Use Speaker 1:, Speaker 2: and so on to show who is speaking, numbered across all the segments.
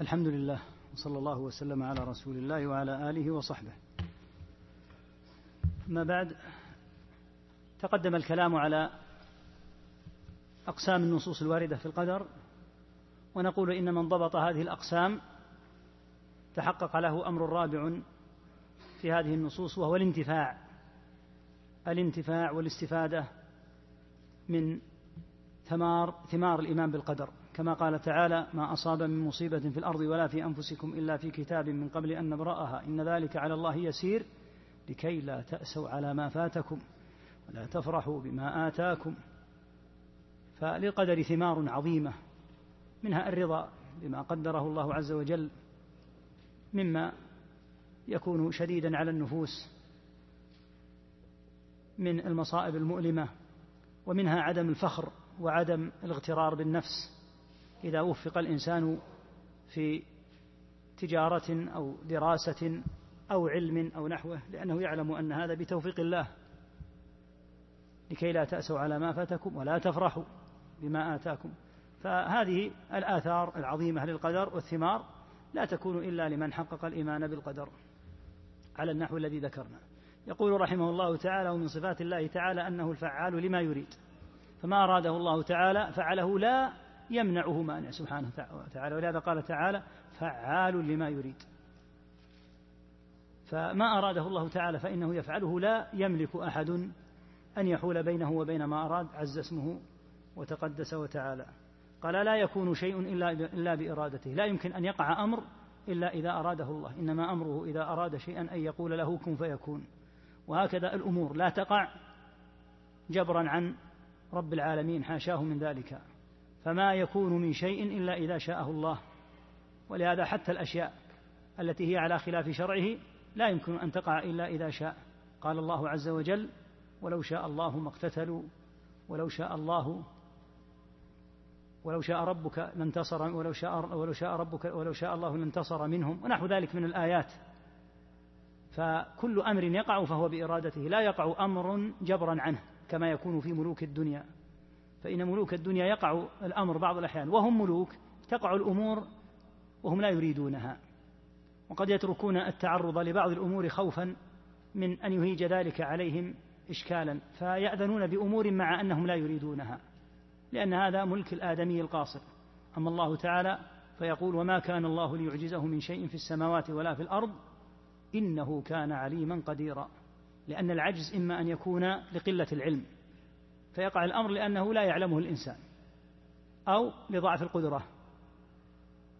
Speaker 1: الحمد لله وصلى الله وسلم على رسول الله وعلى آله وصحبه ما بعد تقدم الكلام على أقسام النصوص الواردة في القدر ونقول إن من ضبط هذه الأقسام تحقق له أمر رابع في هذه النصوص وهو الانتفاع الانتفاع والاستفادة من ثمار ثمار الإيمان بالقدر كما قال تعالى ما أصاب من مصيبة في الأرض ولا في أنفسكم إلا في كتاب من قبل أن نبرأها إن ذلك على الله يسير لكي لا تأسوا على ما فاتكم ولا تفرحوا بما آتاكم فللقدر ثمار عظيمة منها الرضا بما قدره الله عز وجل مما يكون شديدا على النفوس من المصائب المؤلمة ومنها عدم الفخر وعدم الاغترار بالنفس إذا وفق الإنسان في تجارة أو دراسة أو علم أو نحوه لأنه يعلم أن هذا بتوفيق الله لكي لا تأسوا على ما فاتكم ولا تفرحوا بما آتاكم فهذه الآثار العظيمة للقدر والثمار لا تكون إلا لمن حقق الإيمان بالقدر على النحو الذي ذكرنا يقول رحمه الله تعالى ومن صفات الله تعالى أنه الفعال لما يريد فما أراده الله تعالى فعله لا يمنعه مانع سبحانه وتعالى ولهذا قال تعالى فعال لما يريد فما أراده الله تعالى فإنه يفعله لا يملك أحد أن يحول بينه وبين ما أراد عز اسمه وتقدس وتعالى قال لا يكون شيء إلا, إلا بإرادته لا يمكن أن يقع أمر إلا إذا أراده الله إنما أمره إذا أراد شيئا أن يقول له كن فيكون وهكذا الأمور لا تقع جبرا عن رب العالمين حاشاه من ذلك فما يكون من شيء إلا إذا شاءه الله ولهذا حتى الأشياء التي هي على خلاف شرعه لا يمكن أن تقع إلا إذا شاء قال الله عز وجل ولو شاء الله ما اقتتلوا ولو شاء الله ولو شاء ربك لانتصر ولو شاء ولو شاء ربك ولو شاء الله لانتصر منهم ونحو ذلك من الآيات فكل أمر يقع فهو بإرادته لا يقع أمر جبرا عنه كما يكون في ملوك الدنيا فإن ملوك الدنيا يقع الأمر بعض الأحيان وهم ملوك تقع الأمور وهم لا يريدونها وقد يتركون التعرض لبعض الأمور خوفا من أن يهيج ذلك عليهم إشكالا فيأذنون بأمور مع أنهم لا يريدونها لأن هذا ملك الآدمي القاصر أما الله تعالى فيقول وما كان الله ليعجزه من شيء في السماوات ولا في الأرض إنه كان عليما قديرا لأن العجز إما أن يكون لقلة العلم فيقع الأمر لأنه لا يعلمه الإنسان أو لضعف القدرة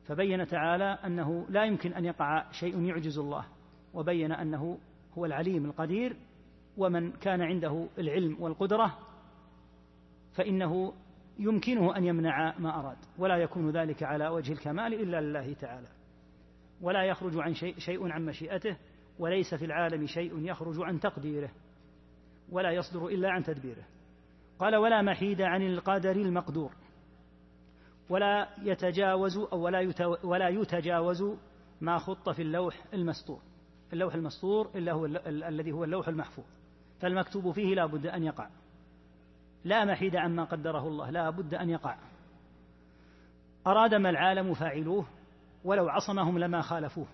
Speaker 1: فبين تعالى أنه لا يمكن أن يقع شيء يعجز الله وبين أنه هو العليم القدير ومن كان عنده العلم والقدرة فإنه يمكنه أن يمنع ما أراد ولا يكون ذلك على وجه الكمال إلا لله تعالى ولا يخرج عن شيء, شيء عن مشيئته وليس في العالم شيء يخرج عن تقديره ولا يصدر إلا عن تدبيره قال ولا محيد عن القدر المقدور ولا يتجاوز أو ولا, ولا يتجاوز ما خط في اللوح المسطور اللوح المسطور إلا هو الذي هو اللوح المحفوظ فالمكتوب فيه لا بد أن يقع لا محيد عما قدره الله لا بد أن يقع أراد ما العالم فاعلوه ولو عصمهم لما خالفوه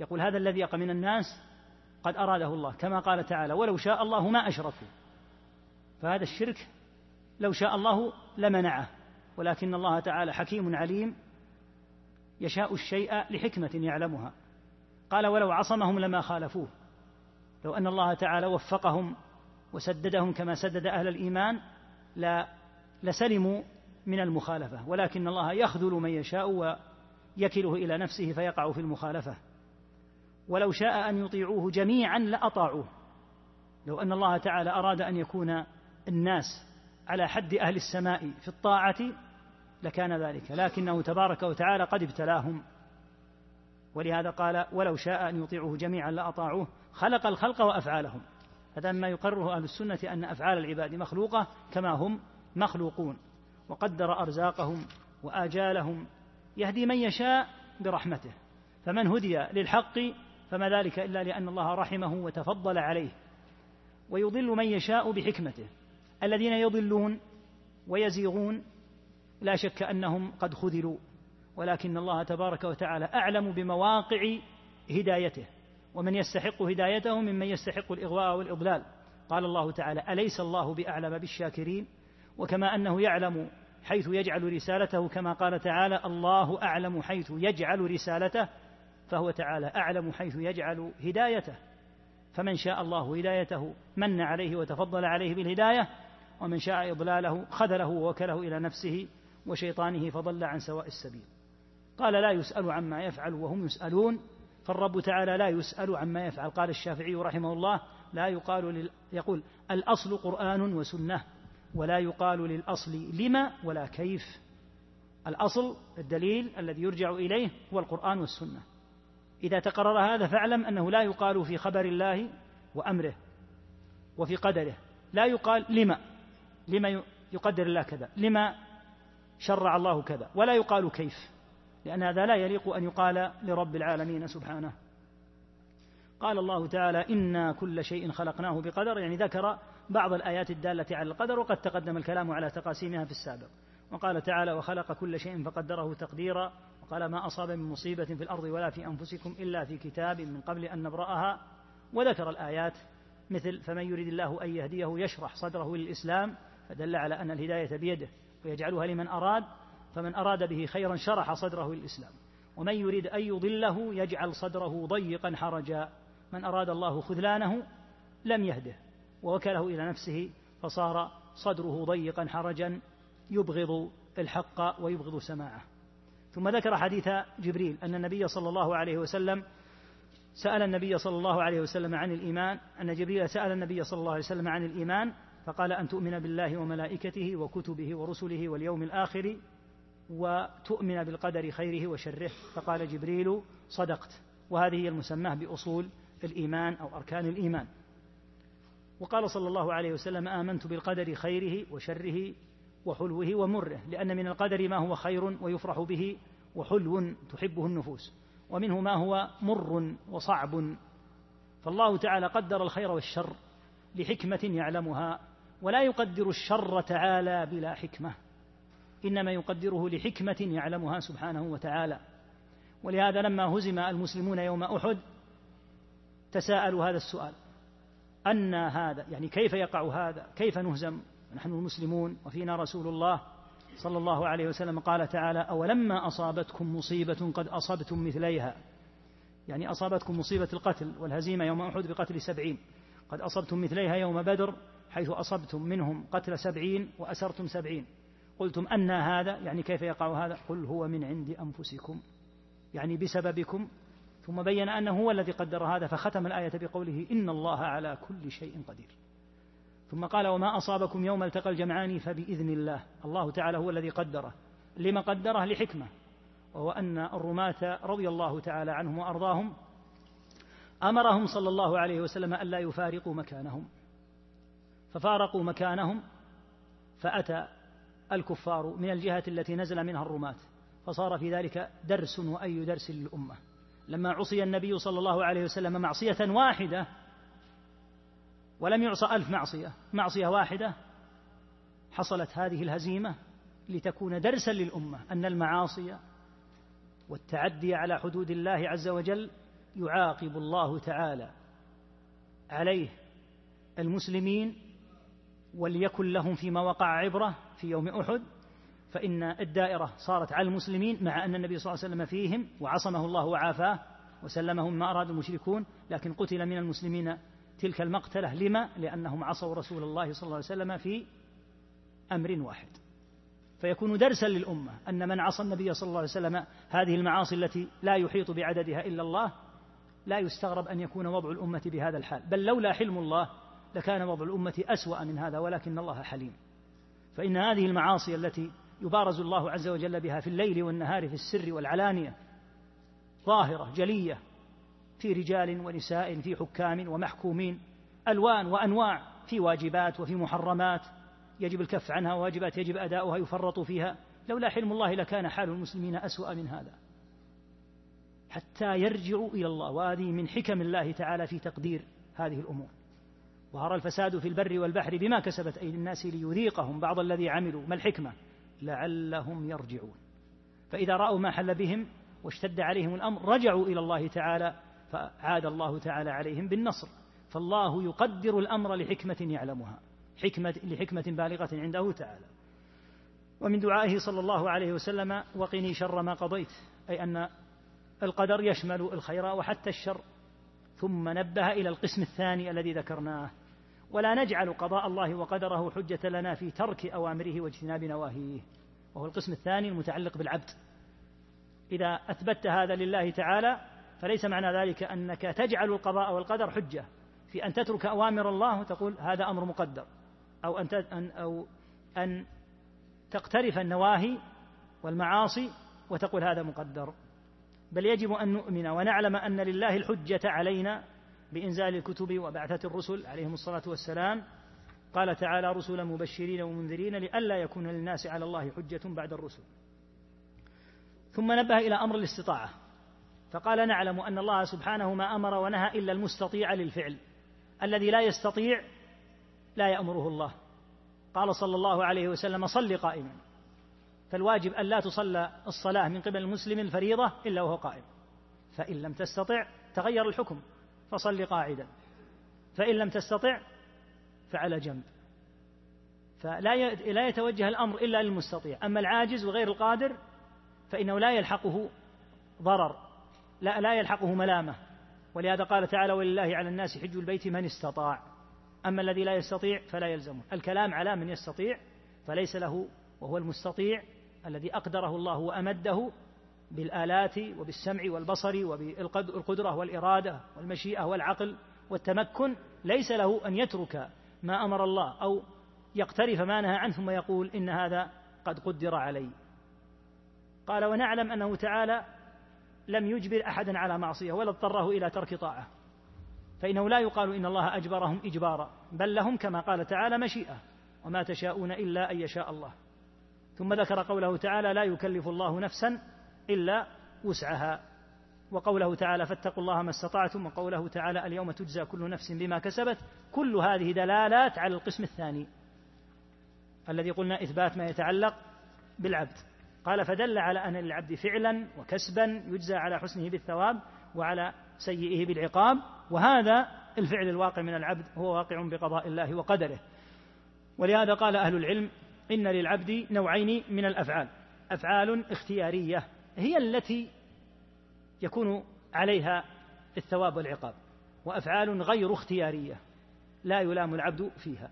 Speaker 1: يقول هذا الذي يقع من الناس قد أراده الله كما قال تعالى ولو شاء الله ما أشركوا فهذا الشرك لو شاء الله لمنعه ولكن الله تعالى حكيم عليم يشاء الشيء لحكمة يعلمها قال ولو عصمهم لما خالفوه لو أن الله تعالى وفقهم وسددهم كما سدد أهل الإيمان لا لسلموا من المخالفة ولكن الله يخذل من يشاء ويكله إلى نفسه فيقع في المخالفة ولو شاء أن يطيعوه جميعا لأطاعوه لو أن الله تعالى أراد أن يكون الناس على حد أهل السماء في الطاعة لكان ذلك لكنه تبارك وتعالى قد ابتلاهم ولهذا قال ولو شاء أن يطيعوه جميعا لأطاعوه خلق الخلق وأفعالهم هذا ما يقره أهل السنة أن أفعال العباد مخلوقة كما هم مخلوقون وقدر أرزاقهم وآجالهم يهدي من يشاء برحمته فمن هدي للحق فما ذلك إلا لأن الله رحمه وتفضل عليه ويضل من يشاء بحكمته الذين يضلون ويزيغون لا شك انهم قد خذلوا ولكن الله تبارك وتعالى اعلم بمواقع هدايته ومن يستحق هدايته ممن يستحق الاغواء والاضلال قال الله تعالى اليس الله باعلم بالشاكرين وكما انه يعلم حيث يجعل رسالته كما قال تعالى الله اعلم حيث يجعل رسالته فهو تعالى اعلم حيث يجعل هدايته فمن شاء الله هدايته من عليه وتفضل عليه بالهدايه ومن شاء إضلاله خذله ووكله إلى نفسه وشيطانه فضل عن سواء السبيل قال لا يسأل عما يفعل وهم يسألون فالرب تعالى لا يسأل عما يفعل قال الشافعي رحمه الله لا يقال لل... يقول الأصل قرآن وسنة ولا يقال للأصل لما ولا كيف الأصل الدليل الذي يرجع إليه هو القرآن والسنة إذا تقرر هذا فاعلم أنه لا يقال في خبر الله وأمره وفي قدره لا يقال لما لما يقدر الله كذا لما شرع الله كذا ولا يقال كيف لأن هذا لا يليق أن يقال لرب العالمين سبحانه قال الله تعالى إنا كل شيء خلقناه بقدر يعني ذكر بعض الآيات الدالة على القدر وقد تقدم الكلام على تقاسيمها في السابق وقال تعالى وخلق كل شيء فقدره تقديرا وقال ما أصاب من مصيبة في الأرض ولا في أنفسكم إلا في كتاب من قبل أن نبرأها وذكر الآيات مثل فمن يريد الله أن يهديه يشرح صدره للإسلام فدل على أن الهداية بيده ويجعلها لمن أراد فمن أراد به خيرا شرح صدره للإسلام ومن يريد أن يضله يجعل صدره ضيقا حرجا من أراد الله خذلانه لم يهده ووكله إلى نفسه فصار صدره ضيقا حرجا يبغض الحق ويبغض سماعه ثم ذكر حديث جبريل أن النبي صلى الله عليه وسلم سأل النبي صلى الله عليه وسلم عن الإيمان أن جبريل سأل النبي صلى الله عليه وسلم عن الإيمان فقال أن تؤمن بالله وملائكته وكتبه ورسله واليوم الآخر وتؤمن بالقدر خيره وشره فقال جبريل صدقت وهذه هي المسماه بأصول الإيمان أو أركان الإيمان وقال صلى الله عليه وسلم آمنت بالقدر خيره وشره وحلوه ومره لأن من القدر ما هو خير ويفرح به وحلو تحبه النفوس ومنه ما هو مر وصعب فالله تعالى قدر الخير والشر لحكمة يعلمها ولا يقدر الشر تعالى بلا حكمه انما يقدره لحكمه يعلمها سبحانه وتعالى ولهذا لما هزم المسلمون يوم احد تساءلوا هذا السؤال أن هذا يعني كيف يقع هذا كيف نهزم نحن المسلمون وفينا رسول الله صلى الله عليه وسلم قال تعالى أولما أصابتكم مصيبة قد أصبتم مثليها يعني أصابتكم مصيبة القتل والهزيمة يوم أحد بقتل سبعين قد أصبتم مثليها يوم بدر حيث أصبتم منهم قتل سبعين وأسرتم سبعين قلتم أن هذا يعني كيف يقع هذا قل هو من عند أنفسكم يعني بسببكم ثم بين أنه هو الذي قدر هذا فختم الآية بقوله إن الله على كل شيء قدير ثم قال وما أصابكم يوم التقى الجمعان فبإذن الله الله تعالى هو الذي قدره لما قدره لحكمة وهو أن الرماة رضي الله تعالى عنهم وأرضاهم أمرهم صلى الله عليه وسلم ألا يفارقوا مكانهم ففارقوا مكانهم فأتى الكفار من الجهة التي نزل منها الرماة فصار في ذلك درس وأي درس للأمة لما عصي النبي صلى الله عليه وسلم معصية واحدة ولم يعصى ألف معصية معصية واحدة حصلت هذه الهزيمة لتكون درسا للأمة أن المعاصي والتعدي على حدود الله عز وجل يعاقب الله تعالى عليه المسلمين وليكن لهم فيما وقع عبرة في يوم أحد فإن الدائرة صارت على المسلمين مع أن النبي صلى الله عليه وسلم فيهم وعصمه الله وعافاه وسلمهم ما أراد المشركون لكن قتل من المسلمين تلك المقتلة لما؟ لأنهم عصوا رسول الله صلى الله عليه وسلم في أمر واحد فيكون درسا للأمة أن من عصى النبي صلى الله عليه وسلم هذه المعاصي التي لا يحيط بعددها إلا الله لا يستغرب أن يكون وضع الأمة بهذا الحال بل لولا حلم الله لكان وضع الأمة أسوأ من هذا ولكن الله حليم فإن هذه المعاصي التي يبارز الله عز وجل بها في الليل والنهار في السر والعلانية ظاهرة جلية في رجال ونساء في حكام ومحكومين ألوان وأنواع في واجبات وفي محرمات يجب الكف عنها واجبات يجب أداؤها يفرط فيها لولا حلم الله لكان حال المسلمين أسوأ من هذا حتى يرجعوا إلى الله وهذه من حكم الله تعالى في تقدير هذه الأمور ظهر الفساد في البر والبحر بما كسبت أيدي الناس ليذيقهم بعض الذي عملوا ما الحكمة لعلهم يرجعون فإذا رأوا ما حل بهم واشتد عليهم الأمر رجعوا إلى الله تعالى فعاد الله تعالى عليهم بالنصر فالله يقدر الأمر لحكمة يعلمها حكمة لحكمة بالغة عنده تعالى ومن دعائه صلى الله عليه وسلم وقني شر ما قضيت أي أن القدر يشمل الخير وحتى الشر ثم نبه إلى القسم الثاني الذي ذكرناه ولا نجعل قضاء الله وقدره حجة لنا في ترك أوامره واجتناب نواهيه وهو القسم الثاني المتعلق بالعبد إذا أثبتت هذا لله تعالى فليس معنى ذلك أنك تجعل القضاء والقدر حجة في أن تترك أوامر الله وتقول هذا أمر مقدر أو أن أو أن تقترف النواهي والمعاصي وتقول هذا مقدر بل يجب أن نؤمن ونعلم أن لله الحجة علينا بإنزال الكتب وبعثة الرسل عليهم الصلاة والسلام قال تعالى رسلا مبشرين ومنذرين لئلا يكون للناس على الله حجة بعد الرسل ثم نبه إلى أمر الاستطاعة فقال نعلم أن الله سبحانه ما أمر ونهى إلا المستطيع للفعل الذي لا يستطيع لا يأمره الله قال صلى الله عليه وسلم صل قائما فالواجب أن لا تصلى الصلاة من قبل المسلم الفريضة إلا وهو قائم فإن لم تستطع تغير الحكم فصل قاعدا فإن لم تستطع فعلى جنب فلا لا يتوجه الأمر إلا للمستطيع أما العاجز وغير القادر فإنه لا يلحقه ضرر لا, لا يلحقه ملامة ولهذا قال تعالى ولله على الناس حج البيت من استطاع أما الذي لا يستطيع فلا يلزمه الكلام على من يستطيع فليس له وهو المستطيع الذي أقدره الله وأمده بالآلات وبالسمع والبصر وبالقدرة والإرادة والمشيئة والعقل والتمكن ليس له أن يترك ما أمر الله أو يقترف ما نهى عنه ثم يقول إن هذا قد قدر علي قال ونعلم أنه تعالى لم يجبر أحدا على معصية ولا اضطره إلى ترك طاعة فإنه لا يقال إن الله أجبرهم إجبارا بل لهم كما قال تعالى مشيئة وما تشاءون إلا أن يشاء الله ثم ذكر قوله تعالى لا يكلف الله نفسا إلا وسعها وقوله تعالى فاتقوا الله ما استطعتم وقوله تعالى اليوم تجزى كل نفس بما كسبت كل هذه دلالات على القسم الثاني الذي قلنا إثبات ما يتعلق بالعبد قال فدل على أن للعبد فعلا وكسبا يجزى على حسنه بالثواب وعلى سيئه بالعقاب وهذا الفعل الواقع من العبد هو واقع بقضاء الله وقدره ولهذا قال أهل العلم إن للعبد نوعين من الأفعال أفعال اختيارية هي التي يكون عليها الثواب والعقاب وأفعال غير اختيارية لا يلام العبد فيها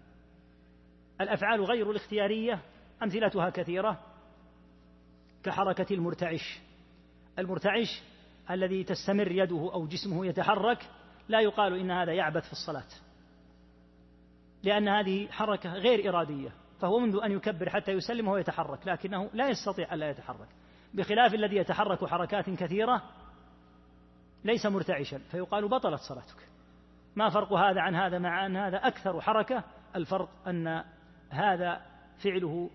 Speaker 1: الأفعال غير الاختيارية أمثلتها كثيرة كحركة المرتعش المرتعش الذي تستمر يده أو جسمه يتحرك لا يقال إن هذا يعبث في الصلاة لأن هذه حركة غير إرادية فهو منذ أن يكبر حتى يسلم هو يتحرك لكنه لا يستطيع ألا يتحرك بخلاف الذي يتحرك حركات كثيرة ليس مرتعشا فيقال بطلت صلاتك ما فرق هذا عن هذا مع أن هذا أكثر حركة الفرق أن هذا فعله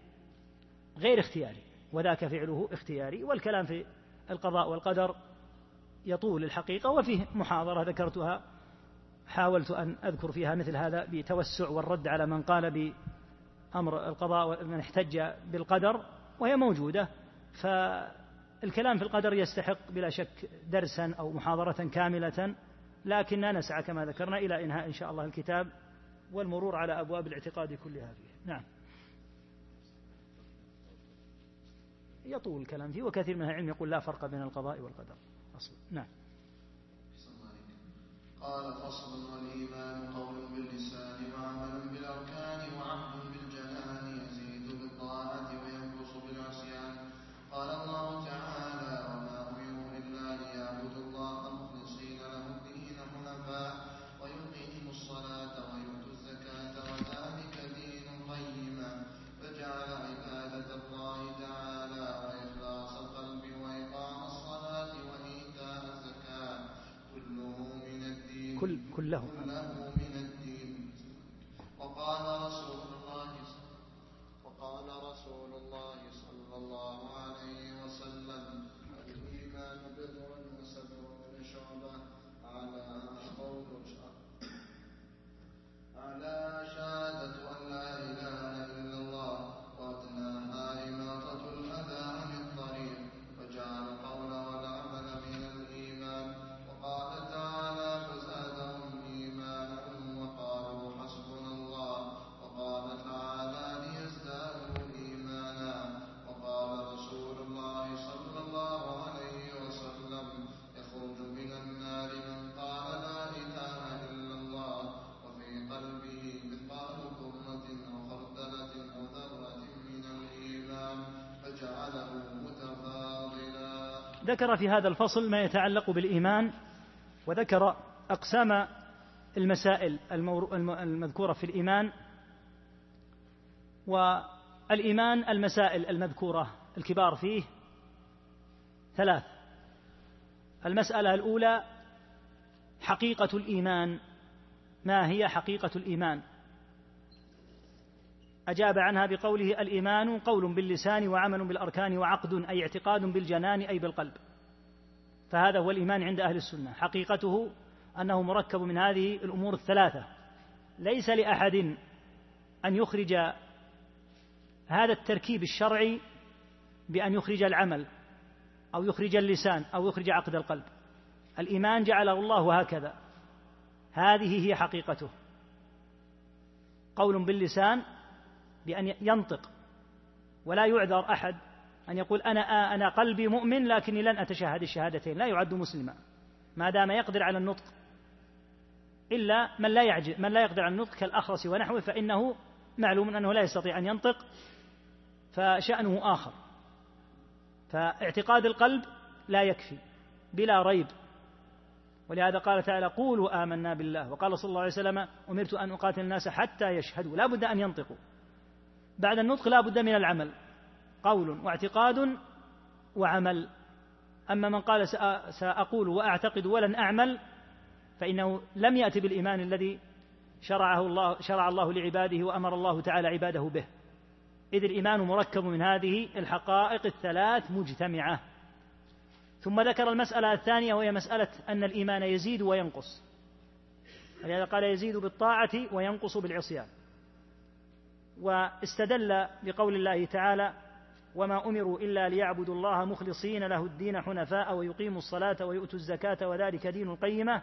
Speaker 1: غير اختياري وذاك فعله اختياري والكلام في القضاء والقدر يطول الحقيقة وفيه محاضرة ذكرتها حاولت أن أذكر فيها مثل هذا بتوسع والرد على من قال أمر القضاء من احتج بالقدر وهي موجودة فالكلام في القدر يستحق بلا شك درسا أو محاضرة كاملة لكننا نسعى كما ذكرنا إلى إنهاء إن شاء الله الكتاب والمرور على أبواب الاعتقاد كلها فيه نعم يطول الكلام فيه وكثير من العلم يقول لا فرق بين القضاء والقدر
Speaker 2: أصلا
Speaker 1: نعم
Speaker 2: قال فصل والإيمان قول باللسان وعمل بالأركان وعمل بالطاعة وينقص بالعصيان قال الله تعالى وما أمروا إلا ليعبدوا الله مخلصين له الدين حنفاء ويقيموا الصلاة ويؤتوا الزكاة وذلك دين قيما فجعل عبادة الله تعالى وإخلاص القلب وإقام الصلاة وإيتاء الزكاة كله من الدين كل كلهم ولا شافع
Speaker 1: ذكر في هذا الفصل ما يتعلق بالإيمان وذكر أقسام المسائل المذكورة في الإيمان والإيمان المسائل المذكورة الكبار فيه ثلاث المسألة الأولى حقيقة الإيمان ما هي حقيقة الإيمان أجاب عنها بقوله الإيمان قول باللسان وعمل بالأركان وعقد أي اعتقاد بالجنان أي بالقلب فهذا هو الإيمان عند أهل السنة حقيقته أنه مركب من هذه الأمور الثلاثة ليس لأحد أن يخرج هذا التركيب الشرعي بأن يخرج العمل أو يخرج اللسان أو يخرج عقد القلب الإيمان جعله الله هكذا هذه هي حقيقته قول باللسان بأن ينطق ولا يعذر أحد أن يقول أنا آه أنا قلبي مؤمن لكني لن أتشهد الشهادتين لا يعد مسلما ما دام يقدر على النطق إلا من لا يعجز من لا يقدر على النطق كالأخرس ونحوه فإنه معلوم أنه لا يستطيع أن ينطق فشأنه آخر فاعتقاد القلب لا يكفي بلا ريب ولهذا قال تعالى قولوا آمنا بالله وقال صلى الله عليه وسلم أمرت أن أقاتل الناس حتى يشهدوا لا بد أن ينطقوا بعد النطق لا بد من العمل قول واعتقاد وعمل أما من قال سأقول وأعتقد ولن أعمل فإنه لم يأتي بالإيمان الذي شرعه الله شرع الله لعباده وأمر الله تعالى عباده به إذ الإيمان مركب من هذه الحقائق الثلاث مجتمعة ثم ذكر المسألة الثانية وهي مسألة أن الإيمان يزيد وينقص ولهذا قال يزيد بالطاعة وينقص بالعصيان واستدل بقول الله تعالى وما امروا الا ليعبدوا الله مخلصين له الدين حنفاء ويقيموا الصلاه ويؤتوا الزكاه وذلك دين القيمه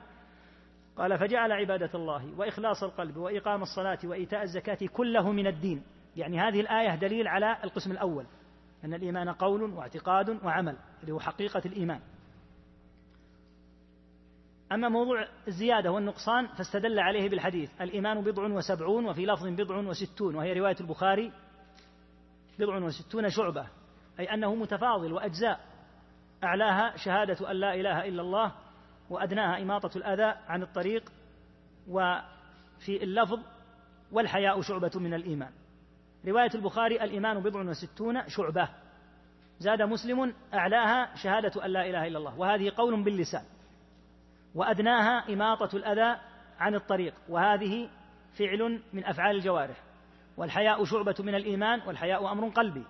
Speaker 1: قال فجعل عباده الله واخلاص القلب واقام الصلاه وايتاء الزكاه كله من الدين يعني هذه الايه دليل على القسم الاول ان الايمان قول واعتقاد وعمل اللي هو حقيقه الايمان أما موضوع الزيادة والنقصان فاستدل عليه بالحديث الإيمان بضع وسبعون وفي لفظ بضع وستون وهي رواية البخاري بضع وستون شعبة أي أنه متفاضل وأجزاء أعلاها شهادة أن لا إله إلا الله وأدناها إماطة الأذى عن الطريق وفي اللفظ والحياء شعبة من الإيمان رواية البخاري الإيمان بضع وستون شعبة زاد مسلم أعلاها شهادة أن لا إله إلا الله وهذه قول باللسان وأدناها إماطة الأذى عن الطريق وهذه فعل من أفعال الجوارح والحياء شعبة من الإيمان والحياء أمر قلبي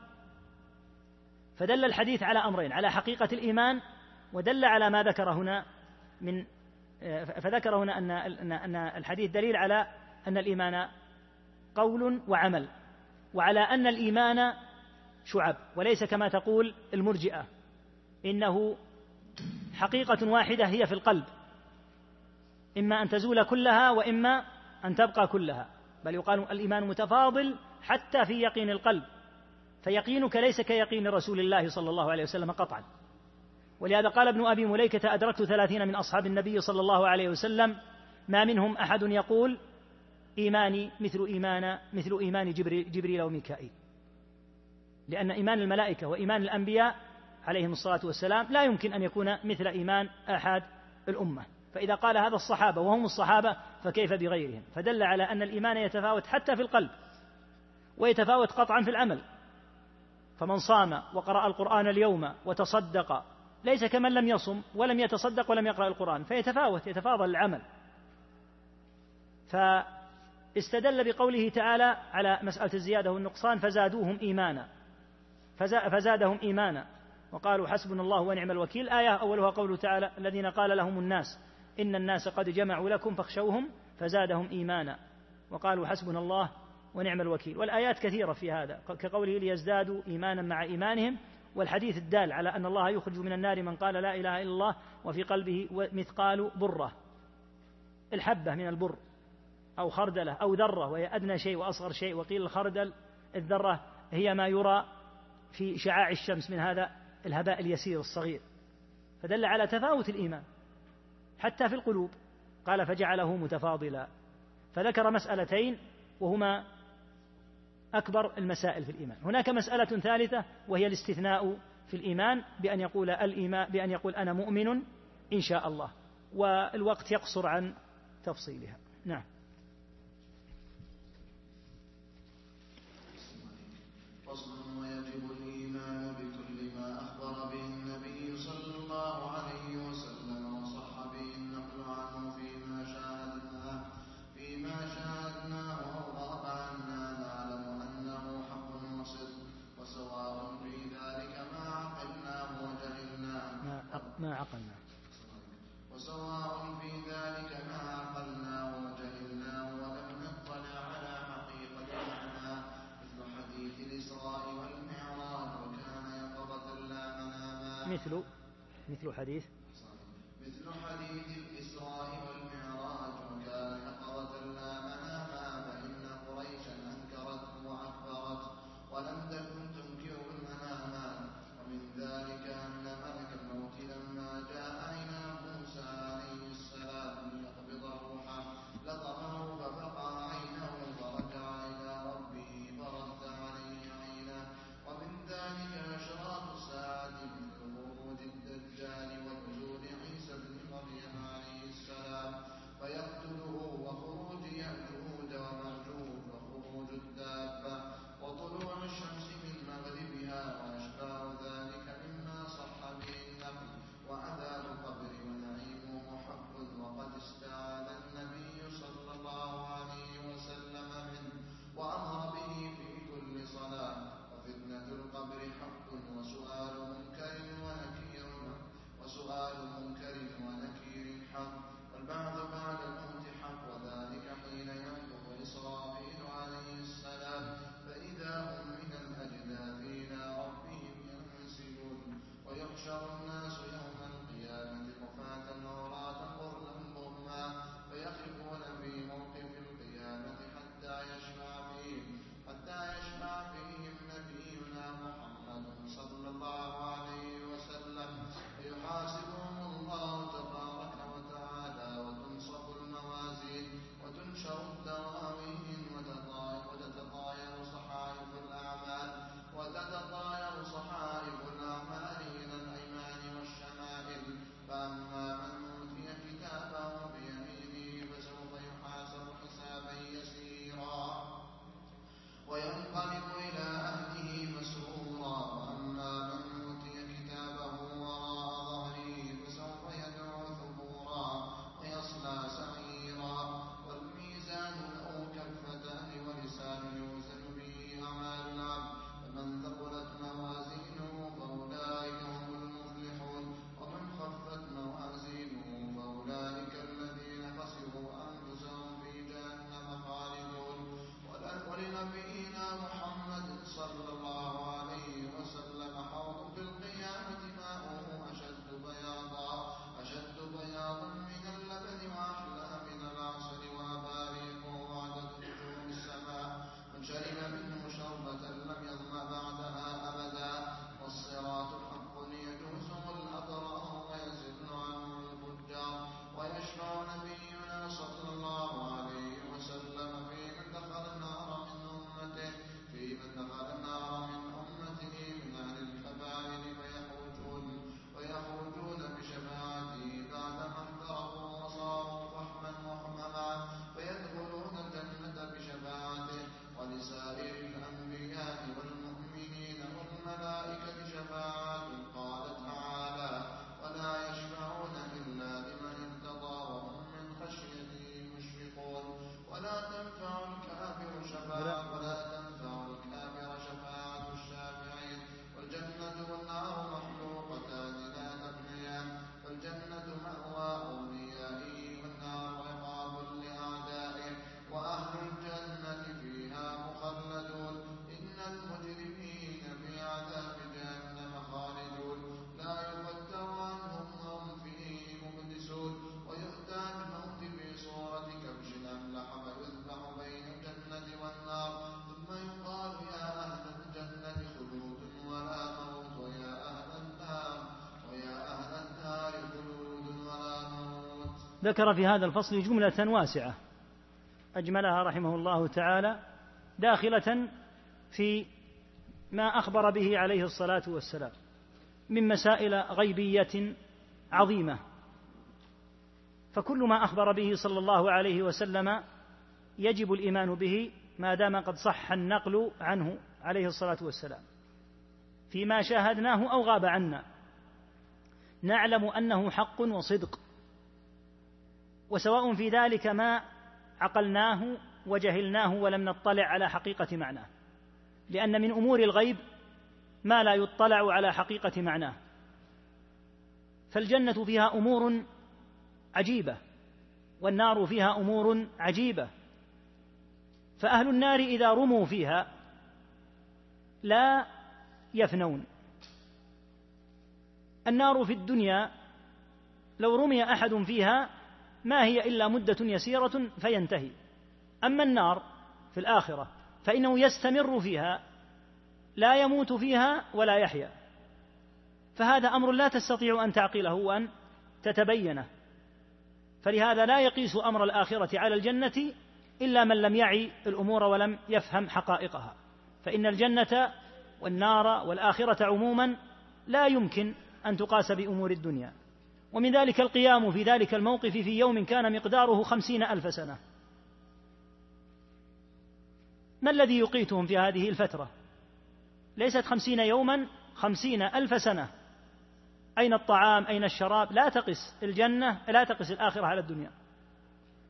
Speaker 1: فدل الحديث على أمرين على حقيقة الإيمان ودل على ما ذكر هنا من فذكر هنا أن أن الحديث دليل على أن الإيمان قول وعمل وعلى أن الإيمان شعب وليس كما تقول المرجئة إنه حقيقة واحدة هي في القلب إما أن تزول كلها وإما أن تبقى كلها بل يقال الإيمان متفاضل حتى في يقين القلب فيقينك ليس كيقين رسول الله صلى الله عليه وسلم قطعا ولهذا قال ابن أبي مليكة أدركت ثلاثين من أصحاب النبي صلى الله عليه وسلم ما منهم أحد يقول إيماني مثل إيمان مثل إيمان جبريل وميكائيل لأن إيمان الملائكة وإيمان الأنبياء عليهم الصلاة والسلام لا يمكن أن يكون مثل إيمان أحد الأمة فإذا قال هذا الصحابة وهم الصحابة فكيف بغيرهم فدل على أن الإيمان يتفاوت حتى في القلب ويتفاوت قطعا في العمل فمن صام وقرأ القرآن اليوم وتصدق ليس كمن لم يصم ولم يتصدق ولم يقرأ القرآن فيتفاوت يتفاضل العمل فاستدل بقوله تعالى على مسألة الزيادة والنقصان فزادوهم إيمانا فزادهم إيمانا وقالوا حسبنا الله ونعم الوكيل آية أولها قوله تعالى الذين قال لهم الناس إن الناس قد جمعوا لكم فاخشوهم فزادهم إيمانا وقالوا حسبنا الله ونعم الوكيل والآيات كثيرة في هذا كقوله ليزدادوا إيمانا مع إيمانهم والحديث الدال على أن الله يخرج من النار من قال لا إله إلا الله وفي قلبه مثقال برة الحبة من البر أو خردلة أو ذرة وهي أدنى شيء وأصغر شيء وقيل الخردل الذرة هي ما يرى في شعاع الشمس من هذا الهباء اليسير الصغير فدل على تفاوت الإيمان حتى في القلوب قال فجعله متفاضلا فذكر مسألتين وهما أكبر المسائل في الإيمان هناك مسألة ثالثة وهي الاستثناء في الإيمان بأن يقول الإيمان بأن يقول أنا مؤمن إن شاء الله والوقت يقصر عن تفصيلها نعم
Speaker 2: عقلنا وسواء في ذلك ما عقلنا وجهلنا ولم نطلع على حقيقة معنى مثل حديث الإسراء والمعراج وكان يقظة لا
Speaker 1: مناما مثل مثل حديث
Speaker 2: مثل حديث الإسراء
Speaker 1: ذكر في هذا الفصل جملة واسعة أجملها رحمه الله تعالى داخلة في ما أخبر به عليه الصلاة والسلام من مسائل غيبية عظيمة فكل ما أخبر به صلى الله عليه وسلم يجب الإيمان به ما دام قد صح النقل عنه عليه الصلاة والسلام فيما شاهدناه أو غاب عنا نعلم أنه حق وصدق وسواء في ذلك ما عقلناه وجهلناه ولم نطلع على حقيقه معناه لان من امور الغيب ما لا يطلع على حقيقه معناه فالجنه فيها امور عجيبه والنار فيها امور عجيبه فاهل النار اذا رموا فيها لا يفنون النار في الدنيا لو رمي احد فيها ما هي إلا مدة يسيرة فينتهي أما النار في الآخرة فإنه يستمر فيها لا يموت فيها ولا يحيا فهذا أمر لا تستطيع أن تعقله وأن تتبينه فلهذا لا يقيس أمر الآخرة على الجنة إلا من لم يعي الأمور ولم يفهم حقائقها فإن الجنة والنار والآخرة عموما لا يمكن أن تقاس بأمور الدنيا ومن ذلك القيام في ذلك الموقف في يوم كان مقداره خمسين ألف سنة ما الذي يقيتهم في هذه الفترة ليست خمسين يوما خمسين ألف سنة أين الطعام أين الشراب لا تقس الجنة لا تقس الآخرة على الدنيا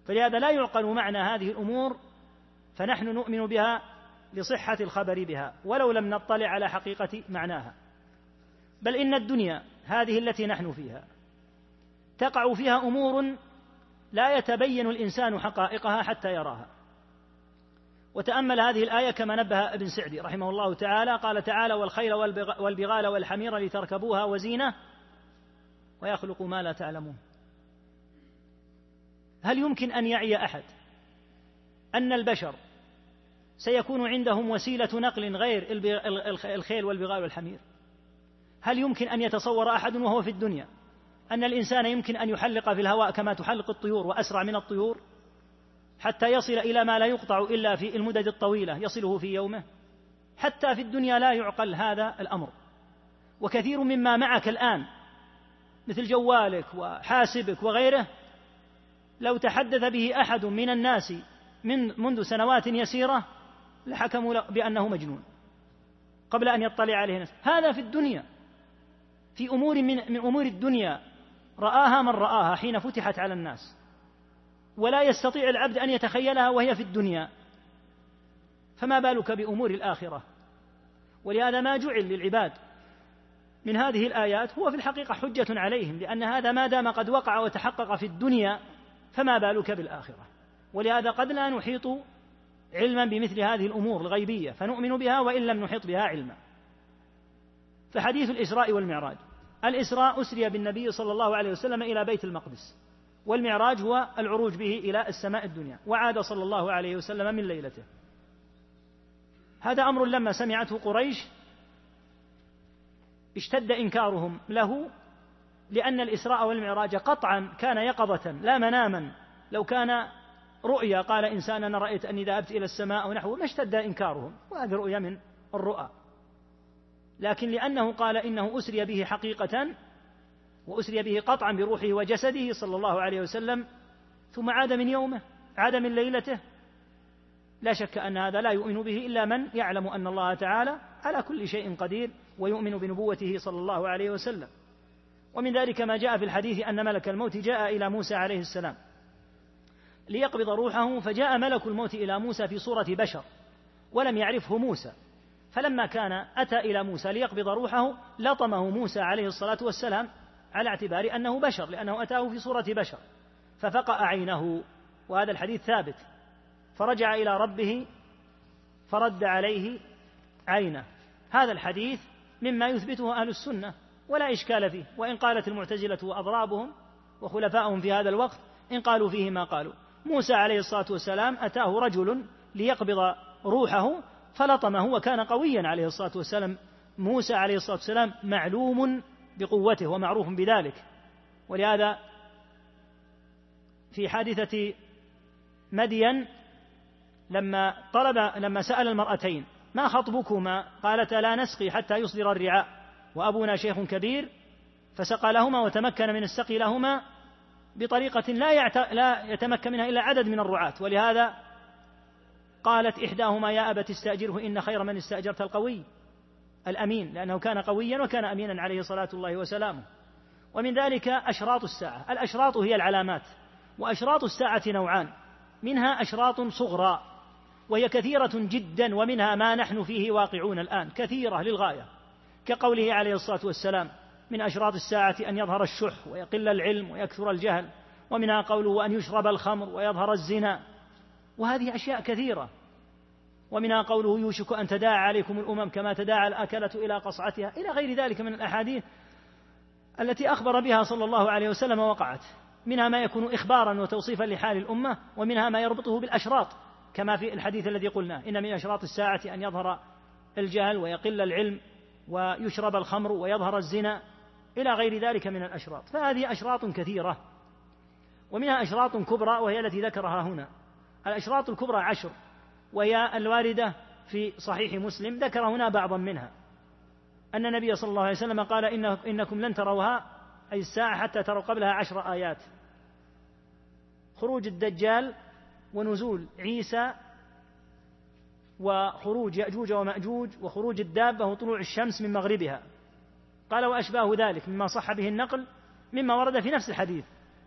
Speaker 1: فلهذا لا يعقل معنى هذه الأمور فنحن نؤمن بها لصحة الخبر بها ولو لم نطلع على حقيقة معناها بل إن الدنيا هذه التي نحن فيها تقع فيها امور لا يتبين الانسان حقائقها حتى يراها وتامل هذه الايه كما نبه ابن سعدي رحمه الله تعالى قال تعالى والخيل والبغال والحمير لتركبوها وزينه ويخلق ما لا تعلمون هل يمكن ان يعي احد ان البشر سيكون عندهم وسيله نقل غير الخيل والبغال والحمير هل يمكن ان يتصور احد وهو في الدنيا أن الإنسان يمكن أن يحلق في الهواء كما تحلق الطيور وأسرع من الطيور حتى يصل إلى ما لا يقطع إلا في المدد الطويلة يصله في يومه حتى في الدنيا لا يعقل هذا الأمر وكثير مما معك الآن مثل جوالك وحاسبك وغيره لو تحدث به أحد من الناس من منذ سنوات يسيرة لحكموا بأنه مجنون قبل أن يطلع عليه الناس هذا في الدنيا في أمور من, من أمور الدنيا رآها من رآها حين فتحت على الناس ولا يستطيع العبد أن يتخيلها وهي في الدنيا فما بالك بأمور الآخرة ولهذا ما جعل للعباد من هذه الآيات هو في الحقيقة حجة عليهم لأن هذا ما دام قد وقع وتحقق في الدنيا فما بالك بالآخرة ولهذا قد لا نحيط علما بمثل هذه الأمور الغيبية فنؤمن بها وإن لم نحيط بها علما فحديث الإسراء والمعراج الإسراء أسري بالنبي صلى الله عليه وسلم إلى بيت المقدس والمعراج هو العروج به إلى السماء الدنيا وعاد صلى الله عليه وسلم من ليلته هذا أمر لما سمعته قريش اشتد إنكارهم له لأن الإسراء والمعراج قطعا كان يقظة لا مناما لو كان رؤيا قال إنسان أنا رأيت أني ذهبت إلى السماء ونحوه ما اشتد إنكارهم وهذه رؤيا من الرؤى لكن لأنه قال إنه أسري به حقيقة وأسري به قطعا بروحه وجسده صلى الله عليه وسلم ثم عاد من يومه عاد من ليلته لا شك أن هذا لا يؤمن به إلا من يعلم أن الله تعالى على كل شيء قدير ويؤمن بنبوته صلى الله عليه وسلم ومن ذلك ما جاء في الحديث أن ملك الموت جاء إلى موسى عليه السلام ليقبض روحه فجاء ملك الموت إلى موسى في صورة بشر ولم يعرفه موسى فلما كان أتى إلى موسى ليقبض روحه لطمه موسى عليه الصلاة والسلام على اعتبار أنه بشر لأنه أتاه في صورة بشر ففقأ عينه وهذا الحديث ثابت فرجع إلى ربه فرد عليه عينه هذا الحديث مما يثبته أهل السنة ولا إشكال فيه وإن قالت المعتزلة وأضرابهم وخلفائهم في هذا الوقت إن قالوا فيه ما قالوا موسى عليه الصلاة والسلام أتاه رجل ليقبض روحه فلطمه وكان قويا عليه الصلاة والسلام موسى عليه الصلاة والسلام معلوم بقوته ومعروف بذلك ولهذا في حادثة مدين لما طلب لما سأل المرأتين ما خطبكما قالتا لا نسقي حتى يصدر الرعاء وأبونا شيخ كبير فسقى لهما وتمكن من السقي لهما بطريقة لا, لا يتمكن منها إلا عدد من الرعاة ولهذا قالت إحداهما يا أبت استأجره إن خير من استأجرت القوي الأمين لأنه كان قويا وكان أمينا عليه صلاة الله وسلامه ومن ذلك أشراط الساعة الأشراط هي العلامات وأشراط الساعة نوعان منها أشراط صغرى وهي كثيرة جدا ومنها ما نحن فيه واقعون الآن كثيرة للغاية كقوله عليه الصلاة والسلام من أشراط الساعة أن يظهر الشح ويقل العلم ويكثر الجهل ومنها قوله أن يشرب الخمر ويظهر الزنا وهذه أشياء كثيرة ومنها قوله يوشك أن تداعى عليكم الأمم كما تداعى الأكلة إلى قصعتها إلى غير ذلك من الأحاديث التي أخبر بها صلى الله عليه وسلم وقعت منها ما يكون إخبارا وتوصيفا لحال الأمة ومنها ما يربطه بالأشراط كما في الحديث الذي قلنا إن من أشراط الساعة أن يظهر الجهل ويقل العلم ويشرب الخمر ويظهر الزنا إلى غير ذلك من الأشراط فهذه أشراط كثيرة ومنها أشراط كبرى وهي التي ذكرها هنا الأشراط الكبرى عشر وهي الواردة في صحيح مسلم ذكر هنا بعضا منها أن النبي صلى الله عليه وسلم قال إنكم لن تروها أي الساعة حتى تروا قبلها عشر آيات خروج الدجال ونزول عيسى وخروج يأجوج ومأجوج وخروج الدابة وطلوع الشمس من مغربها قال وأشباه ذلك مما صح به النقل مما ورد في نفس الحديث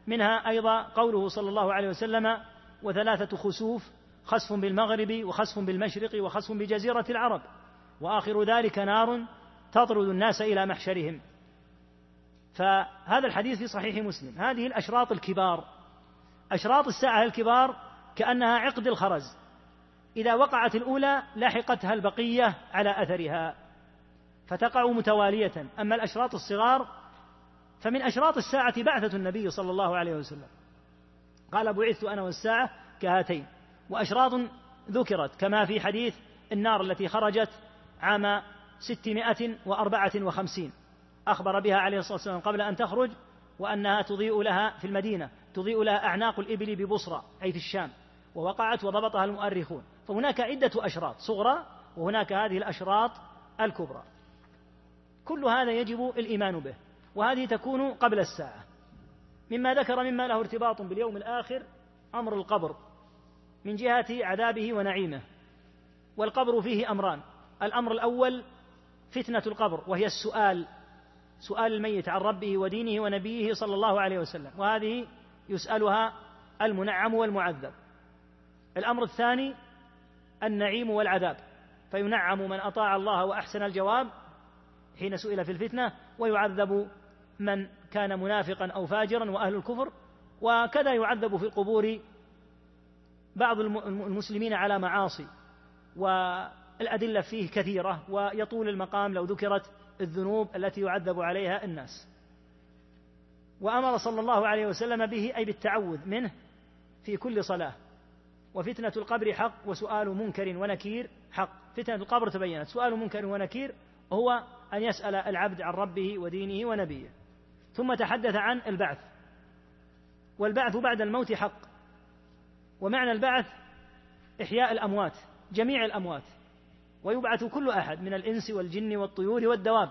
Speaker 1: منها أيضا قوله صلى الله عليه وسلم وثلاثة خسوف خسف بالمغرب وخسف بالمشرق وخسف بجزيرة العرب وآخر ذلك نار تطرد الناس إلى محشرهم فهذا الحديث في صحيح مسلم هذه الأشراط الكبار أشراط الساعة الكبار كأنها عقد الخرز إذا وقعت الأولى لحقتها البقية على أثرها فتقع متوالية أما الأشراط الصغار فمن أشراط الساعة بعثة النبي صلى الله عليه وسلم قال بعثت أنا والساعة كهاتين وأشراط ذكرت كما في حديث النار التي خرجت عام ستمائة وأربعة وخمسين أخبر بها عليه الصلاة والسلام قبل أن تخرج وأنها تضيء لها في المدينة تضيء لها أعناق الإبل ببصرة أي في الشام ووقعت وضبطها المؤرخون فهناك عدة أشراط صغرى وهناك هذه الأشراط الكبرى كل هذا يجب الإيمان به وهذه تكون قبل الساعة مما ذكر مما له ارتباط باليوم الآخر أمر القبر من جهة عذابه ونعيمه والقبر فيه أمران الأمر الأول فتنة القبر وهي السؤال سؤال الميت عن ربه ودينه ونبيه صلى الله عليه وسلم وهذه يسألها المنعم والمعذب الأمر الثاني النعيم والعذاب فينعم من أطاع الله وأحسن الجواب حين سئل في الفتنة ويعذب من كان منافقا أو فاجرا وأهل الكفر وكذا يعذب في القبور بعض المسلمين على معاصي والأدلة فيه كثيرة ويطول المقام لو ذكرت الذنوب التي يعذب عليها الناس وأمر صلى الله عليه وسلم به أي بالتعوذ منه في كل صلاة وفتنة القبر حق وسؤال منكر ونكير حق فتنة القبر تبينت سؤال منكر ونكير هو أن يسأل العبد عن ربه ودينه ونبيه ثم تحدث عن البعث والبعث بعد الموت حق ومعنى البعث إحياء الأموات جميع الأموات ويبعث كل أحد من الإنس والجن والطيور والدواب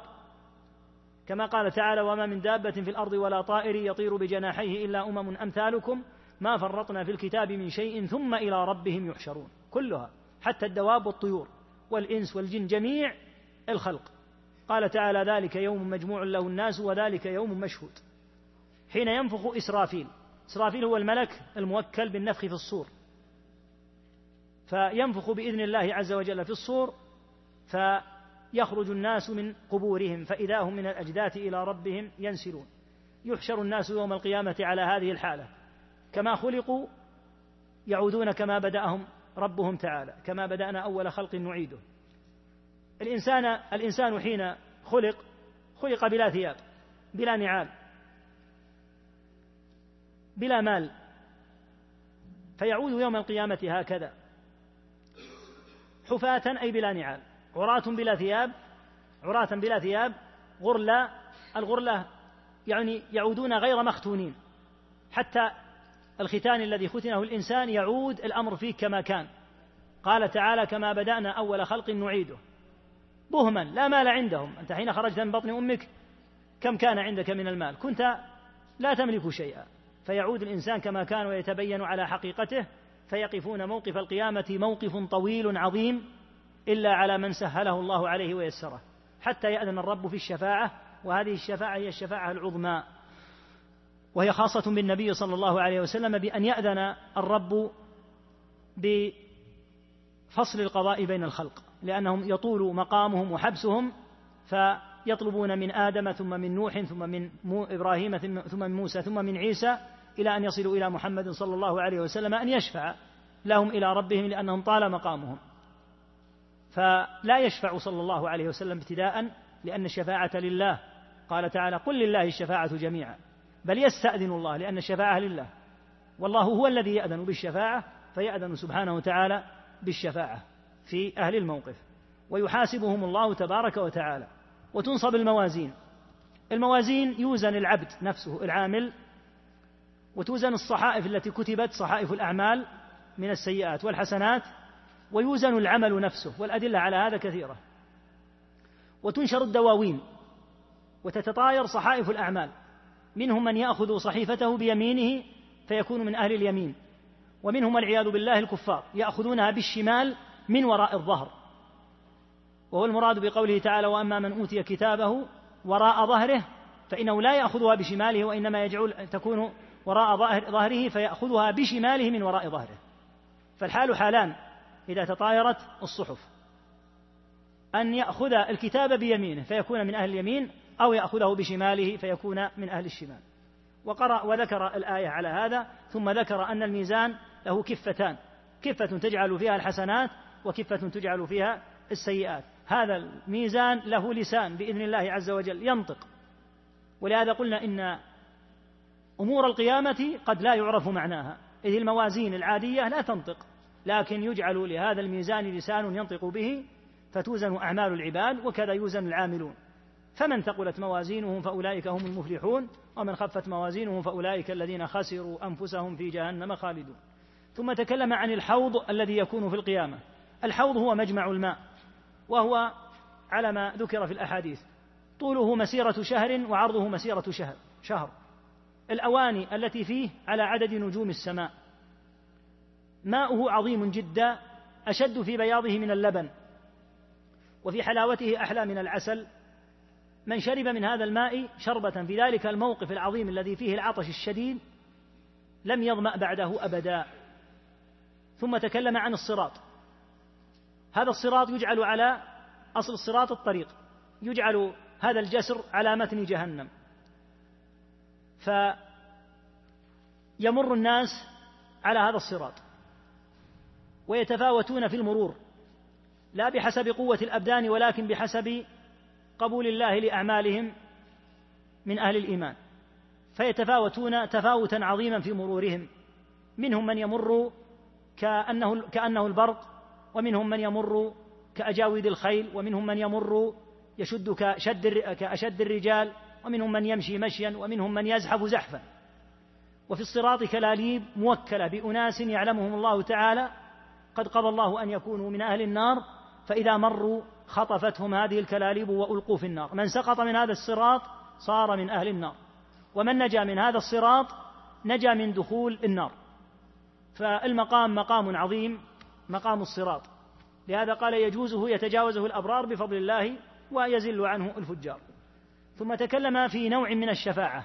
Speaker 1: كما قال تعالى وما من دابة في الأرض ولا طائر يطير بجناحيه إلا أمم أمثالكم ما فرطنا في الكتاب من شيء ثم إلى ربهم يحشرون كلها حتى الدواب والطيور والإنس والجن جميع الخلق قال تعالى ذلك يوم مجموع له الناس وذلك يوم مشهود حين ينفخ إسرافيل إسرافيل هو الملك الموكل بالنفخ في الصور فينفخ بإذن الله عز وجل في الصور فيخرج الناس من قبورهم فإذا هم من الأجداث إلى ربهم ينسلون يحشر الناس يوم القيامة على هذه الحالة كما خلقوا يعودون كما بدأهم ربهم تعالى كما بدأنا أول خلق نعيده الإنسان الإنسان حين خلق خلق بلا ثياب بلا نعال بلا مال فيعود يوم القيامة هكذا حفاة أي بلا نعال عراة بلا ثياب عراة بلا ثياب غرلة الغرلة يعني يعودون غير مختونين حتى الختان الذي ختنه الإنسان يعود الأمر فيه كما كان قال تعالى كما بدأنا أول خلق نعيده بهما لا مال عندهم أنت حين خرجت من بطن أمك كم كان عندك من المال كنت لا تملك شيئا فيعود الإنسان كما كان ويتبين على حقيقته فيقفون موقف القيامة موقف طويل عظيم إلا على من سهله الله عليه ويسره حتى يأذن الرب في الشفاعة وهذه الشفاعة هي الشفاعة العظمى وهي خاصة بالنبي صلى الله عليه وسلم بأن يأذن الرب بفصل القضاء بين الخلق لأنهم يطول مقامهم وحبسهم فيطلبون من آدم ثم من نوح ثم من إبراهيم ثم من موسى ثم من عيسى إلى أن يصلوا إلى محمد صلى الله عليه وسلم أن يشفع لهم إلى ربهم لأنهم طال مقامهم فلا يشفع صلى الله عليه وسلم ابتداء لأن الشفاعة لله قال تعالى قل لله الشفاعة جميعا بل يستأذن الله لأن الشفاعة لله والله هو الذي يأذن بالشفاعة فيأذن سبحانه وتعالى بالشفاعة في أهل الموقف ويحاسبهم الله تبارك وتعالى وتنصب الموازين الموازين يوزن العبد نفسه العامل وتوزن الصحائف التي كتبت صحائف الأعمال من السيئات والحسنات ويوزن العمل نفسه والأدلة على هذا كثيرة وتنشر الدواوين وتتطاير صحائف الأعمال منهم من يأخذ صحيفته بيمينه فيكون من أهل اليمين ومنهم والعياذ بالله الكفار يأخذونها بالشمال من وراء الظهر وهو المراد بقوله تعالى واما من اوتي كتابه وراء ظهره فانه لا ياخذها بشماله وانما يجعل تكون وراء ظهره فياخذها بشماله من وراء ظهره فالحال حالان اذا تطايرت الصحف ان ياخذ الكتاب بيمينه فيكون من اهل اليمين او ياخذه بشماله فيكون من اهل الشمال وقرأ وذكر الآية على هذا ثم ذكر أن الميزان له كفتان كفة تجعل فيها الحسنات وكفة تجعل فيها السيئات هذا الميزان له لسان بإذن الله عز وجل ينطق ولهذا قلنا إن أمور القيامة قد لا يعرف معناها إذ الموازين العادية لا تنطق لكن يجعل لهذا الميزان لسان ينطق به فتوزن أعمال العباد وكذا يوزن العاملون فمن ثقلت موازينه فأولئك هم المفلحون ومن خفت موازينه فأولئك الذين خسروا أنفسهم في جهنم خالدون ثم تكلم عن الحوض الذي يكون في القيامة الحوض هو مجمع الماء وهو على ما ذكر في الأحاديث طوله مسيرة شهر وعرضه مسيرة شهر شهر الأواني التي فيه على عدد نجوم السماء ماؤه عظيم جدا أشد في بياضه من اللبن وفي حلاوته أحلى من العسل من شرب من هذا الماء شربة في ذلك الموقف العظيم الذي فيه العطش الشديد لم يظمأ بعده أبدا ثم تكلم عن الصراط هذا الصراط يجعل على أصل الصراط الطريق يجعل هذا الجسر على متن جهنم فيمر الناس على هذا الصراط ويتفاوتون في المرور لا بحسب قوة الأبدان ولكن بحسب قبول الله لأعمالهم من أهل الإيمان فيتفاوتون تفاوتا عظيما في مرورهم منهم من يمر كأنه, كأنه البرق ومنهم من يمر كأجاويد الخيل ومنهم من يمر يشد كشد كأشد الرجال ومنهم من يمشي مشيا ومنهم من يزحف زحفا وفي الصراط كلاليب موكلة بأناس يعلمهم الله تعالى قد قضى الله أن يكونوا من أهل النار فإذا مروا خطفتهم هذه الكلاليب وألقوا في النار من سقط من هذا الصراط صار من أهل النار ومن نجا من هذا الصراط نجا من دخول النار فالمقام مقام عظيم مقام الصراط لهذا قال يجوزه يتجاوزه الأبرار بفضل الله ويزل عنه الفجار ثم تكلم في نوع من الشفاعة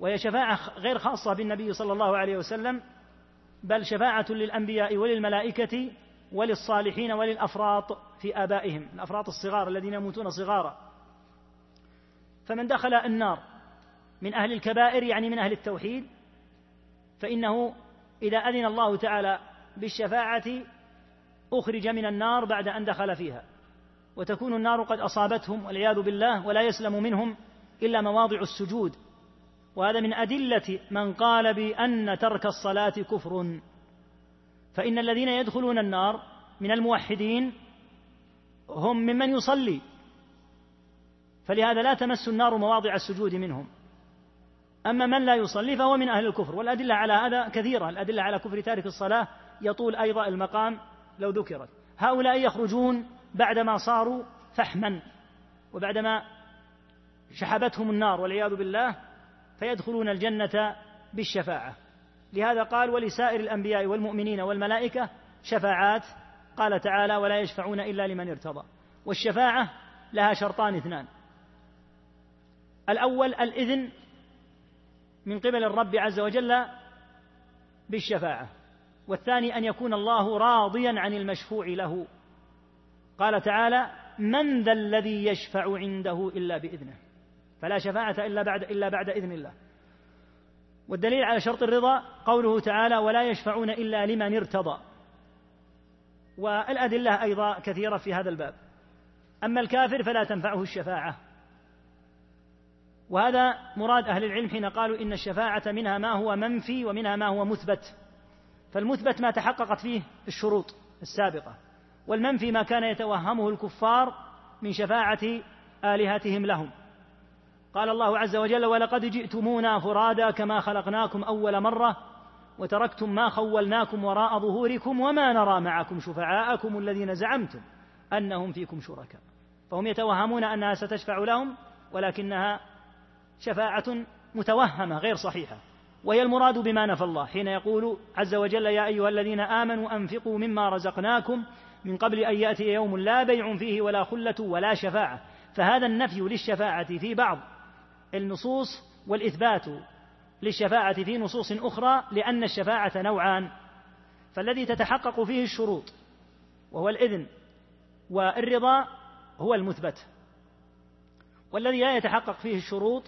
Speaker 1: وهي شفاعة غير خاصة بالنبي صلى الله عليه وسلم بل شفاعة للأنبياء وللملائكة وللصالحين وللأفراط في آبائهم الأفراط الصغار الذين يموتون صغارا فمن دخل النار من أهل الكبائر يعني من أهل التوحيد فإنه إذا أذن الله تعالى بالشفاعة أخرج من النار بعد أن دخل فيها وتكون النار قد أصابتهم والعياذ بالله ولا يسلم منهم إلا مواضع السجود وهذا من أدلة من قال بأن ترك الصلاة كفر فإن الذين يدخلون النار من الموحدين هم ممن يصلي فلهذا لا تمس النار مواضع السجود منهم أما من لا يصلي فهو من أهل الكفر والأدلة على هذا كثيرة الأدلة على كفر تارك الصلاة يطول أيضا المقام لو ذكرت هؤلاء يخرجون بعدما صاروا فحما وبعدما شحبتهم النار والعياذ بالله فيدخلون الجنة بالشفاعة لهذا قال ولسائر الأنبياء والمؤمنين والملائكة شفاعات قال تعالى ولا يشفعون إلا لمن ارتضى والشفاعة لها شرطان اثنان الأول الإذن من قبل الرب عز وجل بالشفاعة والثاني ان يكون الله راضيا عن المشفوع له قال تعالى من ذا الذي يشفع عنده الا باذنه فلا شفاعه الا بعد الا بعد اذن الله والدليل على شرط الرضا قوله تعالى ولا يشفعون الا لمن ارتضى والادله ايضا كثيره في هذا الباب اما الكافر فلا تنفعه الشفاعه وهذا مراد اهل العلم حين قالوا ان الشفاعه منها ما هو منفي ومنها ما هو مثبت فالمثبت ما تحققت فيه الشروط السابقة والمنفي ما كان يتوهمه الكفار من شفاعة آلهتهم لهم قال الله عز وجل ولقد جئتمونا فرادا كما خلقناكم أول مرة وتركتم ما خولناكم وراء ظهوركم وما نرى معكم شفعاءكم الذين زعمتم أنهم فيكم شركاء فهم يتوهمون أنها ستشفع لهم ولكنها شفاعة متوهمة غير صحيحة وهي المراد بما نفى الله حين يقول عز وجل يا أيها الذين آمنوا أنفقوا مما رزقناكم من قبل أن يأتي يوم لا بيع فيه ولا خلة ولا شفاعة فهذا النفي للشفاعة في بعض النصوص والإثبات للشفاعة في نصوص أخرى لأن الشفاعة نوعان فالذي تتحقق فيه الشروط وهو الإذن والرضا هو المثبت والذي لا يتحقق فيه الشروط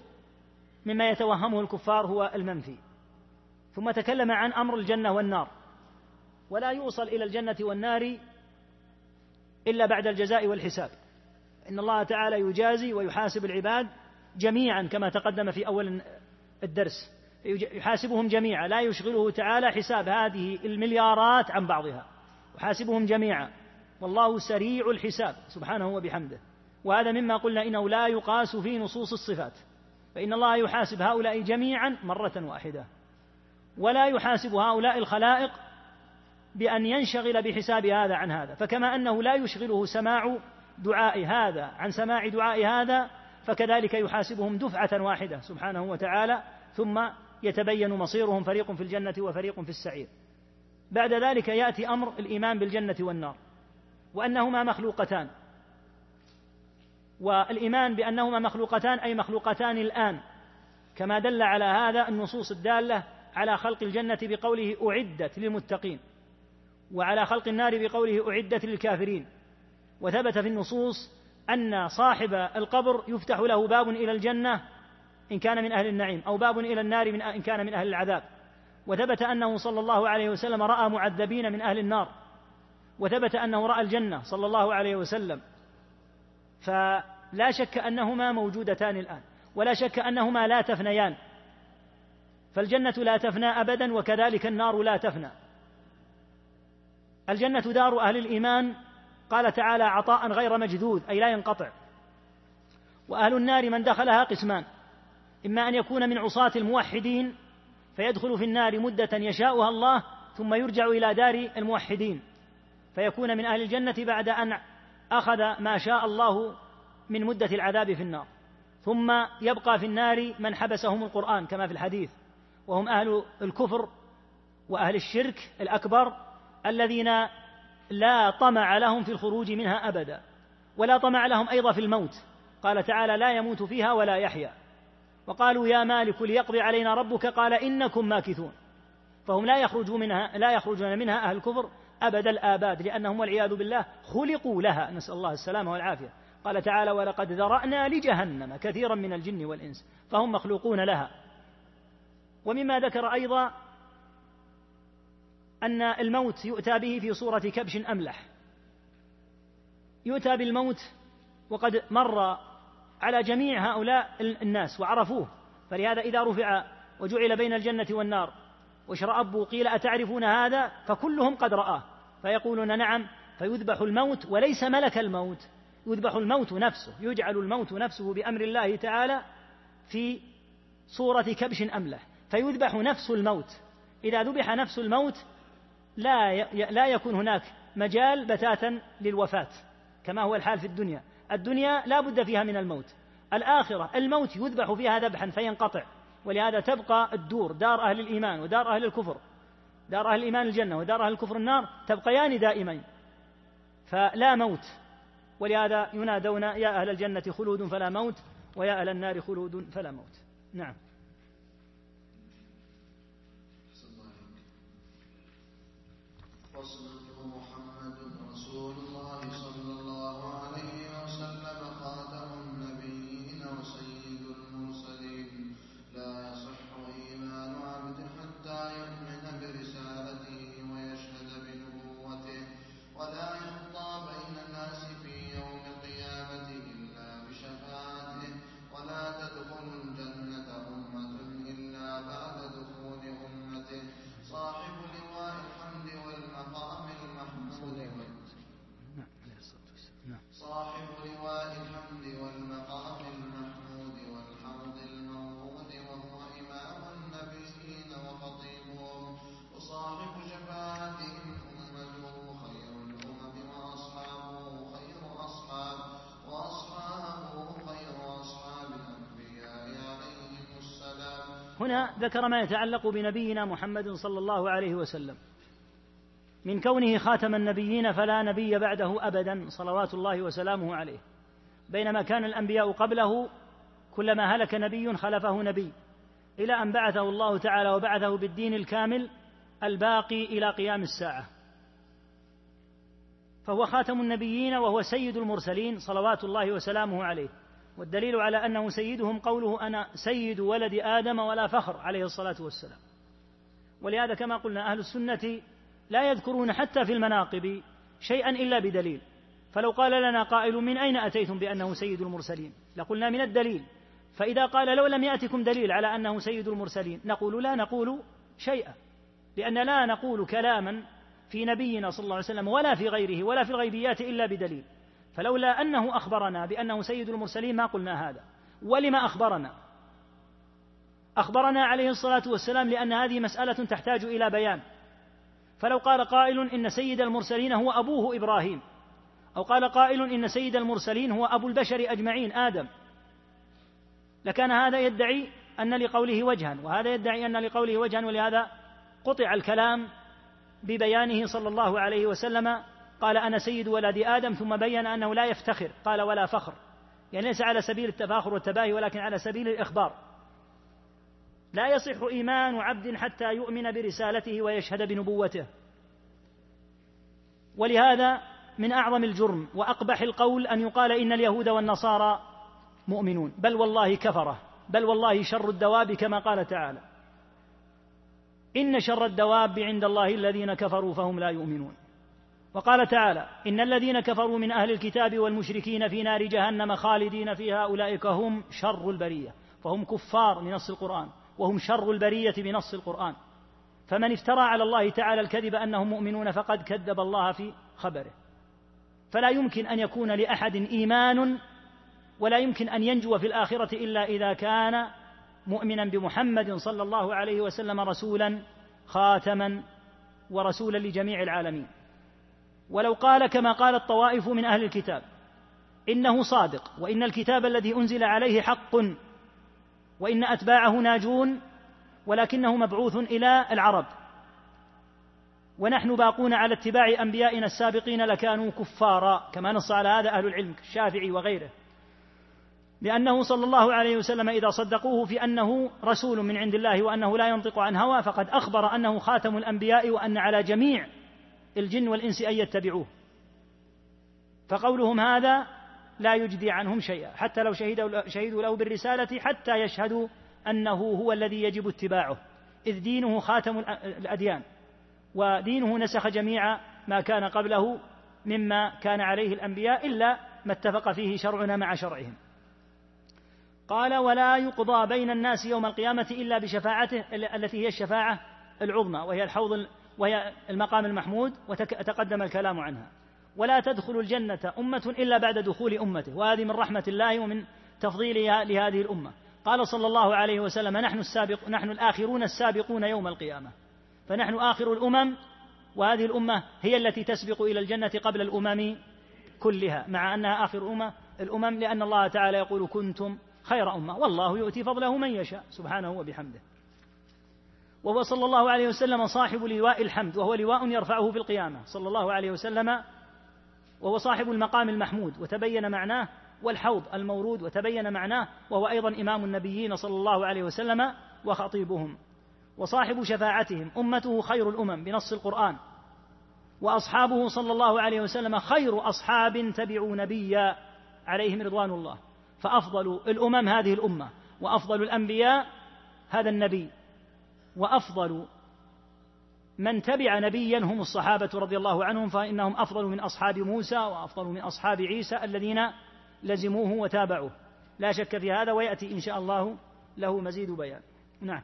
Speaker 1: مما يتوهمه الكفار هو المنفي ثم تكلم عن امر الجنه والنار ولا يوصل الى الجنه والنار الا بعد الجزاء والحساب ان الله تعالى يجازي ويحاسب العباد جميعا كما تقدم في اول الدرس يحاسبهم جميعا لا يشغله تعالى حساب هذه المليارات عن بعضها يحاسبهم جميعا والله سريع الحساب سبحانه وبحمده وهذا مما قلنا انه لا يقاس في نصوص الصفات فإن الله يحاسب هؤلاء جميعا مرة واحدة ولا يحاسب هؤلاء الخلائق بأن ينشغل بحساب هذا عن هذا فكما أنه لا يشغله سماع دعاء هذا عن سماع دعاء هذا فكذلك يحاسبهم دفعة واحدة سبحانه وتعالى ثم يتبين مصيرهم فريق في الجنة وفريق في السعير بعد ذلك يأتي أمر الإيمان بالجنة والنار وأنهما مخلوقتان والإيمان بأنهما مخلوقتان أي مخلوقتان الآن كما دل على هذا النصوص الدالة على خلق الجنة بقوله أعدت للمتقين وعلى خلق النار بقوله أعدت للكافرين وثبت في النصوص أن صاحب القبر يفتح له باب إلى الجنة إن كان من أهل النعيم أو باب إلى النار من إن كان من أهل العذاب وثبت أنه صلى الله عليه وسلم رأى معذبين من أهل النار وثبت أنه رأى الجنة صلى الله عليه وسلم فلا شك انهما موجودتان الان ولا شك انهما لا تفنيان فالجنه لا تفنى ابدا وكذلك النار لا تفنى الجنه دار اهل الايمان قال تعالى عطاء غير مجذوذ اي لا ينقطع واهل النار من دخلها قسمان اما ان يكون من عصاه الموحدين فيدخل في النار مده يشاؤها الله ثم يرجع الى دار الموحدين فيكون من اهل الجنه بعد ان أخذ ما شاء الله من مدة العذاب في النار ثم يبقى في النار من حبسهم القرآن كما في الحديث وهم أهل الكفر وأهل الشرك الأكبر الذين لا طمع لهم في الخروج منها أبدا ولا طمع لهم أيضا في الموت قال تعالى لا يموت فيها ولا يحيا وقالوا يا مالك ليقضي علينا ربك قال إنكم ماكثون فهم لا يخرجون منها لا يخرجون منها أهل الكفر أبد الآباد لأنهم والعياذ بالله خلقوا لها نسأل الله السلامة والعافية قال تعالى ولقد ذرأنا لجهنم كثيرا من الجن والإنس فهم مخلوقون لها ومما ذكر أيضا أن الموت يؤتى به في صورة كبش أملح يؤتى بالموت وقد مر على جميع هؤلاء الناس وعرفوه فلهذا إذا رفع وجعل بين الجنة والنار وشرأبوا قيل أتعرفون هذا فكلهم قد رآه فيقولون نعم فيذبح الموت وليس ملك الموت يذبح الموت نفسه يجعل الموت نفسه بأمر الله تعالى في صورة كبش أمله فيذبح نفس الموت إذا ذبح نفس الموت لا لا يكون هناك مجال بتاتا للوفاة كما هو الحال في الدنيا الدنيا لا بد فيها من الموت الآخرة الموت يذبح فيها ذبحا فينقطع ولهذا تبقى الدور دار أهل الإيمان ودار أهل الكفر دار أهل الإيمان الجنة ودار أهل الكفر النار تبقيان دائمين فلا موت ولهذا ينادون يا أهل الجنة خلود فلا موت ويا أهل النار خلود فلا موت نعم فصل ذكر ما يتعلق بنبينا محمد صلى الله عليه وسلم من كونه خاتم النبيين فلا نبي بعده ابدا صلوات الله وسلامه عليه بينما كان الانبياء قبله كلما هلك نبي خلفه نبي الى ان بعثه الله تعالى وبعثه بالدين الكامل الباقي الى قيام الساعه فهو خاتم النبيين وهو سيد المرسلين صلوات الله وسلامه عليه والدليل على أنه سيدهم قوله أنا سيد ولد آدم ولا فخر عليه الصلاة والسلام ولهذا كما قلنا أهل السنة لا يذكرون حتى في المناقب شيئا إلا بدليل فلو قال لنا قائل من أين أتيتم بأنه سيد المرسلين لقلنا من الدليل فإذا قال لو لم يأتكم دليل على أنه سيد المرسلين نقول لا نقول شيئا لأن لا نقول كلاما في نبينا صلى الله عليه وسلم ولا في غيره ولا في الغيبيات إلا بدليل فلولا أنه أخبرنا بأنه سيد المرسلين ما قلنا هذا ولما أخبرنا أخبرنا عليه الصلاة والسلام لأن هذه مسألة تحتاج إلى بيان فلو قال قائل إن سيد المرسلين هو أبوه إبراهيم أو قال قائل إن سيد المرسلين هو أبو البشر أجمعين آدم لكان هذا يدعي أن لقوله وجها وهذا يدعي أن لقوله وجها ولهذا قطع الكلام ببيانه صلى الله عليه وسلم قال أنا سيد ولد آدم ثم بين أنه لا يفتخر قال ولا فخر يعني ليس على سبيل التفاخر والتباهي ولكن على سبيل الإخبار لا يصح إيمان عبد حتى يؤمن برسالته ويشهد بنبوته ولهذا من أعظم الجرم وأقبح القول أن يقال إن اليهود والنصارى مؤمنون بل والله كفرة بل والله شر الدواب كما قال تعالى إن شر الدواب عند الله الذين كفروا فهم لا يؤمنون وقال تعالى ان الذين كفروا من اهل الكتاب والمشركين في نار جهنم خالدين فيها اولئك هم شر البريه فهم كفار بنص القران وهم شر البريه بنص القران فمن افترى على الله تعالى الكذب انهم مؤمنون فقد كذب الله في خبره فلا يمكن ان يكون لاحد ايمان ولا يمكن ان ينجو في الاخره الا اذا كان مؤمنا بمحمد صلى الله عليه وسلم رسولا خاتما ورسولا لجميع العالمين ولو قال كما قال الطوائف من اهل الكتاب انه صادق وان الكتاب الذي انزل عليه حق وان اتباعه ناجون ولكنه مبعوث الى العرب ونحن باقون على اتباع انبيائنا السابقين لكانوا كفارا كما نص على هذا اهل العلم الشافعي وغيره لأنه صلى الله عليه وسلم إذا صدقوه في أنه رسول من عند الله وأنه لا ينطق عن هوى فقد أخبر أنه خاتم الأنبياء وأن على جميع الجن والإنس أن يتبعوه فقولهم هذا لا يجدي عنهم شيئا حتى لو شهدوا, شهدوا له بالرسالة حتى يشهدوا أنه هو الذي يجب اتباعه إذ دينه خاتم الأديان ودينه نسخ جميع ما كان قبله مما كان عليه الأنبياء إلا ما اتفق فيه شرعنا مع شرعهم قال ولا يقضى بين الناس يوم القيامة إلا بشفاعته التي هي الشفاعة العظمى وهي الحوض وهي المقام المحمود وتقدم الكلام عنها ولا تدخل الجنة أمة إلا بعد دخول أمته وهذه من رحمة الله ومن تفضيلها لهذه الأمة قال صلى الله عليه وسلم نحن السابق نحن الآخرون السابقون يوم القيامة فنحن آخر الأمم وهذه الأمة هي التي تسبق إلى الجنة قبل الأمم كلها مع أنها آخر أمة الأمم لأن الله تعالى يقول كنتم خير أمة والله يؤتي فضله من يشاء سبحانه وبحمده وهو صلى الله عليه وسلم صاحب لواء الحمد وهو لواء يرفعه في القيامة صلى الله عليه وسلم وهو صاحب المقام المحمود وتبين معناه والحوض المورود وتبين معناه وهو أيضا إمام النبيين صلى الله عليه وسلم وخطيبهم وصاحب شفاعتهم أمته خير الأمم بنص القرآن وأصحابه صلى الله عليه وسلم خير أصحاب تبعوا نبيا عليهم رضوان الله فأفضل الأمم هذه الأمة وأفضل الأنبياء هذا النبي وافضل من تبع نبيا هم الصحابه رضي الله عنهم فانهم افضل من اصحاب موسى وافضل من اصحاب عيسى الذين لزموه وتابعوه لا شك في هذا وياتي ان شاء الله له مزيد بيان نعم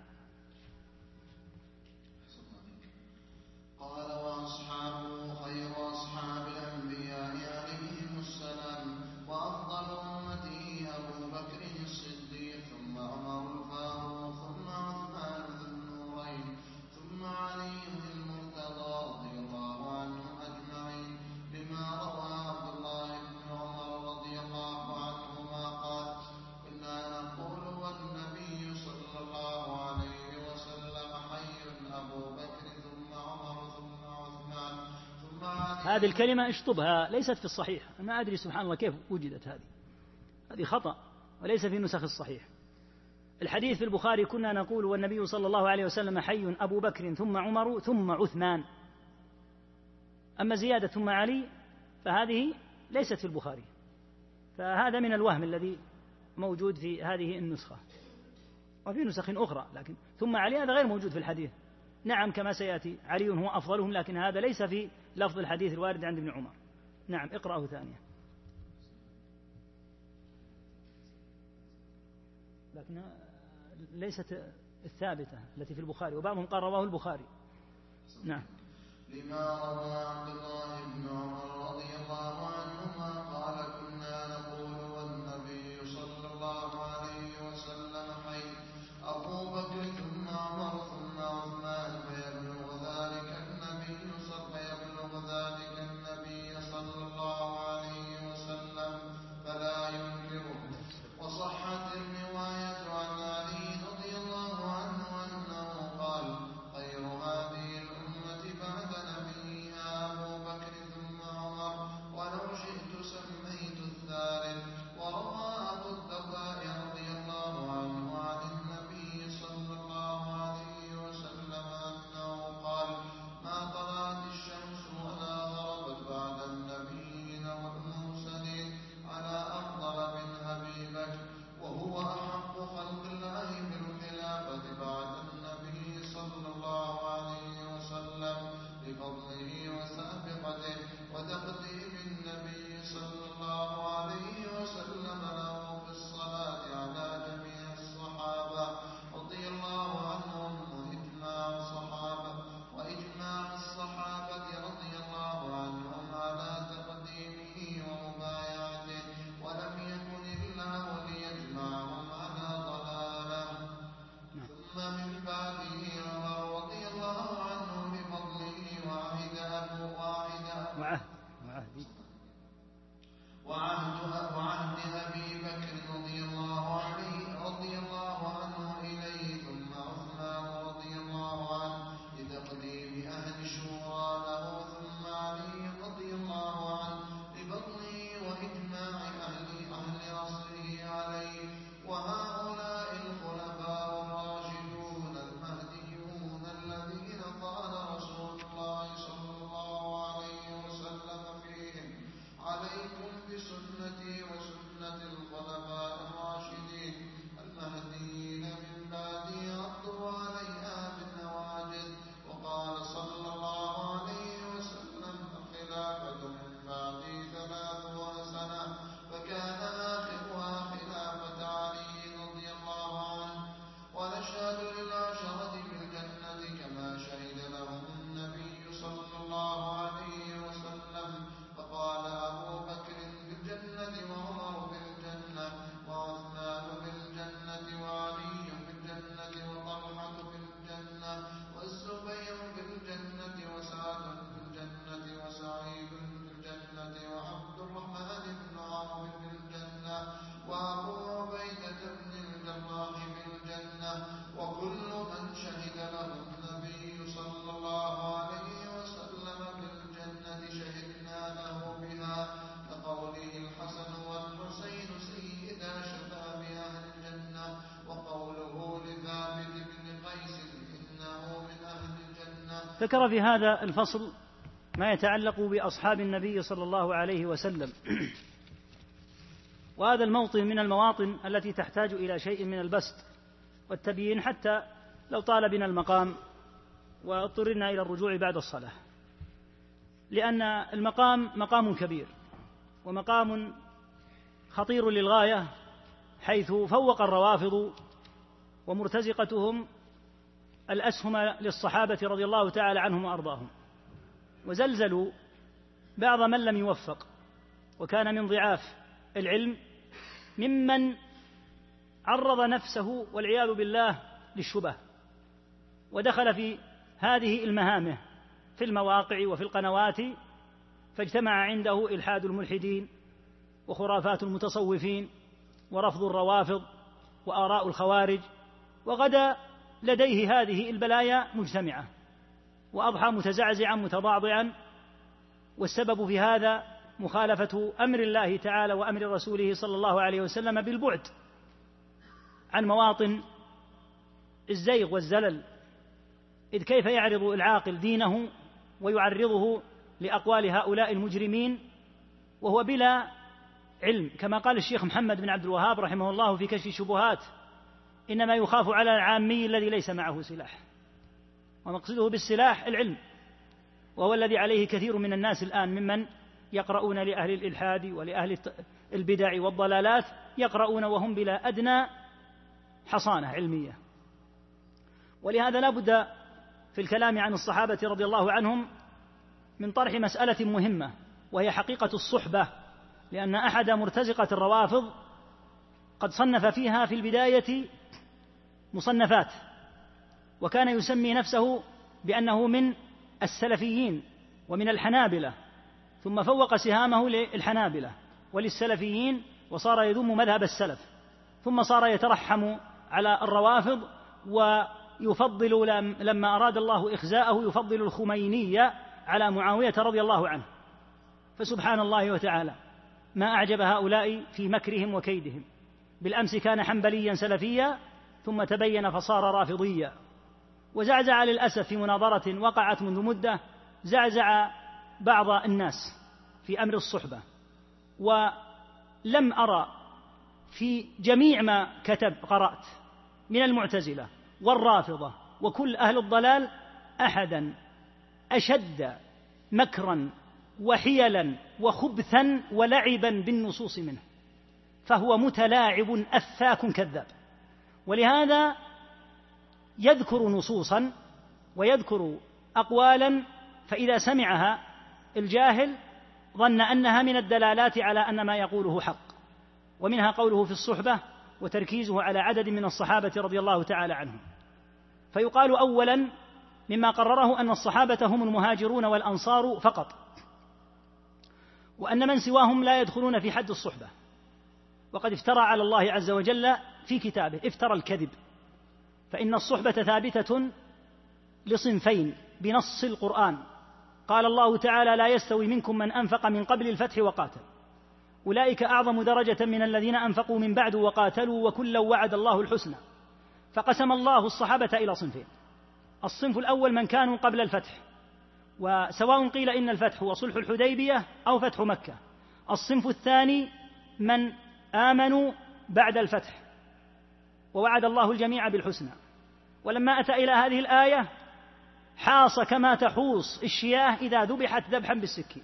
Speaker 1: هذه الكلمة اشطبها ليست في الصحيح ما أدري سبحان الله كيف وجدت هذه هذه خطأ وليس في نسخ الصحيح الحديث في البخاري كنا نقول والنبي صلى الله عليه وسلم حي أبو بكر ثم عمر ثم عثمان أما زيادة ثم علي فهذه ليست في البخاري فهذا من الوهم الذي موجود في هذه النسخة وفي نسخ أخرى لكن ثم علي هذا غير موجود في الحديث نعم كما سيأتي علي هو أفضلهم لكن هذا ليس في لفظ الحديث الوارد عند ابن عمر نعم اقرأه ثانية لكنها ليست الثابتة التي في البخاري وبعضهم قال رواه البخاري نعم
Speaker 2: لما روى عبد الله بن عمر رضي الله عنهما قال كنا نقول والنبي صلى الله عليه وسلم حي أبو بكر ثم عمر
Speaker 1: ذكر في هذا الفصل ما يتعلق باصحاب النبي صلى الله عليه وسلم وهذا الموطن من المواطن التي تحتاج الى شيء من البسط والتبيين حتى لو طال بنا المقام واضطررنا الى الرجوع بعد الصلاه لان المقام مقام كبير ومقام خطير للغايه حيث فوق الروافض ومرتزقتهم الأسهم للصحابة رضي الله تعالى عنهم وأرضاهم وزلزلوا بعض من لم يوفق وكان من ضعاف العلم ممن عرض نفسه والعياذ بالله للشبه ودخل في هذه المهامه في المواقع وفي القنوات فاجتمع عنده الحاد الملحدين وخرافات المتصوفين ورفض الروافض واراء الخوارج وغدا لديه هذه البلايا مجتمعه واضحى متزعزعا متضعضعا والسبب في هذا مخالفه امر الله تعالى وامر رسوله صلى الله عليه وسلم بالبعد عن مواطن الزيغ والزلل اذ كيف يعرض العاقل دينه ويعرضه لاقوال هؤلاء المجرمين وهو بلا علم كما قال الشيخ محمد بن عبد الوهاب رحمه الله في كشف الشبهات إنما يخاف على العامي الذي ليس معه سلاح ومقصده بالسلاح العلم وهو الذي عليه كثير من الناس الآن ممن يقرؤون لأهل الإلحاد ولأهل البدع والضلالات يقرؤون وهم بلا أدنى حصانة علمية ولهذا لا بد في الكلام عن الصحابة رضي الله عنهم من طرح مسألة مهمة وهي حقيقة الصحبة لأن أحد مرتزقة الروافض قد صنف فيها في البداية مصنفات وكان يسمي نفسه بأنه من السلفيين ومن الحنابلة ثم فوق سهامه للحنابلة وللسلفيين وصار يذم مذهب السلف ثم صار يترحم على الروافض ويفضل لما أراد الله إخزاءه يفضل الخمينية على معاوية رضي الله عنه فسبحان الله وتعالى ما أعجب هؤلاء في مكرهم وكيدهم بالأمس كان حنبليا سلفيا ثم تبين فصار رافضيا وزعزع للأسف في مناظرة وقعت منذ مدة زعزع بعض الناس في أمر الصحبة ولم أرى في جميع ما كتب قرأت من المعتزلة والرافضة وكل أهل الضلال أحدا أشد مكرا وحيلا وخبثا ولعبا بالنصوص منه فهو متلاعب أفاك كذاب ولهذا يذكر نصوصا ويذكر اقوالا فاذا سمعها الجاهل ظن انها من الدلالات على ان ما يقوله حق ومنها قوله في الصحبه وتركيزه على عدد من الصحابه رضي الله تعالى عنهم فيقال اولا مما قرره ان الصحابه هم المهاجرون والانصار فقط وان من سواهم لا يدخلون في حد الصحبه وقد افترى على الله عز وجل في كتابه افترى الكذب فإن الصحبة ثابتة لصنفين بنص القرآن قال الله تعالى لا يستوي منكم من أنفق من قبل الفتح وقاتل أولئك أعظم درجة من الذين أنفقوا من بعد وقاتلوا وكلا وعد الله الحسنى فقسم الله الصحابة إلى صنفين الصنف الأول من كانوا قبل الفتح وسواء قيل إن الفتح هو صلح الحديبية أو فتح مكة الصنف الثاني من آمنوا بعد الفتح ووعد الله الجميع بالحسنى ولما أتى إلى هذه الآية حاص كما تحوص الشياه إذا ذبحت ذبحا بالسكين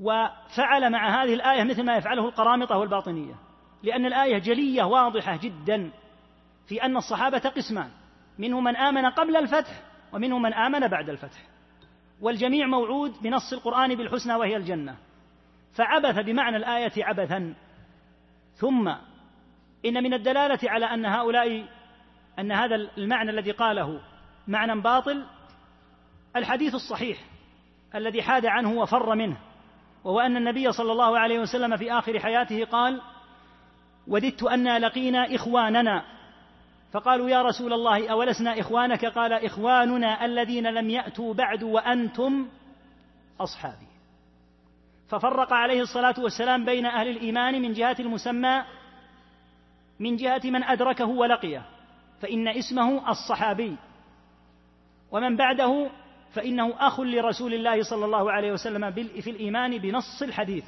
Speaker 1: وفعل مع هذه الآية مثل ما يفعله القرامطة والباطنية لأن الآية جلية واضحة جدا في أن الصحابة قسمان منهم من آمن قبل الفتح ومنهم من آمن بعد الفتح والجميع موعود بنص القرآن بالحسنى وهي الجنة فعبث بمعنى الآية عبثا ثم إن من الدلالة على أن هؤلاء أن هذا المعنى الذي قاله معنى باطل الحديث الصحيح الذي حاد عنه وفر منه وهو أن النبي صلى الله عليه وسلم في آخر حياته قال وددت أنا لقينا إخواننا فقالوا يا رسول الله أولسنا إخوانك قال إخواننا الذين لم يأتوا بعد وأنتم أصحابي ففرق عليه الصلاة والسلام بين أهل الإيمان من جهة المسمى من جهة من أدركه ولقيه فإن اسمه الصحابي ومن بعده فإنه أخ لرسول الله صلى الله عليه وسلم في الإيمان بنص الحديث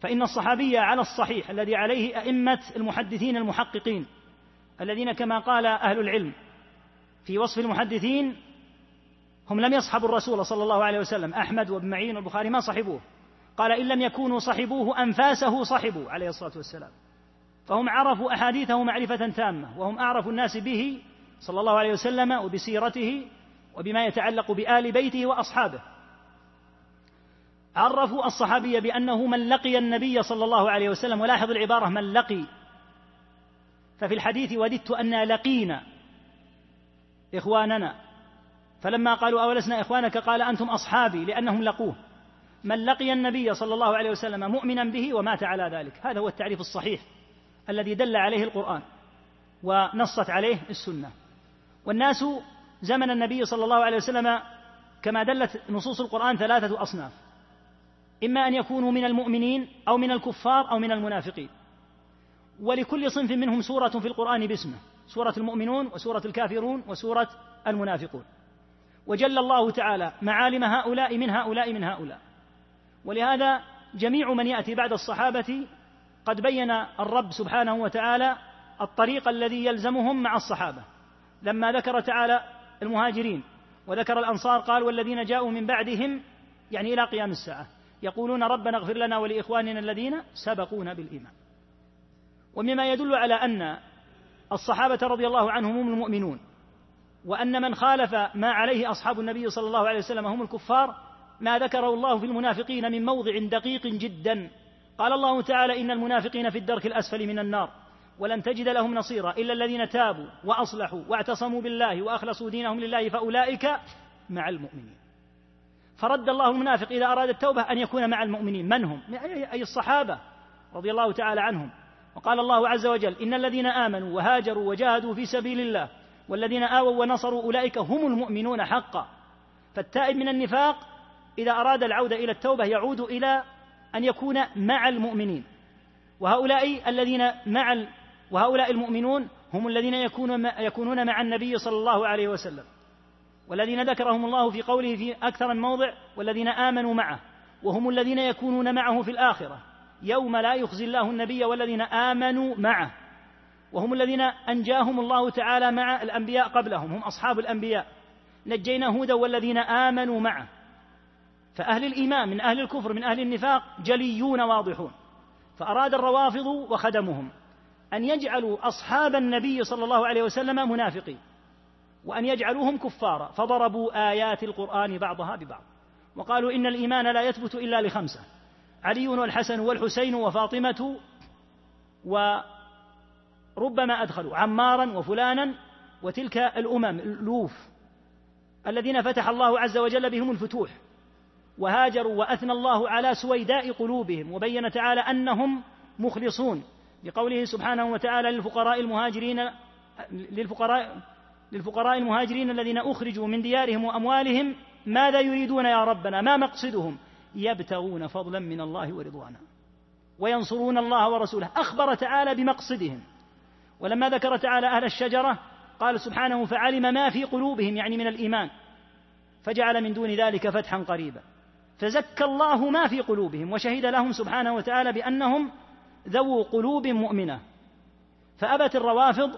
Speaker 1: فإن الصحابي على الصحيح الذي عليه أئمة المحدثين المحققين الذين كما قال أهل العلم في وصف المحدثين هم لم يصحبوا الرسول صلى الله عليه وسلم أحمد وابن معين والبخاري ما صحبوه قال إن لم يكونوا صحبوه أنفاسه صحبوا عليه الصلاة والسلام فهم عرفوا أحاديثه معرفة تامة وهم أعرف الناس به صلى الله عليه وسلم وبسيرته وبما يتعلق بآل بيته وأصحابه عرفوا الصحابي بأنه من لقي النبي صلى الله عليه وسلم ولاحظ العبارة من لقي ففي الحديث وددت أن لقينا إخواننا فلما قالوا أولسنا إخوانك قال أنتم أصحابي لأنهم لقوه من لقي النبي صلى الله عليه وسلم مؤمنا به ومات على ذلك هذا هو التعريف الصحيح الذي دل عليه القرآن ونصت عليه السنة والناس زمن النبي صلى الله عليه وسلم كما دلت نصوص القرآن ثلاثة أصناف إما أن يكونوا من المؤمنين أو من الكفار أو من المنافقين ولكل صنف منهم سورة في القرآن باسمه سورة المؤمنون وسورة الكافرون وسورة المنافقون وجل الله تعالى معالم هؤلاء من هؤلاء من هؤلاء ولهذا جميع من ياتي بعد الصحابه قد بين الرب سبحانه وتعالى الطريق الذي يلزمهم مع الصحابه لما ذكر تعالى المهاجرين وذكر الانصار قال والذين جاءوا من بعدهم يعني الى قيام الساعه يقولون ربنا اغفر لنا ولاخواننا الذين سبقونا بالايمان ومما يدل على ان الصحابه رضي الله عنهم هم المؤمنون وأن من خالف ما عليه أصحاب النبي صلى الله عليه وسلم هم الكفار ما ذكره الله في المنافقين من موضع دقيق جدا قال الله تعالى إن المنافقين في الدرك الأسفل من النار ولن تجد لهم نصيرا إلا الذين تابوا وأصلحوا واعتصموا بالله وأخلصوا دينهم لله فأولئك مع المؤمنين فرد الله المنافق إذا أراد التوبة أن يكون مع المؤمنين من هم؟ أي الصحابة رضي الله تعالى عنهم وقال الله عز وجل إن الذين آمنوا وهاجروا وجاهدوا في سبيل الله والذين آووا ونصروا أولئك هم المؤمنون حقا فالتائب من النفاق إذا أراد العودة إلى التوبة يعود إلى أن يكون مع المؤمنين وهؤلاء الذين مع وهؤلاء المؤمنون هم الذين يكون يكونون مع النبي صلى الله عليه وسلم والذين ذكرهم الله في قوله في أكثر من موضع والذين آمنوا معه وهم الذين يكونون معه في الآخرة يوم لا يخزي الله النبي والذين آمنوا معه وهم الذين أنجاهم الله تعالى مع الأنبياء قبلهم هم أصحاب الأنبياء نجينا هودا والذين آمنوا معه فأهل الإيمان من أهل الكفر من أهل النفاق جليون واضحون فأراد الروافض وخدمهم أن يجعلوا أصحاب النبي صلى الله عليه وسلم منافقين وأن يجعلوهم كفارا فضربوا آيات القرآن بعضها ببعض وقالوا إن الإيمان لا يثبت إلا لخمسة علي والحسن والحسين وفاطمة و ربما أدخلوا عمارا وفلانا وتلك الأمم الألوف الذين فتح الله عز وجل بهم الفتوح وهاجروا وأثنى الله على سويداء قلوبهم وبين تعالى أنهم مخلصون بقوله سبحانه وتعالى للفقراء المهاجرين للفقراء للفقراء المهاجرين الذين أخرجوا من ديارهم وأموالهم ماذا يريدون يا ربنا ما مقصدهم يبتغون فضلا من الله ورضوانا وينصرون الله ورسوله أخبر تعالى بمقصدهم ولما ذكر تعالى أهل الشجرة قال سبحانه فعلم ما في قلوبهم يعني من الإيمان فجعل من دون ذلك فتحا قريبا فزكى الله ما في قلوبهم وشهد لهم سبحانه وتعالى بأنهم ذو قلوب مؤمنة فأبت الروافض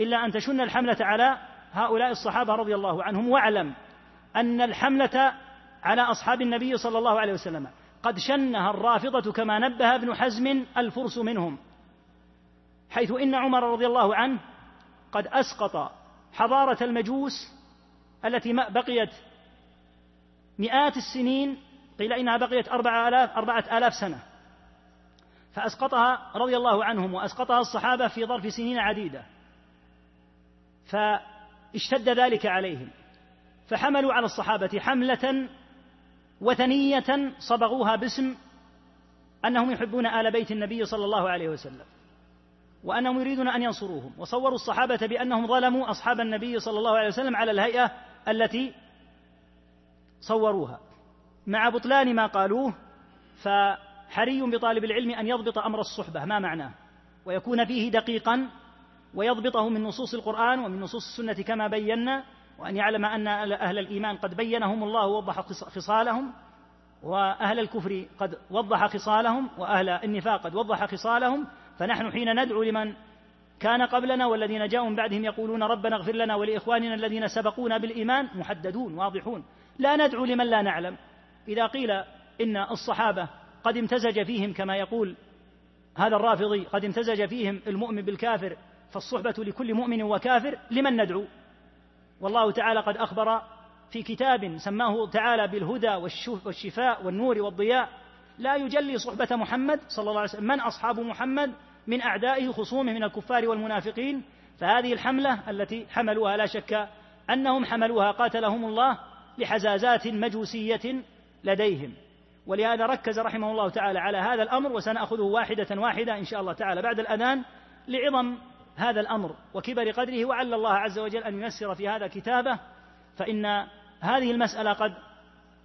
Speaker 1: إلا أن تشن الحملة على هؤلاء الصحابة رضي الله عنهم واعلم أن الحملة على أصحاب النبي صلى الله عليه وسلم قد شنها الرافضة كما نبه ابن حزم الفرس منهم حيث إن عمر رضي الله عنه قد أسقط حضارة المجوس التي بقيت مئات السنين قيل إنها بقيت أربعة آلاف, أربعة آلاف سنة فأسقطها رضي الله عنهم وأسقطها الصحابة في ظرف سنين عديدة فاشتد ذلك عليهم فحملوا على الصحابة حملة وثنية صبغوها باسم أنهم يحبون آل بيت النبي صلى الله عليه وسلم وأنهم يريدون أن ينصروهم وصوروا الصحابة بأنهم ظلموا أصحاب النبي صلى الله عليه وسلم على الهيئة التي صوروها مع بطلان ما قالوه فحري بطالب العلم أن يضبط أمر الصحبة ما معناه ويكون فيه دقيقا ويضبطه من نصوص القرآن ومن نصوص السنة كما بينا وأن يعلم أن أهل الإيمان قد بينهم الله ووضح خصالهم وأهل الكفر قد وضح خصالهم وأهل النفاق قد وضح خصالهم فنحن حين ندعو لمن كان قبلنا والذين جاءوا من بعدهم يقولون ربنا اغفر لنا ولاخواننا الذين سبقونا بالايمان محددون واضحون لا ندعو لمن لا نعلم اذا قيل ان الصحابه قد امتزج فيهم كما يقول هذا الرافضي قد امتزج فيهم المؤمن بالكافر فالصحبه لكل مؤمن وكافر لمن ندعو والله تعالى قد اخبر في كتاب سماه تعالى بالهدى والشفاء والنور والضياء لا يجلي صحبة محمد صلى الله عليه وسلم من أصحاب محمد من أعدائه خصومه من الكفار والمنافقين فهذه الحملة التي حملوها لا شك أنهم حملوها قاتلهم الله لحزازات مجوسية لديهم ولهذا ركز رحمه الله تعالى على هذا الأمر وسنأخذه واحدة واحدة إن شاء الله تعالى بعد الأذان لعظم هذا الأمر وكبر قدره وعل الله عز وجل أن ييسر في هذا كتابه فإن هذه المسألة قد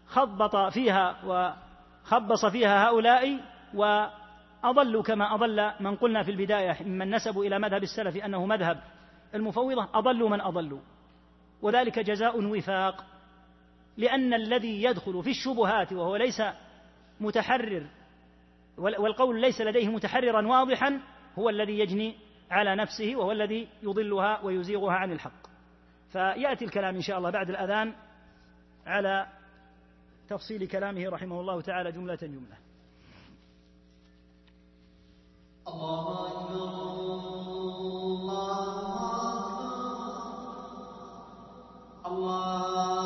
Speaker 1: خبط فيها وخبص فيها هؤلاء و أضلوا كما أضل من قلنا في البداية ممن نسبوا إلى مذهب السلف أنه مذهب المفوضة أضلوا من أضلوا وذلك جزاء وفاق لأن الذي يدخل في الشبهات وهو ليس متحرر والقول ليس لديه متحررا واضحا هو الذي يجني على نفسه وهو الذي يضلها ويزيغها عن الحق فياتي الكلام ان شاء الله بعد الاذان على تفصيل كلامه رحمه الله تعالى جمله جمله Allah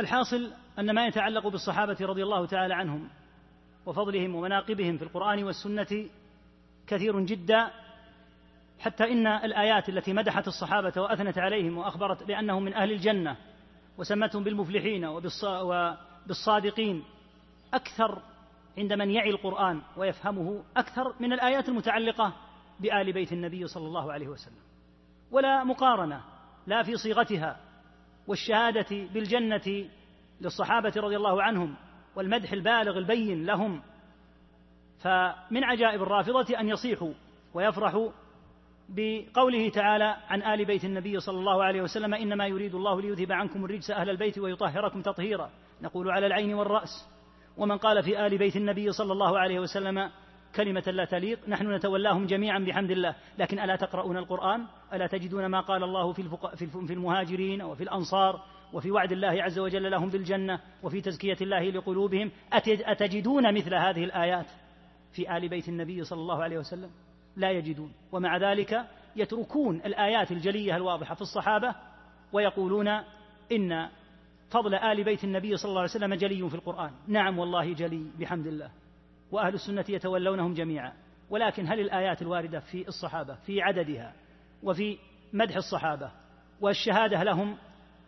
Speaker 1: الحاصل أن ما يتعلق بالصحابة رضي الله تعالى عنهم وفضلهم ومناقبهم في القرآن والسنة كثير جدا حتى إن الآيات التي مدحت الصحابة وأثنت عليهم وأخبرت بأنهم من أهل الجنة وسمتهم بالمفلحين وبالصادقين أكثر عند من يعي القرآن ويفهمه أكثر من الآيات المتعلقة بآل بيت النبي صلى الله عليه وسلم ولا مقارنة لا في صيغتها والشهاده بالجنه للصحابه رضي الله عنهم والمدح البالغ البين لهم فمن عجائب الرافضه ان يصيحوا ويفرحوا بقوله تعالى عن ال بيت النبي صلى الله عليه وسلم انما يريد الله ليذهب عنكم الرجس اهل البيت ويطهركم تطهيرا نقول على العين والراس ومن قال في ال بيت النبي صلى الله عليه وسلم كلمة لا تليق نحن نتولاهم جميعا بحمد الله لكن ألا تقرؤون القرآن ألا تجدون ما قال الله في, الفق... في المهاجرين وفي الأنصار وفي وعد الله عز وجل لهم بالجنة وفي تزكية الله لقلوبهم أتجدون مثل هذه الآيات في آل بيت النبي صلى الله عليه وسلم لا يجدون ومع ذلك يتركون الآيات الجلية الواضحة في الصحابة ويقولون إن فضل آل بيت النبي صلى الله عليه وسلم جلي في القرآن نعم والله جلي بحمد الله وأهل السنة يتولونهم جميعا ولكن هل الآيات الواردة في الصحابة في عددها وفي مدح الصحابة والشهادة لهم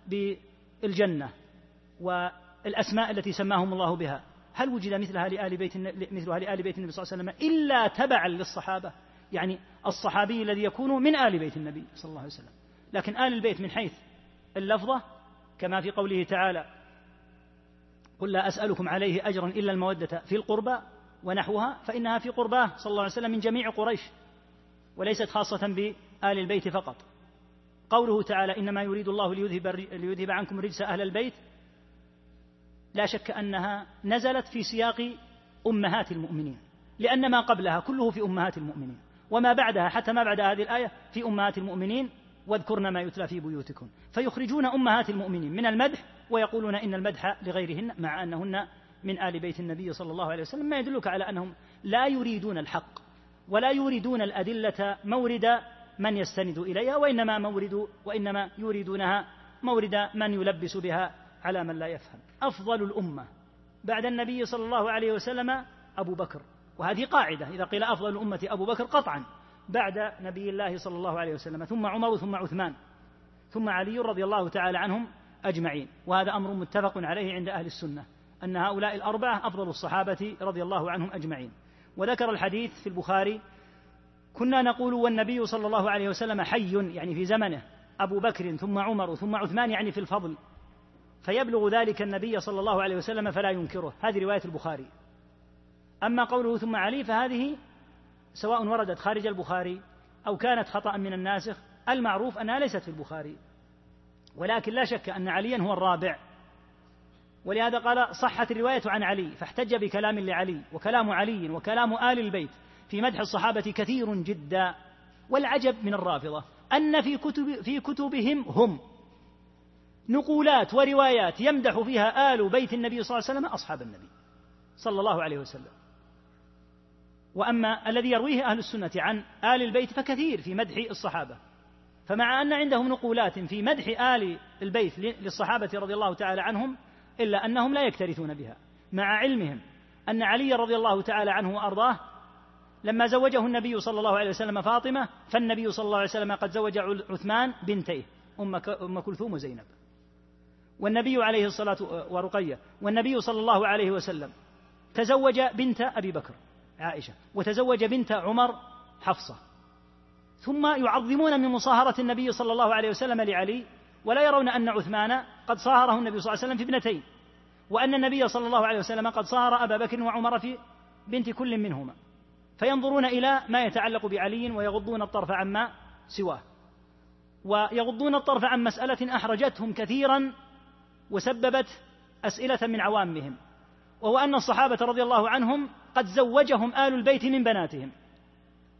Speaker 1: بالجنة والأسماء التي سماهم الله بها هل وجد مثلها لآل بيت مثلها لآل بيت النبي صلى الله عليه وسلم إلا تبعا للصحابة يعني الصحابي الذي يكون من آل بيت النبي صلى الله عليه وسلم لكن آل البيت من حيث اللفظة كما في قوله تعالى قل لا أسألكم عليه أجرا إلا المودة في القربى ونحوها فإنها في قرباه صلى الله عليه وسلم من جميع قريش وليست خاصة بآل البيت فقط قوله تعالى إنما يريد الله ليذهب, ليذهب عنكم رجس أهل البيت لا شك أنها نزلت في سياق أمهات المؤمنين لأن ما قبلها كله في أمهات المؤمنين وما بعدها حتى ما بعد هذه الآية في أمهات المؤمنين واذكرن ما يتلى في بيوتكم فيخرجون أمهات المؤمنين من المدح ويقولون إن المدح لغيرهن مع أنهن من آل بيت النبي صلى الله عليه وسلم ما يدلك على أنهم لا يريدون الحق ولا يريدون الأدلة مورد من يستند إليها وإنما مورد وإنما يريدونها مورد من يلبس بها على من لا يفهم أفضل الأمة بعد النبي صلى الله عليه وسلم أبو بكر وهذه قاعدة إذا قيل أفضل الأمة أبو بكر قطعا بعد نبي الله صلى الله عليه وسلم ثم عمر ثم عثمان ثم علي رضي الله تعالى عنهم أجمعين وهذا أمر متفق عليه عند أهل السنة أن هؤلاء الأربعة أفضل الصحابة رضي الله عنهم أجمعين وذكر الحديث في البخاري كنا نقول والنبي صلى الله عليه وسلم حي يعني في زمنه أبو بكر ثم عمر ثم عثمان يعني في الفضل فيبلغ ذلك النبي صلى الله عليه وسلم فلا ينكره هذه رواية البخاري أما قوله ثم علي فهذه سواء وردت خارج البخاري أو كانت خطأ من الناسخ المعروف أنها ليست في البخاري ولكن لا شك أن عليا هو الرابع ولهذا قال صحت الرواية عن علي فاحتج بكلام لعلي وكلام علي وكلام آل البيت في مدح الصحابة كثير جدا والعجب من الرافضة أن في, كتب في كتبهم هم نقولات وروايات يمدح فيها آل بيت النبي صلى الله عليه وسلم أصحاب النبي صلى الله عليه وسلم وأما الذي يرويه أهل السنة عن آل البيت فكثير في مدح الصحابة فمع أن عندهم نقولات في مدح آل البيت للصحابة رضي الله تعالى عنهم إلا أنهم لا يكترثون بها مع علمهم أن علي رضي الله تعالى عنه وأرضاه لما زوجه النبي صلى الله عليه وسلم فاطمة فالنبي صلى الله عليه وسلم قد زوج عثمان بنتيه أم كلثوم وزينب والنبي عليه الصلاة ورقية والنبي صلى الله عليه وسلم تزوج بنت أبي بكر عائشة وتزوج بنت عمر حفصة ثم يعظمون من مصاهرة النبي صلى الله عليه وسلم لعلي ولا يرون أن عثمان قد صاهره النبي صلى الله عليه وسلم في ابنتين وأن النبي صلى الله عليه وسلم قد صاهر أبا بكر وعمر في بنت كل منهما فينظرون إلى ما يتعلق بعلي ويغضون الطرف عما سواه ويغضون الطرف عن مسألة أحرجتهم كثيرا وسببت أسئلة من عوامهم وهو أن الصحابة رضي الله عنهم قد زوجهم آل البيت من بناتهم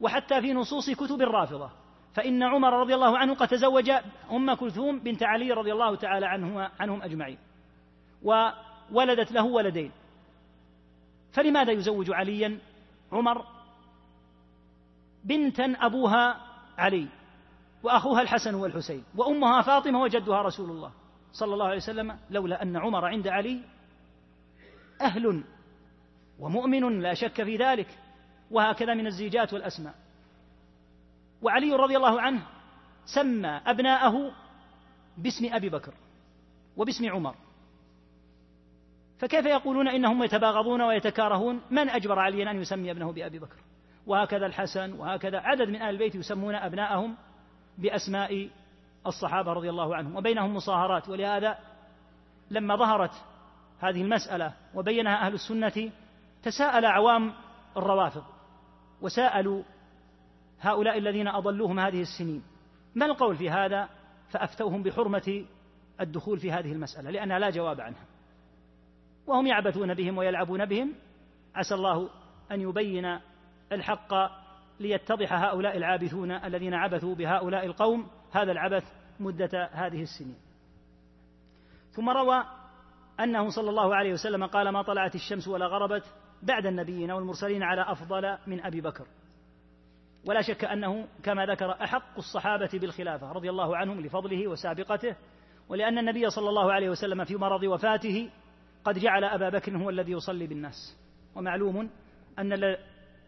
Speaker 1: وحتى في نصوص كتب الرافضة فإن عمر رضي الله عنه قد تزوج أم كلثوم بنت علي رضي الله تعالى عنهما عنهم أجمعين وولدت له ولدين فلماذا يزوج عليا عمر بنتا أبوها علي وأخوها الحسن والحسين وأمها فاطمة وجدها رسول الله صلى الله عليه وسلم لولا أن عمر عند علي أهل ومؤمن لا شك في ذلك وهكذا من الزيجات والأسماء وعلي رضي الله عنه سمى أبناءه باسم أبي بكر وباسم عمر فكيف يقولون إنهم يتباغضون ويتكارهون من أجبر عليا أن يسمي ابنه بأبي بكر وهكذا الحسن وهكذا عدد من أهل البيت يسمون أبناءهم بأسماء الصحابة رضي الله عنهم وبينهم مصاهرات ولهذا لما ظهرت هذه المسألة وبينها أهل السنة تساءل عوام الروافض وسألوا هؤلاء الذين أضلوهم هذه السنين ما القول في هذا فأفتوهم بحرمة الدخول في هذه المسألة لأنها لا جواب عنها وهم يعبثون بهم ويلعبون بهم عسى الله أن يبين الحق ليتضح هؤلاء العابثون الذين عبثوا بهؤلاء القوم هذا العبث مدة هذه السنين ثم روى أنه صلى الله عليه وسلم قال ما طلعت الشمس ولا غربت بعد النبيين والمرسلين على أفضل من أبي بكر ولا شك أنه كما ذكر أحق الصحابة بالخلافة رضي الله عنهم لفضله وسابقته ولأن النبي صلى الله عليه وسلم في مرض وفاته قد جعل أبا بكر هو الذي يصلي بالناس ومعلوم أن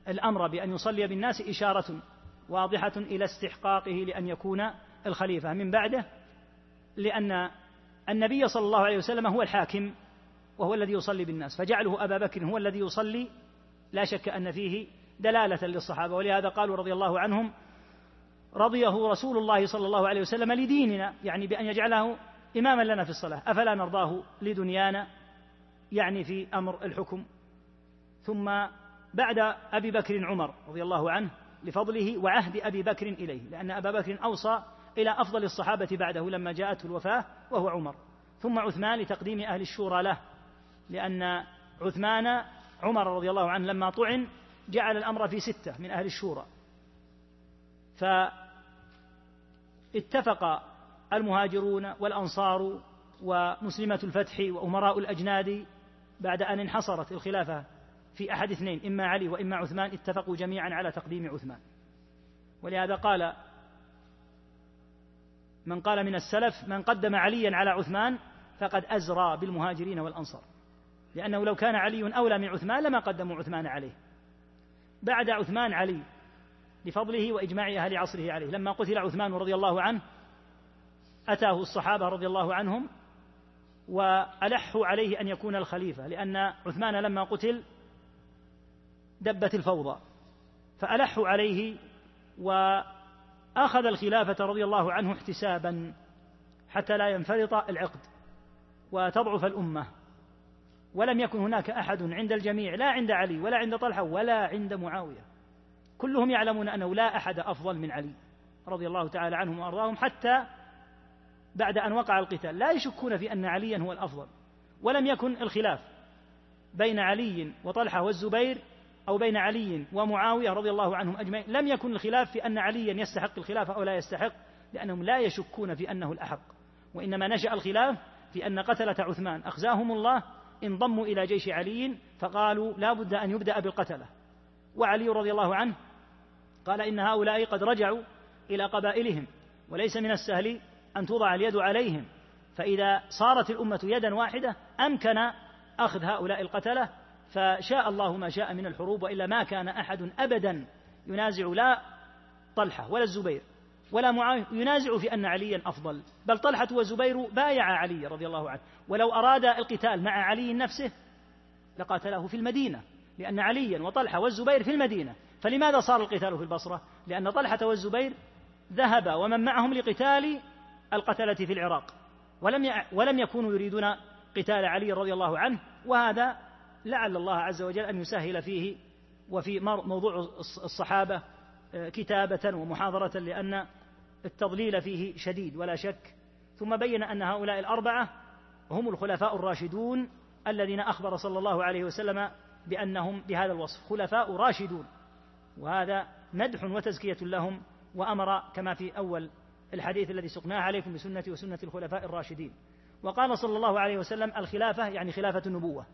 Speaker 1: الأمر بأن يصلي بالناس إشارة واضحة إلى استحقاقه لأن يكون الخليفة من بعده لأن النبي صلى الله عليه وسلم هو الحاكم وهو الذي يصلي بالناس فجعله أبا بكر هو الذي يصلي لا شك أن فيه دلالة للصحابة ولهذا قالوا رضي الله عنهم رضيه رسول الله صلى الله عليه وسلم لديننا يعني بأن يجعله إماما لنا في الصلاة أفلا نرضاه لدنيانا يعني في أمر الحكم ثم بعد أبي بكر عمر رضي الله عنه لفضله وعهد أبي بكر إليه لأن أبا بكر أوصى إلى أفضل الصحابة بعده لما جاءته الوفاة وهو عمر ثم عثمان لتقديم أهل الشورى له لأن عثمان عمر رضي الله عنه لما طعن جعل الأمر في ستة من أهل الشورى فاتفق المهاجرون والأنصار ومسلمة الفتح وأمراء الأجناد بعد أن انحصرت الخلافة في أحد اثنين إما علي وإما عثمان اتفقوا جميعا على تقديم عثمان ولهذا قال من قال من السلف من قدم عليا على عثمان فقد أزرى بالمهاجرين والأنصار لأنه لو كان علي أولى من عثمان لما قدموا عثمان عليه بعد عثمان علي لفضله واجماع اهل عصره عليه لما قتل عثمان رضي الله عنه اتاه الصحابه رضي الله عنهم والحوا عليه ان يكون الخليفه لان عثمان لما قتل دبت الفوضى فالحوا عليه واخذ الخلافه رضي الله عنه احتسابا حتى لا ينفرط العقد وتضعف الامه ولم يكن هناك احد عند الجميع لا عند علي ولا عند طلحه ولا عند معاويه كلهم يعلمون انه لا احد افضل من علي رضي الله تعالى عنهم وارضاهم حتى بعد ان وقع القتال لا يشكون في ان عليا هو الافضل ولم يكن الخلاف بين علي وطلحه والزبير او بين علي ومعاويه رضي الله عنهم اجمعين لم يكن الخلاف في ان عليا يستحق الخلافه او لا يستحق لانهم لا يشكون في انه الاحق وانما نشا الخلاف في ان قتله عثمان اخزاهم الله انضموا إلى جيش علي فقالوا لا بد أن يبدأ بالقتلة وعلي رضي الله عنه قال إن هؤلاء قد رجعوا إلى قبائلهم وليس من السهل أن توضع اليد عليهم فإذا صارت الأمة يدا واحدة أمكن أخذ هؤلاء القتلة فشاء الله ما شاء من الحروب وإلا ما كان أحد أبدا ينازع لا طلحة ولا الزبير ولا معاوية ينازع في أن عليا أفضل بل طلحة وزبير بايع علي رضي الله عنه ولو أراد القتال مع علي نفسه لقاتله في المدينة لأن عليا وطلحة والزبير في المدينة فلماذا صار القتال في البصرة لأن طلحة والزبير ذهب ومن معهم لقتال القتلة في العراق ولم ولم يكونوا يريدون قتال علي رضي الله عنه وهذا لعل الله عز وجل أن يسهل فيه وفي موضوع الصحابة آه، كتابة ومحاضرة لأن التضليل فيه شديد ولا شك ثم بين أن هؤلاء الأربعة هم الخلفاء الراشدون الذين أخبر صلى الله عليه وسلم بأنهم بهذا الوصف خلفاء راشدون وهذا مدح وتزكية لهم وأمر كما في أول الحديث الذي سقناه عليكم بسنتي وسنة الخلفاء الراشدين وقال صلى الله عليه وسلم الخلافة يعني خلافة النبوة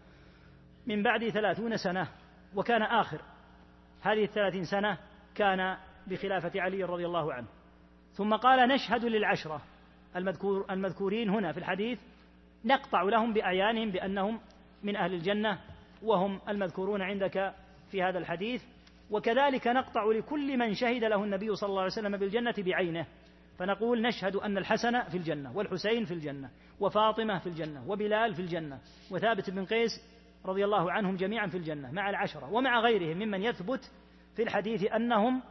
Speaker 1: من بعد ثلاثون سنة وكان آخر هذه الثلاثين سنة كان بخلافة علي رضي الله عنه ثم قال نشهد للعشرة المذكور المذكورين هنا في الحديث نقطع لهم بأعيانهم بأنهم من أهل الجنة وهم المذكورون عندك في هذا الحديث وكذلك نقطع لكل من شهد له النبي صلى الله عليه وسلم بالجنة بعينه فنقول نشهد أن الحسن في الجنة والحسين في الجنة وفاطمة في الجنة وبلال في الجنة وثابت بن قيس رضي الله عنهم جميعا في الجنة مع العشرة ومع غيرهم ممن يثبت في الحديث أنهم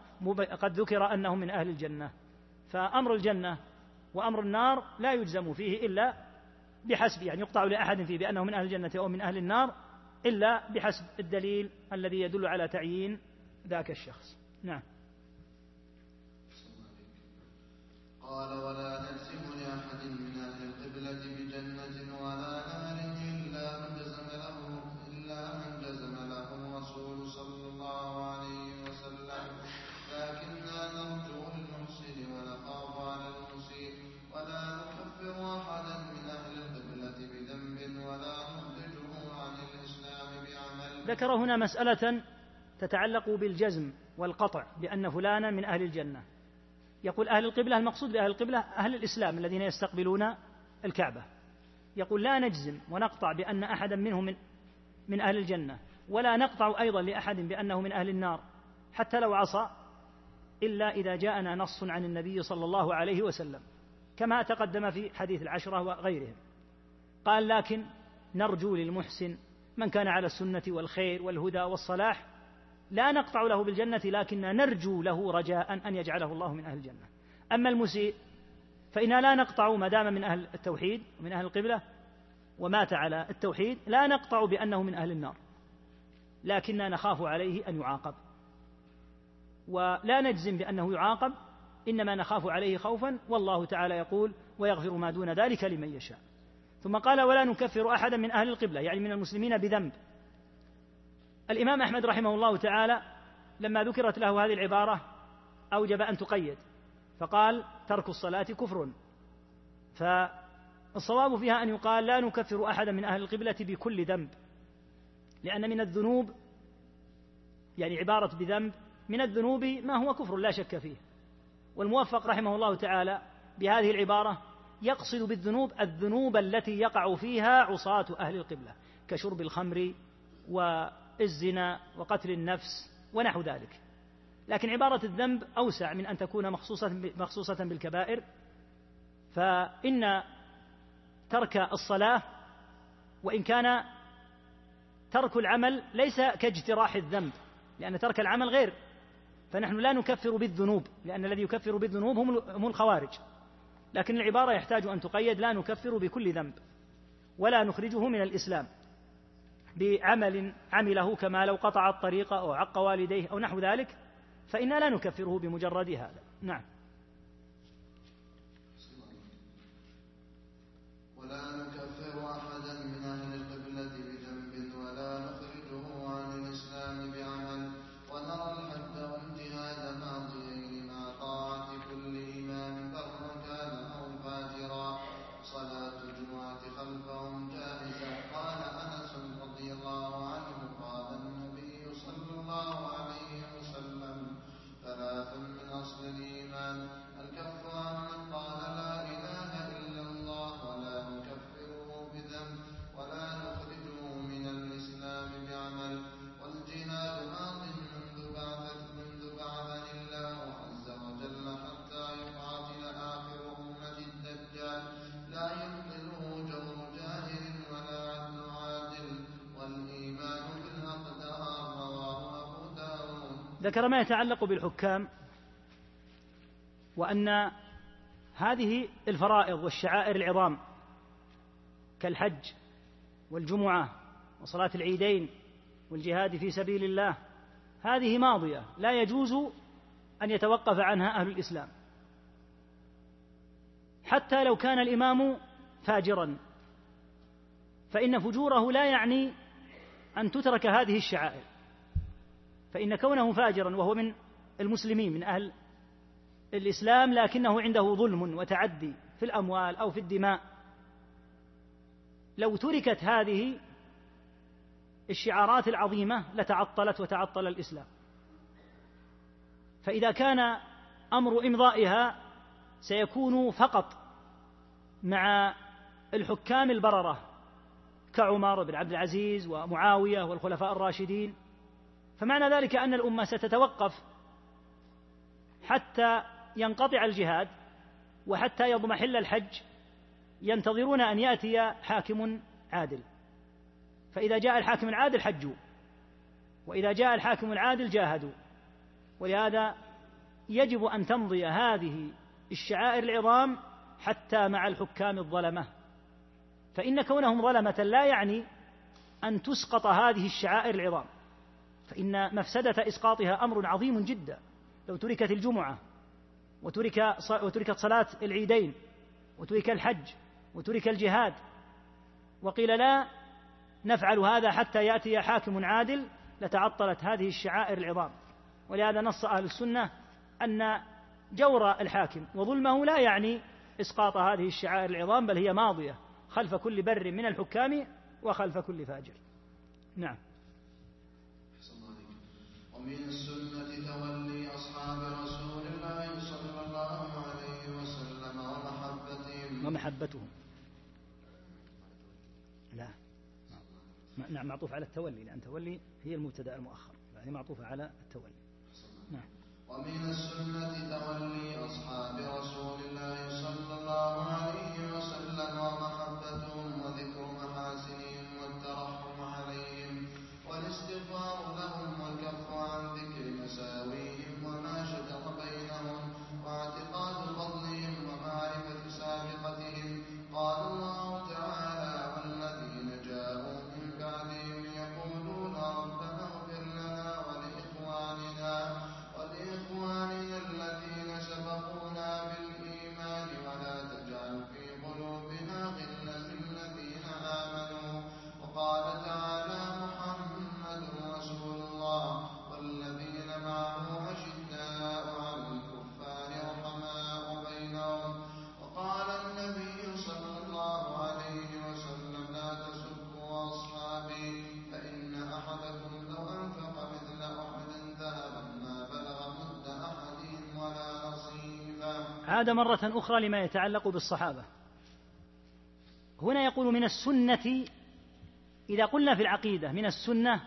Speaker 1: قد ذكر أنهم من أهل الجنة فأمر الجنة وأمر النار لا يجزم فيه إلا بحسب يعني يقطع لأحد فيه بأنه من أهل الجنة أو من أهل النار إلا بحسب الدليل الذي يدل على تعيين ذاك الشخص نعم قال ولا نلزم لأحد من ذكر هنا مسألة تتعلق بالجزم والقطع بأن فلانا من أهل الجنة يقول أهل القبلة المقصود بأهل القبلة أهل الإسلام الذين يستقبلون الكعبة يقول لا نجزم ونقطع بأن أحدا منهم من, من أهل الجنة ولا نقطع أيضا لأحد بأنه من أهل النار حتى لو عصى إلا إذا جاءنا نص عن النبي صلى الله عليه وسلم كما تقدم في حديث العشرة وغيرهم قال لكن نرجو للمحسن من كان على السنة والخير والهدى والصلاح لا نقطع له بالجنة لكن نرجو له رجاء أن يجعله الله من أهل الجنة أما المسيء فإنا لا نقطع ما دام من أهل التوحيد ومن أهل القبلة ومات على التوحيد لا نقطع بأنه من أهل النار لكننا نخاف عليه أن يعاقب ولا نجزم بأنه يعاقب إنما نخاف عليه خوفا والله تعالى يقول ويغفر ما دون ذلك لمن يشاء ثم قال ولا نكفر أحدا من أهل القبلة يعني من المسلمين بذنب الإمام أحمد رحمه الله تعالى لما ذكرت له هذه العبارة أوجب أن تقيد فقال ترك الصلاة كفر فالصواب فيها أن يقال لا نكفر أحدا من أهل القبلة بكل ذنب لأن من الذنوب يعني عبارة بذنب من الذنوب ما هو كفر لا شك فيه والموفق رحمه الله تعالى بهذه العبارة يقصد بالذنوب الذنوب التي يقع فيها عصاة أهل القبلة كشرب الخمر والزنا وقتل النفس ونحو ذلك لكن عبارة الذنب أوسع من أن تكون مخصوصة, مخصوصة بالكبائر فإن ترك الصلاة وإن كان ترك العمل ليس كاجتراح الذنب لأن ترك العمل غير فنحن لا نكفر بالذنوب لأن الذي يكفر بالذنوب هم الخوارج لكن العبارة يحتاج أن تقيد لا نكفر بكل ذنب ولا نخرجه من الإسلام بعمل عمله كما لو قطع الطريق أو عق والديه أو نحو ذلك فإنا لا نكفره بمجرد هذا نعم ولا نكفر ذكر ما يتعلق بالحكام وأن هذه الفرائض والشعائر العظام كالحج والجمعة وصلاة العيدين والجهاد في سبيل الله هذه ماضية لا يجوز أن يتوقف عنها أهل الإسلام حتى لو كان الإمام فاجرا فإن فجوره لا يعني أن تترك هذه الشعائر فإن كونه فاجرا وهو من المسلمين من أهل الإسلام لكنه عنده ظلم وتعدي في الأموال أو في الدماء لو تركت هذه الشعارات العظيمة لتعطلت وتعطل الإسلام فإذا كان أمر إمضائها سيكون فقط مع الحكام البررة كعمر بن عبد العزيز ومعاوية والخلفاء الراشدين فمعنى ذلك أن الأمة ستتوقف حتى ينقطع الجهاد وحتى يضمحل الحج ينتظرون أن يأتي حاكم عادل فإذا جاء الحاكم العادل حجوا وإذا جاء الحاكم العادل جاهدوا ولهذا يجب أن تمضي هذه الشعائر العظام حتى مع الحكام الظلمة فإن كونهم ظلمة لا يعني أن تسقط هذه الشعائر العظام فإن مفسدة إسقاطها أمر عظيم جدا لو تركت الجمعة وترك وتركت صلاة العيدين وترك الحج وترك الجهاد وقيل لا نفعل هذا حتى يأتي حاكم عادل لتعطلت هذه الشعائر العظام ولهذا نص أهل السنة أن جور الحاكم وظلمه لا يعني إسقاط هذه الشعائر العظام بل هي ماضية خلف كل بر من الحكام وخلف كل فاجر نعم ومن السنة تولي أصحاب رسول الله صلى الله عليه وسلم ومحبتهم ومحبتهم لا نعم معطوف على التولي لأن تولي هي المبتدأ المؤخر يعني معطوفة على التولي نعم ومن السنة تولي أصحاب رسول الله صلى الله عليه وسلم ومحبتهم عاد مرة أخرى لما يتعلق بالصحابة هنا يقول من السنة إذا قلنا في العقيدة من السنة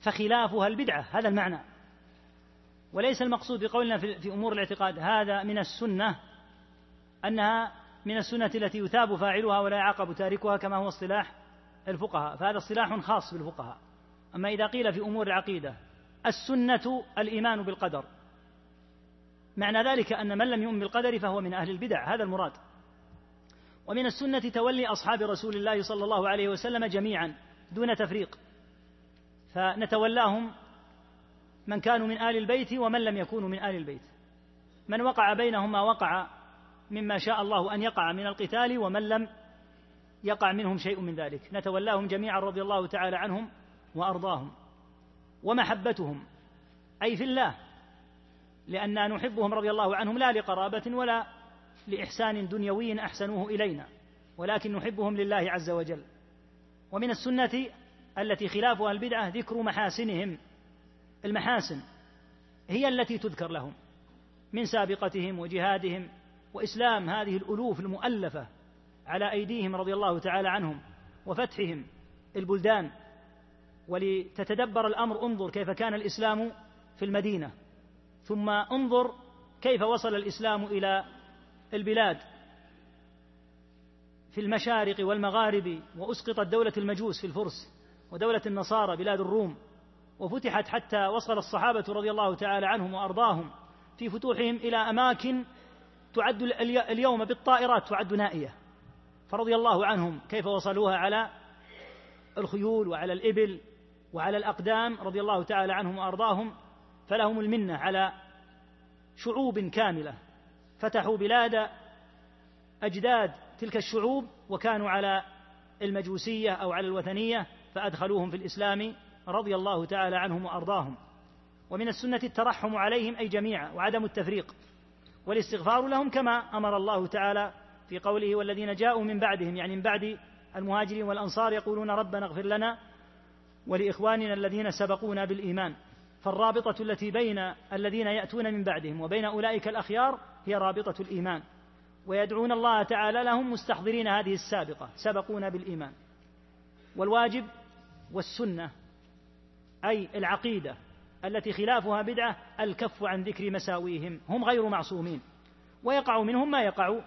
Speaker 1: فخلافها البدعة هذا المعنى وليس المقصود بقولنا في أمور الاعتقاد هذا من السنة أنها من السنة التي يثاب فاعلها ولا يعاقب تاركها كما هو اصطلاح الفقهاء فهذا اصطلاح خاص بالفقهاء أما إذا قيل في أمور العقيدة السنة الإيمان بالقدر معنى ذلك أن من لم يؤمن بالقدر فهو من أهل البدع هذا المراد ومن السنة تولي أصحاب رسول الله صلى الله عليه وسلم جميعا دون تفريق فنتولاهم من كانوا من آل البيت ومن لم يكونوا من آل البيت من وقع بينهم ما وقع مما شاء الله أن يقع من القتال ومن لم يقع منهم شيء من ذلك نتولاهم جميعا رضي الله تعالى عنهم وأرضاهم ومحبتهم أي في الله لأننا نحبهم رضي الله عنهم لا لقرابة ولا لإحسان دنيوي أحسنوه إلينا ولكن نحبهم لله عز وجل ومن السنة التي خلافها البدعة ذكر محاسنهم المحاسن هي التي تذكر لهم من سابقتهم وجهادهم وإسلام هذه الألوف المؤلفة على أيديهم رضي الله تعالى عنهم وفتحهم البلدان ولتتدبر الأمر انظر كيف كان الإسلام في المدينة ثم انظر كيف وصل الاسلام الى البلاد في المشارق والمغارب واسقطت دوله المجوس في الفرس ودوله النصارى بلاد الروم وفتحت حتى وصل الصحابه رضي الله تعالى عنهم وارضاهم في فتوحهم الى اماكن تعد اليوم بالطائرات تعد نائيه فرضي الله عنهم كيف وصلوها على الخيول وعلى الابل وعلى الاقدام رضي الله تعالى عنهم وارضاهم فلهم المنه على شعوب كامله فتحوا بلاد اجداد تلك الشعوب وكانوا على المجوسيه او على الوثنيه فادخلوهم في الاسلام رضي الله تعالى عنهم وارضاهم ومن السنه الترحم عليهم اي جميعا وعدم التفريق والاستغفار لهم كما امر الله تعالى في قوله والذين جاءوا من بعدهم يعني من بعد المهاجرين والانصار يقولون ربنا اغفر لنا ولاخواننا الذين سبقونا بالايمان فالرابطة التي بين الذين يأتون من بعدهم وبين أولئك الأخيار هي رابطة الإيمان ويدعون الله تعالى لهم مستحضرين هذه السابقة سبقونا بالإيمان والواجب والسنة أي العقيدة التي خلافها بدعة الكف عن ذكر مساويهم هم غير معصومين ويقع منهم ما يقع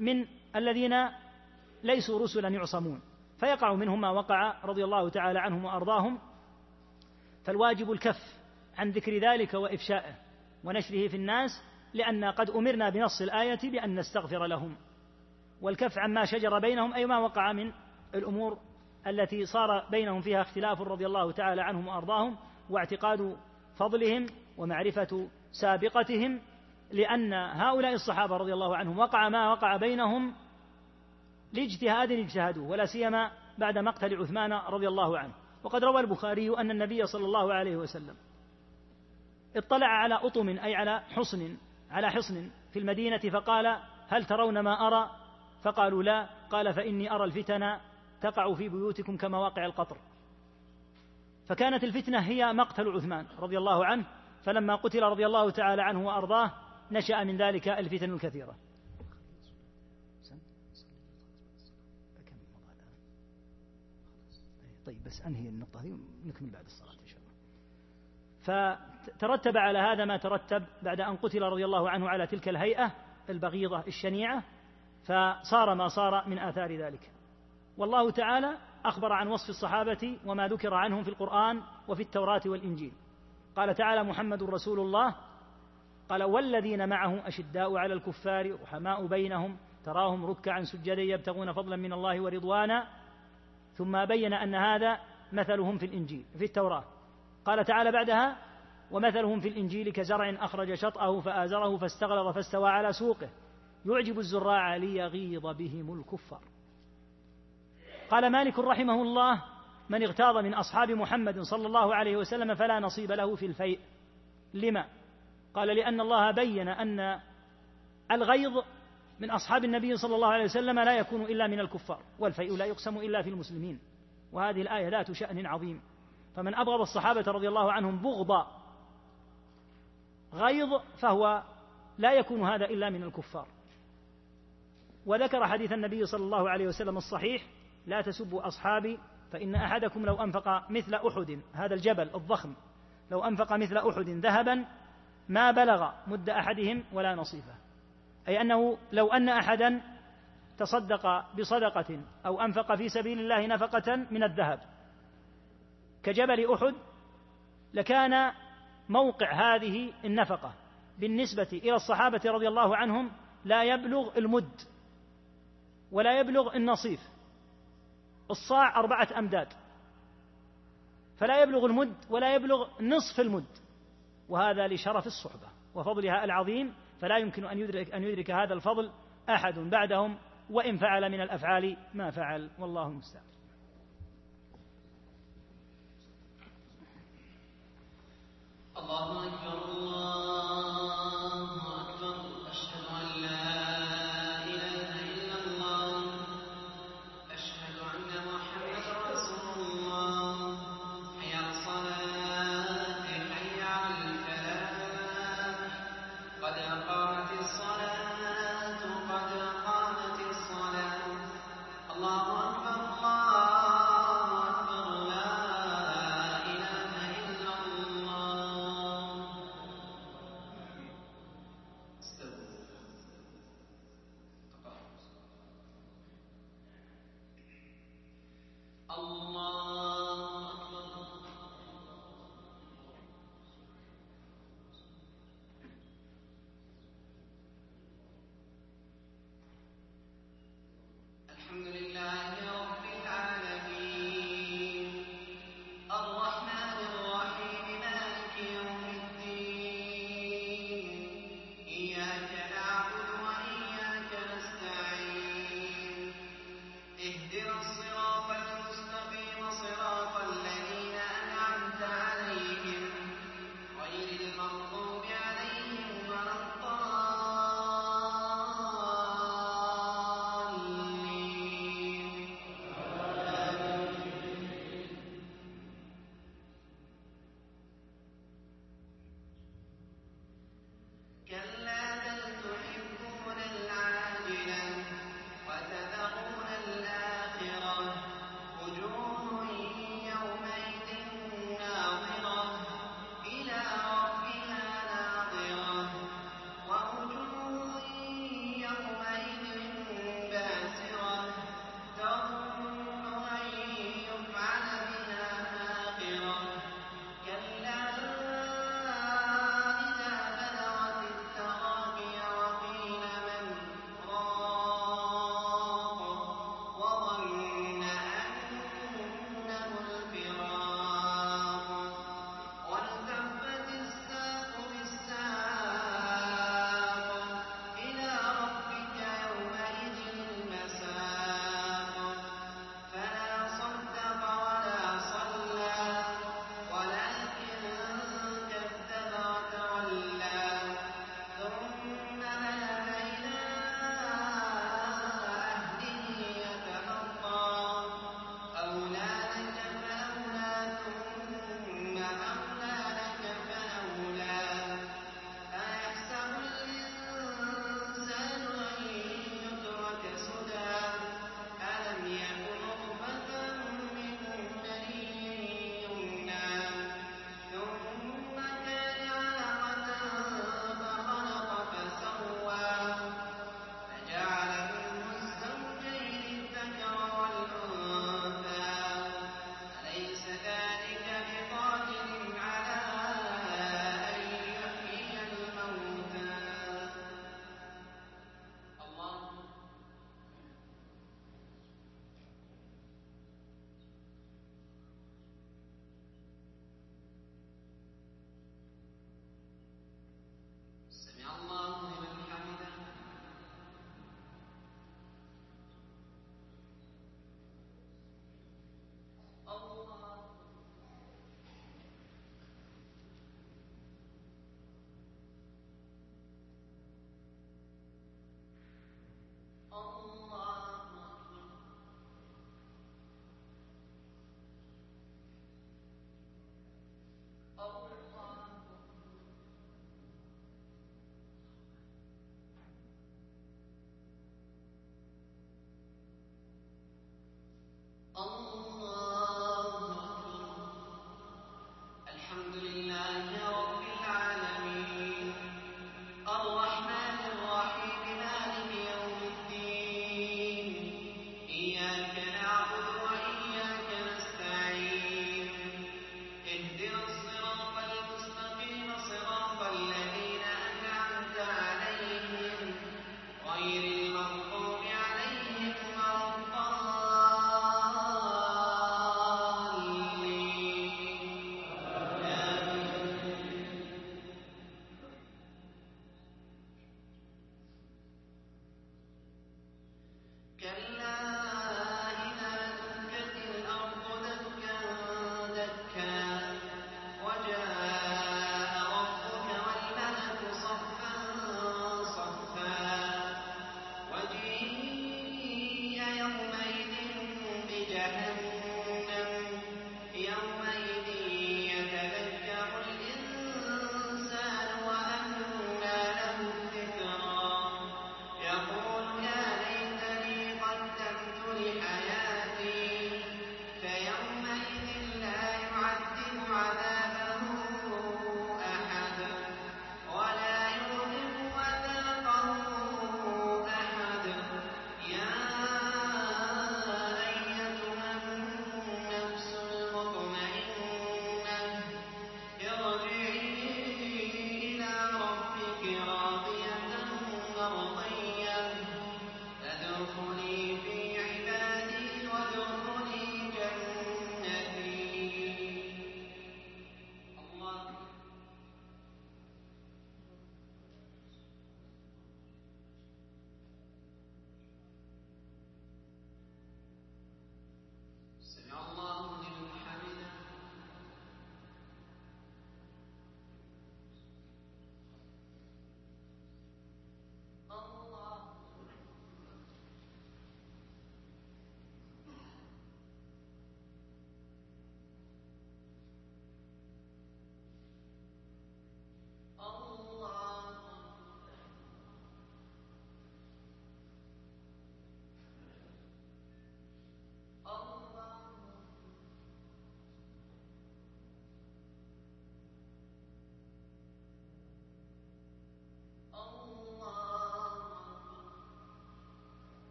Speaker 1: من الذين ليسوا رسلا يعصمون فيقع منهم ما وقع رضي الله تعالى عنهم وأرضاهم فالواجب الكف عن ذكر ذلك وإفشائه ونشره في الناس لأن قد أمرنا بنص الآية بأن نستغفر لهم والكف عما شجر بينهم أي ما وقع من الأمور التي صار بينهم فيها اختلاف رضي الله تعالى عنهم وأرضاهم واعتقاد فضلهم ومعرفة سابقتهم لأن هؤلاء الصحابة رضي الله عنهم وقع ما وقع بينهم لاجتهاد اجتهدوه ولا سيما بعد مقتل عثمان رضي الله عنه وقد روى البخاري أن النبي صلى الله عليه وسلم اطلع على أطم أي على حصن على حصن في المدينة فقال هل ترون ما أرى فقالوا لا قال فإني أرى الفتن تقع في بيوتكم كمواقع القطر فكانت الفتنة هي مقتل عثمان رضي الله عنه فلما قتل رضي الله تعالى عنه وأرضاه نشأ من ذلك الفتن الكثيرة طيب بس أنهي النقطة هذه ونكمل بعد الصلاة فترتب على هذا ما ترتب بعد أن قتل رضي الله عنه على تلك الهيئة البغيضة الشنيعة فصار ما صار من آثار ذلك والله تعالى أخبر عن وصف الصحابة وما ذكر عنهم في القرآن وفي التوراة والإنجيل قال تعالى محمد رسول الله قال والذين معه أشداء على الكفار رحماء بينهم تراهم ركعا سجدا يبتغون فضلا من الله ورضوانا ثم بين أن هذا مثلهم في الإنجيل في التوراة قال تعالى بعدها ومثلهم في الإنجيل كزرع أخرج شطأه فآزره فاستغلظ فاستوى على سوقه يعجب الزراع ليغيظ بهم الكفار قال مالك رحمه الله من اغتاظ من أصحاب محمد صلى الله عليه وسلم فلا نصيب له في الفيء لما قال لأن الله بين أن الغيظ من أصحاب النبي صلى الله عليه وسلم لا يكون إلا من الكفار والفيء لا يقسم إلا في المسلمين وهذه الآية ذات شأن عظيم فمن أبغض الصحابة رضي الله عنهم بغضا غيظ فهو لا يكون هذا إلا من الكفار وذكر حديث النبي صلى الله عليه وسلم الصحيح لا تسبوا أصحابي فإن أحدكم لو أنفق مثل أحد هذا الجبل الضخم لو أنفق مثل أحد ذهبا ما بلغ مد أحدهم ولا نصيفه أي أنه لو أن أحدا تصدق بصدقة أو أنفق في سبيل الله نفقة من الذهب كجبل أحد لكان موقع هذه النفقة بالنسبة إلى الصحابة رضي الله عنهم لا يبلغ المد ولا يبلغ النصيف الصاع أربعة أمداد فلا يبلغ المد ولا يبلغ نصف المد وهذا لشرف الصحبة وفضلها العظيم فلا يمكن أن يدرك, أن يدرك هذا الفضل أحد بعدهم وإن فعل من الأفعال ما فعل والله المستعان ا ل ل ه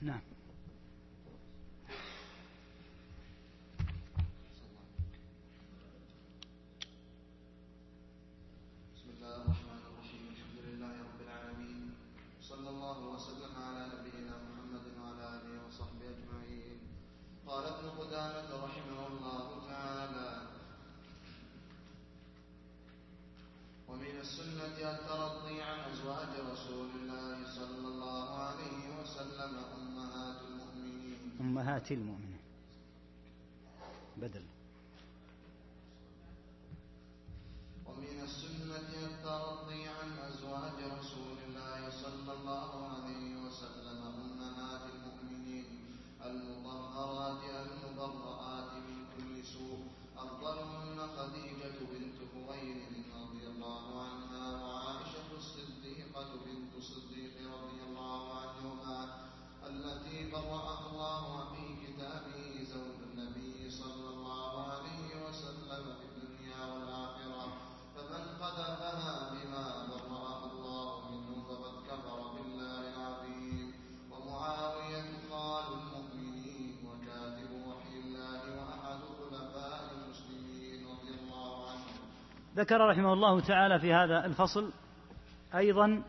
Speaker 3: Non. أمهات المؤمنين ذكر رحمه الله تعالى في هذا الفصل ايضا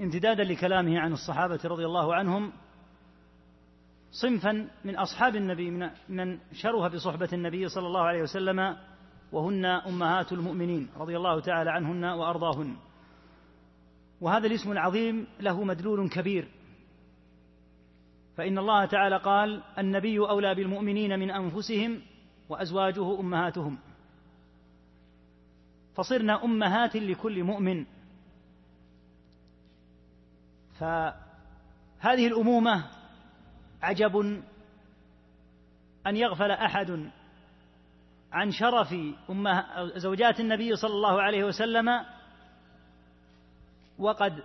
Speaker 3: امتدادا لكلامه عن الصحابه رضي الله عنهم صنفا من اصحاب النبي من من شرف بصحبه النبي صلى الله عليه وسلم وهن امهات المؤمنين رضي الله تعالى عنهن وارضاهن وهذا الاسم العظيم له مدلول كبير فان الله تعالى قال النبي اولى بالمؤمنين من انفسهم وازواجه امهاتهم فصرنا امهات لكل مؤمن فهذه الامومه عجب ان يغفل احد عن شرف أمه زوجات النبي صلى الله عليه وسلم وقد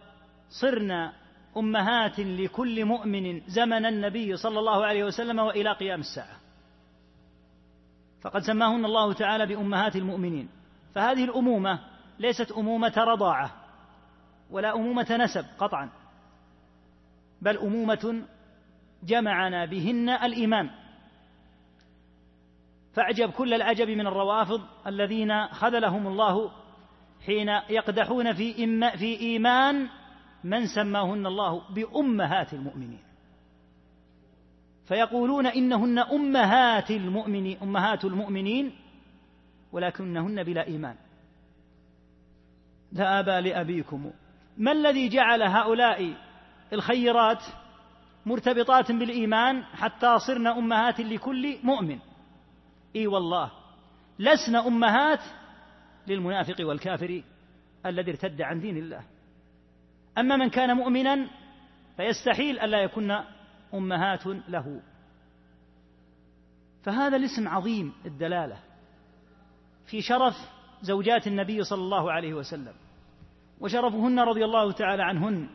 Speaker 3: صرنا أمهات لكل مؤمن زمن النبي صلى الله عليه وسلم وإلى قيام الساعة فقد سماهن الله تعالى بأمهات المؤمنين فهذه الأمومة ليست أمومة رضاعة ولا أمومة نسب قطعا بل أمومة جمعنا بهن الإيمان فأعجب كل العجب من الروافض الذين خذلهم الله حين يقدحون في إما في إيمان من سماهن الله بأمهات المؤمنين فيقولون إنهن أمهات المؤمنين أمهات المؤمنين ولكنهن بلا إيمان ذهبا لأبيكم ما الذي جعل هؤلاء الخيرات مرتبطات بالإيمان حتى صرن أمهات لكل مؤمن إي والله لسن أمهات للمنافق والكافر الذي ارتد عن دين الله أما من كان مؤمنا فيستحيل ألا يكن أمهات له فهذا الاسم عظيم الدلالة في شرف زوجات النبي صلى الله عليه وسلم وشرفهن رضي الله تعالى عنهن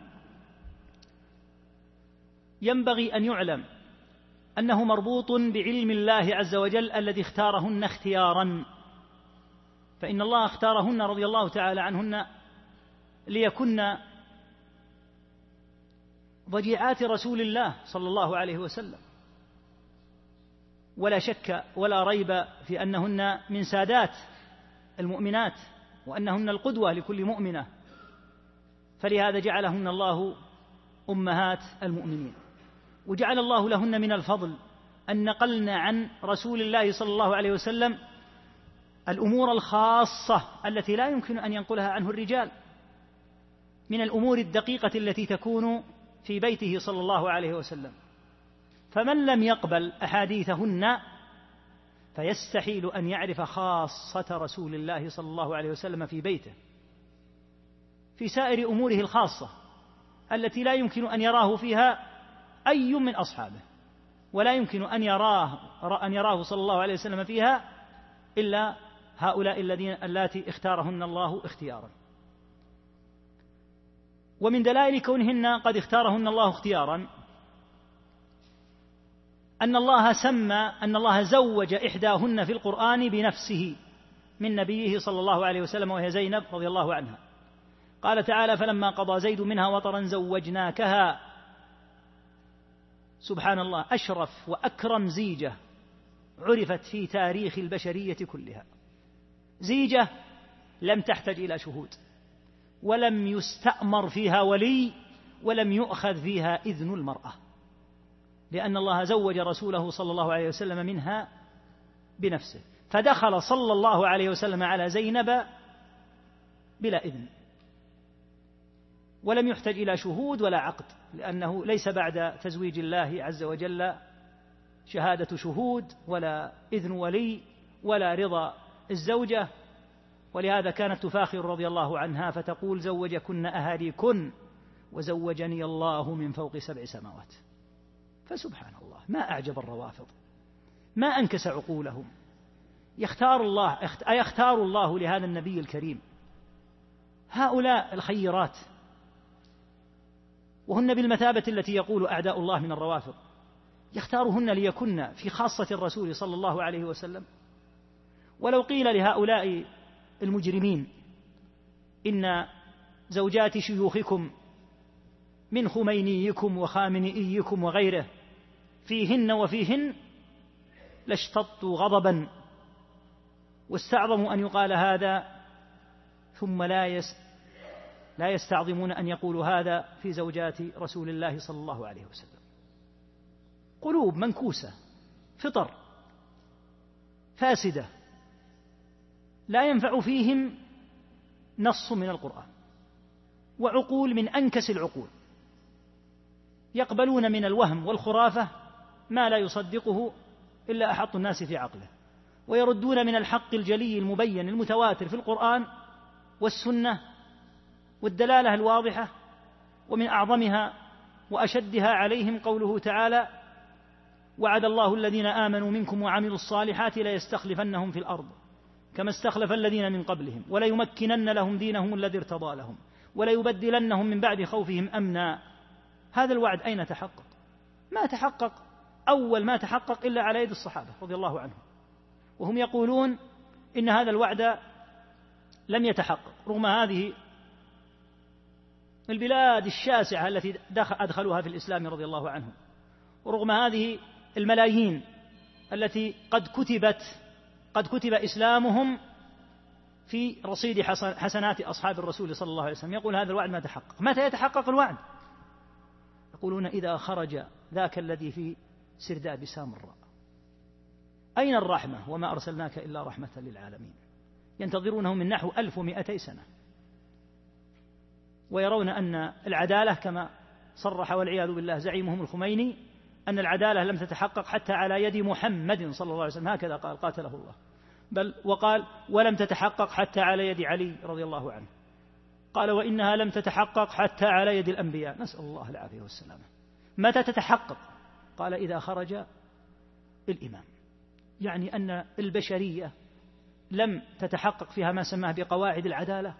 Speaker 3: ينبغي ان يعلم انه مربوط بعلم الله عز وجل الذي اختارهن اختيارا فان الله اختارهن رضي الله تعالى عنهن ليكن ضجيعات رسول الله صلى الله عليه وسلم ولا شك ولا ريب في انهن من سادات المؤمنات وانهن القدوه لكل مؤمنه فلهذا جعلهن الله امهات المؤمنين وجعل الله لهن من الفضل ان نقلن عن رسول الله صلى الله عليه وسلم الامور الخاصه التي لا يمكن ان ينقلها عنه الرجال من الامور الدقيقه التي تكون في بيته صلى الله عليه وسلم فمن لم يقبل أحاديثهن فيستحيل أن يعرف خاصة رسول الله صلى الله عليه وسلم في بيته في سائر أموره الخاصة التي لا يمكن أن يراه فيها أي من أصحابه ولا يمكن أن يراه أن يراه صلى الله عليه وسلم فيها إلا هؤلاء الذين اللاتي اختارهن الله اختيارا ومن دلائل كونهن قد اختارهن الله اختيارا أن الله سمى أن الله زوج إحداهن في القرآن بنفسه من نبيه صلى الله عليه وسلم وهي زينب رضي الله عنها قال تعالى فلما قضى زيد منها وطرا زوجناكها سبحان الله أشرف وأكرم زيجة عرفت في تاريخ البشرية كلها زيجة لم تحتج إلى شهود ولم يستأمر فيها ولي ولم يؤخذ فيها إذن المرأة لأن الله زوج رسوله صلى الله عليه وسلم منها بنفسه فدخل صلى الله عليه وسلم على زينب بلا إذن ولم يحتج إلى شهود ولا عقد لأنه ليس بعد تزويج الله عز وجل شهادة شهود ولا إذن ولي ولا رضا الزوجة ولهذا كانت تفاخر رضي الله عنها فتقول زوجكن أهاليكن وزوجني الله من فوق سبع سماوات فسبحان الله ما أعجب الروافض ما أنكس عقولهم يختار الله أيختار الله لهذا النبي الكريم هؤلاء الخيرات وهن بالمثابة التي يقول أعداء الله من الروافض يختارهن ليكن في خاصة الرسول صلى الله عليه وسلم ولو قيل لهؤلاء المجرمين إن زوجات شيوخكم من خمينيكم وخامنئيكم وغيره فيهن وفيهن لاشتطوا غضبا واستعظموا أن يقال هذا ثم لا يست لا يستعظمون أن يقولوا هذا في زوجات رسول الله صلى الله عليه وسلم قلوب منكوسة فطر فاسدة لا ينفع فيهم نص من القرآن وعقول من أنكس العقول يقبلون من الوهم والخرافة ما لا يصدقه إلا أحط الناس في عقله ويردون من الحق الجلي المبين المتواتر في القرآن والسنة والدلالة الواضحة ومن أعظمها وأشدها عليهم قوله تعالى وعد الله الذين آمنوا منكم وعملوا الصالحات ليستخلفنهم في الأرض كما استخلف الذين من قبلهم وليمكنن لهم دينهم الذي ارتضى لهم وليبدلنهم من بعد خوفهم امنا هذا الوعد اين تحقق ما تحقق أول ما تحقق إلا على يد الصحابة رضي الله عنهم وهم يقولون إن هذا الوعد لم يتحقق رغم هذه البلاد الشاسعة التي أدخلوها في الإسلام رضي الله عنهم ورغم هذه الملايين التي قد كتبت قد كتب إسلامهم في رصيد حسنات أصحاب الرسول صلى الله عليه وسلم يقول هذا الوعد ما تحقق متى يتحقق الوعد يقولون إذا خرج ذاك الذي في سرداب سامراء أين الرحمة وما أرسلناك إلا رحمة للعالمين ينتظرونه من نحو ألف ومئتي سنة ويرون أن العدالة كما صرح والعياذ بالله زعيمهم الخميني أن العدالة لم تتحقق حتى على يد محمد صلى الله عليه وسلم هكذا قال قاتله الله بل وقال ولم تتحقق حتى على يد علي رضي الله عنه قال وإنها لم تتحقق حتى على يد الأنبياء نسأل الله العافية والسلامة متى تتحقق قال إذا خرج الإمام يعني أن البشرية لم تتحقق فيها ما سماه بقواعد العدالة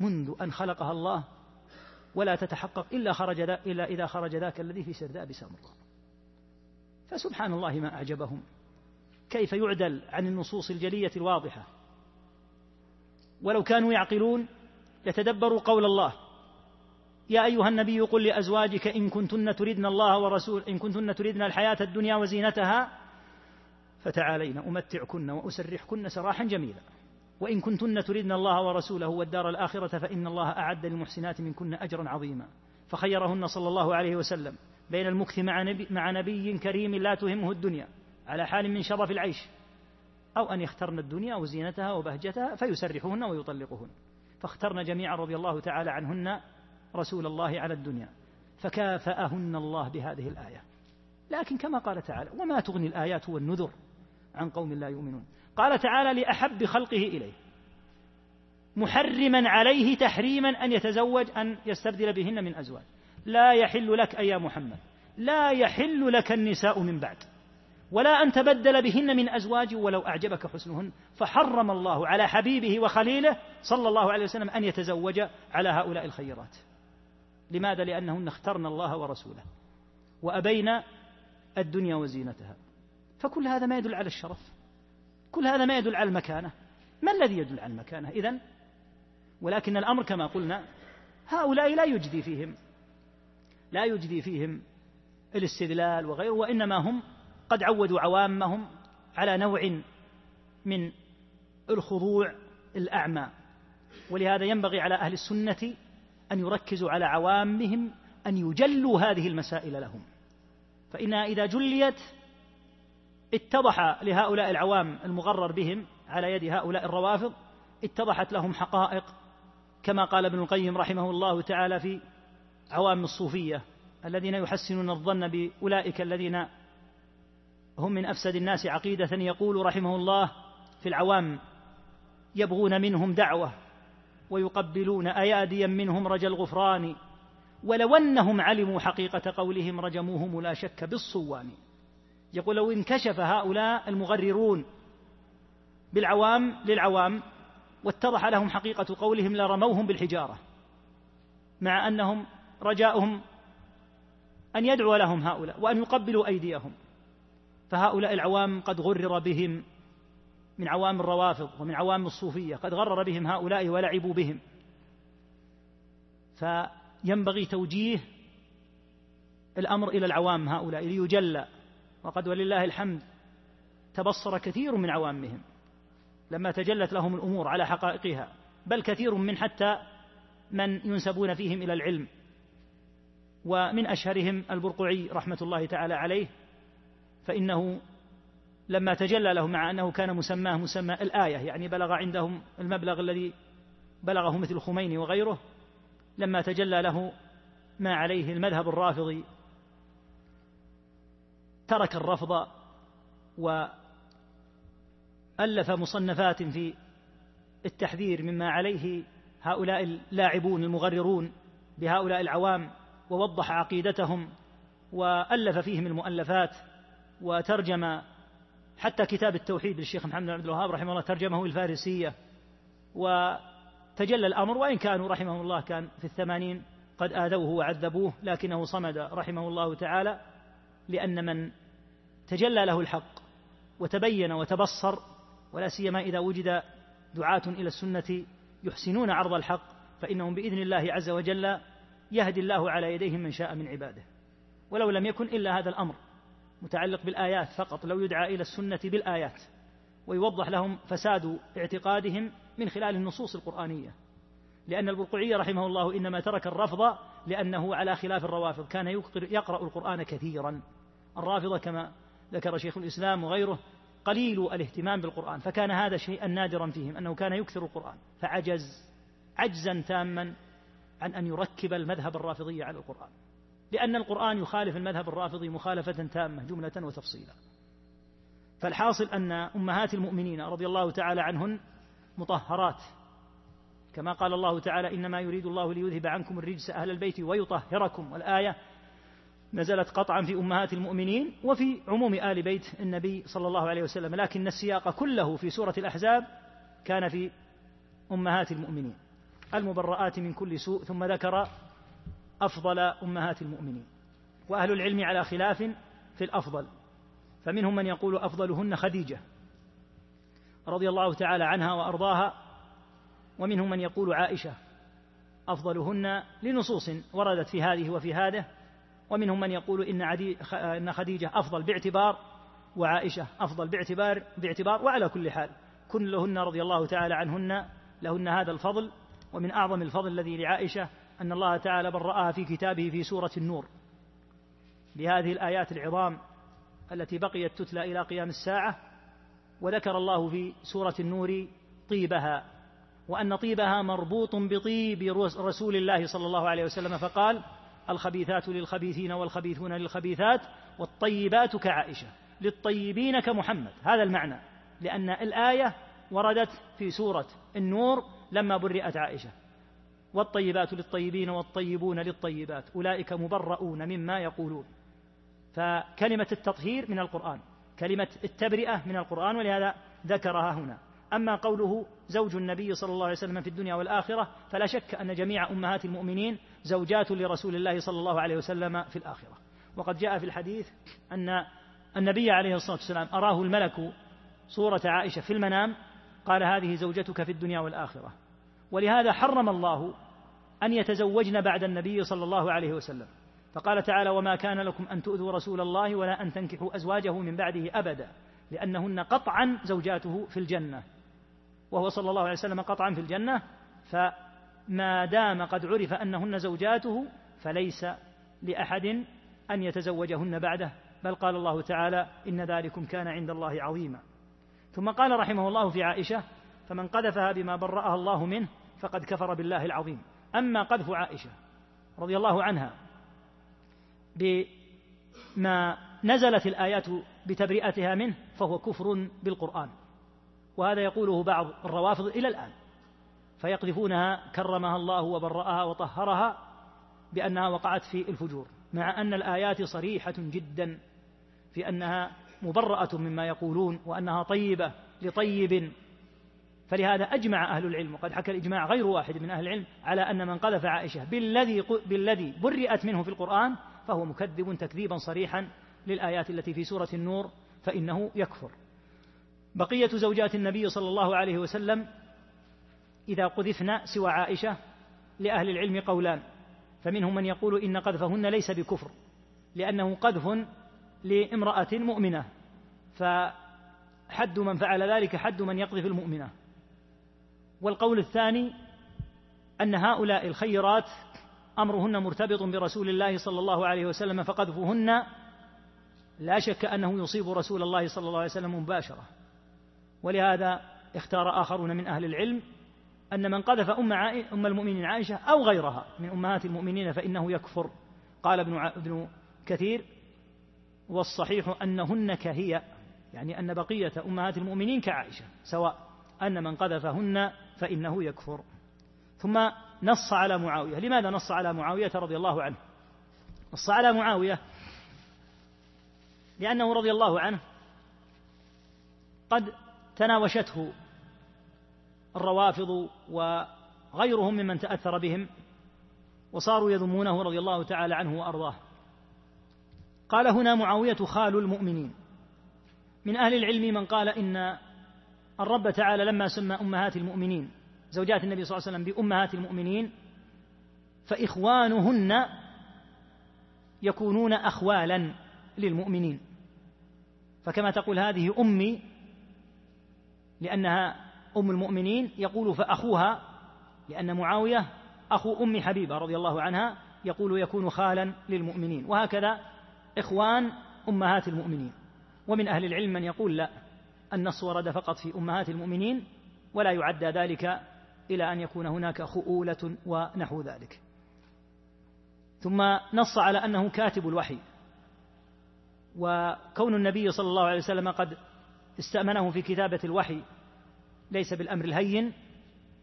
Speaker 3: منذ أن خلقها الله ولا تتحقق إلا خرج إلا إذا خرج ذاك الذي في سرداب سامراء فسبحان الله ما أعجبهم كيف يعدل عن النصوص الجلية الواضحة ولو كانوا يعقلون يتدبروا قول الله يا أيها النبي قل لأزواجك إن كنتن تردن الله ورسوله إن كنتن تردن الحياة الدنيا وزينتها فتعالين أمتعكن وأسرحكن سراحا جميلا وإن كنتن تردن الله ورسوله والدار الآخرة فإن الله أعد للمحسنات منكن أجرا عظيما فخيرهن صلى الله عليه وسلم بين المكث مع نبي, مع نبي كريم لا تهمه الدنيا على حال من شرف العيش أو أن يخترن الدنيا وزينتها وبهجتها فيسرحهن ويطلقهن فاخترن جميعا رضي الله تعالى عنهن رسول الله على الدنيا فكافأهن الله بهذه الآية لكن كما قال تعالى وما تغني الآيات والنذر عن قوم لا يؤمنون قال تعالى لأحب خلقه إليه محرما عليه تحريما أن يتزوج أن يستبدل بهن من أزواج لا يحل لك أي يا محمد لا يحل لك النساء من بعد ولا أن تبدل بهن من أزواج ولو أعجبك حسنهن فحرم الله على حبيبه وخليله صلى الله عليه وسلم أن يتزوج على هؤلاء الخيرات لماذا؟ لأنهن اخترن الله ورسوله وأبين الدنيا وزينتها فكل هذا ما يدل على الشرف كل هذا ما يدل على المكانة ما الذي يدل على المكانة إذن ولكن الأمر كما قلنا هؤلاء لا يجدي فيهم لا يجدي فيهم الاستدلال وغيره وإنما هم قد عودوا عوامهم على نوع من الخضوع الأعمى ولهذا ينبغي على أهل السنة أن يركزوا على عوامهم أن يجلوا هذه المسائل لهم فإنها إذا جليت اتضح لهؤلاء العوام المغرر بهم على يد هؤلاء الروافض اتضحت لهم حقائق كما قال ابن القيم رحمه الله تعالى في عوام الصوفية الذين يحسنون الظن بأولئك الذين هم من أفسد الناس عقيدة يقول رحمه الله في العوام يبغون منهم دعوة ويقبلون أياديا منهم رجا الغفران ولو أنهم علموا حقيقة قولهم رجموهم لا شك بالصوان يقول لو انكشف هؤلاء المغررون بالعوام للعوام واتضح لهم حقيقة قولهم لرموهم بالحجارة مع أنهم رجاؤهم أن يدعو لهم هؤلاء وأن يقبلوا أيديهم فهؤلاء العوام قد غرر بهم من عوام الروافض ومن عوام الصوفية قد غرر بهم هؤلاء ولعبوا بهم فينبغي توجيه الأمر إلى العوام هؤلاء ليجلى وقد ولله الحمد تبصر كثير من عوامهم لما تجلت لهم الأمور على حقائقها بل كثير من حتى من ينسبون فيهم إلى العلم ومن أشهرهم البرقعي رحمة الله تعالى عليه فإنه لما تجلى له مع أنه كان مسماه مسمى الآية يعني بلغ عندهم المبلغ الذي بلغه مثل الخميني وغيره لما تجلى له ما عليه المذهب الرافضي ترك الرفض وألف مصنفات في التحذير مما عليه هؤلاء اللاعبون المغررون بهؤلاء العوام ووضح عقيدتهم وألف فيهم المؤلفات وترجم حتى كتاب التوحيد للشيخ محمد بن عبد الوهاب رحمه الله ترجمه الفارسية وتجلى الأمر وإن كانوا رحمه الله كان في الثمانين قد آذوه وعذبوه لكنه صمد رحمه الله تعالى لأن من تجلى له الحق وتبين وتبصر ولا سيما إذا وجد دعاة إلى السنة يحسنون عرض الحق فإنهم بإذن الله عز وجل يهدي الله على يديهم من شاء من عباده ولو لم يكن إلا هذا الأمر متعلق بالآيات فقط لو يدعى إلى السنة بالآيات ويوضح لهم فساد اعتقادهم من خلال النصوص القرآنية لأن البرقعي رحمه الله إنما ترك الرفض لأنه على خلاف الروافض كان يقرأ القرآن كثيرا الرافضة كما ذكر شيخ الإسلام وغيره قليل الاهتمام بالقرآن فكان هذا شيئا نادرا فيهم أنه كان يكثر القرآن فعجز عجزا تاما عن أن يركب المذهب الرافضي على القرآن لأن القرآن يخالف المذهب الرافضي مخالفة تامة جملة وتفصيلا فالحاصل أن أمهات المؤمنين رضي الله تعالى عنهن مطهرات كما قال الله تعالى إنما يريد الله ليذهب عنكم الرجس أهل البيت ويطهركم والآية نزلت قطعا في أمهات المؤمنين وفي عموم آل بيت النبي صلى الله عليه وسلم لكن السياق كله في سورة الأحزاب كان في أمهات المؤمنين المبرآت من كل سوء ثم ذكر أفضل أمهات المؤمنين وأهل العلم على خلاف في الأفضل فمنهم من يقول أفضلهن خديجة رضي الله تعالى عنها وأرضاها ومنهم من يقول عائشة أفضلهن لنصوص وردت في هذه وفي هذا ومنهم من يقول إن, عدي إن خديجة أفضل باعتبار وعائشة أفضل باعتبار باعتبار وعلى كل حال كلهن رضي الله تعالى عنهن لهن هذا الفضل ومن أعظم الفضل الذي لعائشة أن الله تعالى برأها في كتابه في سورة النور بهذه الآيات العظام التي بقيت تتلى إلى قيام الساعة وذكر الله في سورة النور طيبها وأن طيبها مربوط بطيب رسول الله صلى الله عليه وسلم فقال الخبيثات للخبيثين والخبيثون للخبيثات والطيبات كعائشة للطيبين كمحمد هذا المعنى لأن الآية وردت في سورة النور لما برئت عائشة والطيبات للطيبين والطيبون للطيبات أولئك مبرؤون مما يقولون فكلمة التطهير من القرآن كلمة التبرئة من القرآن ولهذا ذكرها هنا أما قوله زوج النبي صلى الله عليه وسلم في الدنيا والآخرة فلا شك أن جميع أمهات المؤمنين زوجات لرسول الله صلى الله عليه وسلم في الآخرة وقد جاء في الحديث أن النبي عليه الصلاة والسلام أراه الملك صورة عائشة في المنام قال هذه زوجتك في الدنيا والآخرة ولهذا حرم الله أن يتزوجن بعد النبي صلى الله عليه وسلم فقال تعالى وما كان لكم أن تؤذوا رسول الله ولا أن تنكحوا أزواجه من بعده أبدا لأنهن قطعا زوجاته في الجنة وهو صلى الله عليه وسلم قطعا في الجنة فما دام قد عرف أنهن زوجاته فليس لأحد أن يتزوجهن بعده بل قال الله تعالى إن ذلكم كان عند الله عظيما ثم قال رحمه الله في عائشة فمن قذفها بما برأها الله منه فقد كفر بالله العظيم أما قذف عائشة رضي الله عنها بما نزلت الآيات بتبرئتها منه فهو كفر بالقرآن وهذا يقوله بعض الروافض إلى الآن فيقذفونها كرمها الله وبرأها وطهرها بأنها وقعت في الفجور مع أن الآيات صريحة جدا في أنها مبرأة مما يقولون وأنها طيبة لطيب فلهذا أجمع أهل العلم وقد حكى الإجماع غير واحد من أهل العلم على أن من قذف عائشة بالذي بالذي برئت منه في القرآن فهو مكذب تكذيبا صريحا للآيات التي في سورة النور فإنه يكفر. بقية زوجات النبي صلى الله عليه وسلم إذا قذفن سوى عائشة لأهل العلم قولان فمنهم من يقول إن قذفهن ليس بكفر لأنه قذف لامرأة مؤمنة فحد من فعل ذلك حد من يقذف المؤمنة والقول الثاني أن هؤلاء الخيرات أمرهن مرتبط برسول الله صلى الله عليه وسلم فقذفهن لا شك أنه يصيب رسول الله صلى الله عليه وسلم مباشرة ولهذا اختار آخرون من أهل العلم أن من قذف أم, أم المؤمنين عائشة أو غيرها من أمهات المؤمنين فإنه يكفر قال ابن, ابن كثير والصحيح أنهن كهي يعني أن بقية أمهات المؤمنين كعائشة سواء أن من قذفهن فإنه يكفر ثم نص على معاوية لماذا نص على معاوية رضي الله عنه نص على معاوية لأنه رضي الله عنه قد تناوشته الروافض وغيرهم ممن تأثر بهم وصاروا يذمونه رضي الله تعالى عنه وأرضاه قال هنا معاوية خال المؤمنين من أهل العلم من قال إن الرب تعالى لما سمى أمهات المؤمنين زوجات النبي صلى الله عليه وسلم بأمهات المؤمنين فإخوانهن يكونون أخوالا للمؤمنين فكما تقول هذه أمي لأنها أم المؤمنين يقول فأخوها لأن معاوية أخو أم حبيبة رضي الله عنها يقول يكون خالا للمؤمنين وهكذا إخوان أمهات المؤمنين ومن أهل العلم من يقول لا النص ورد فقط في أمهات المؤمنين ولا يعدى ذلك إلى أن يكون هناك خؤولة ونحو ذلك ثم نص على أنه كاتب الوحي وكون النبي صلى الله عليه وسلم قد استأمنه في كتابة الوحي ليس بالأمر الهين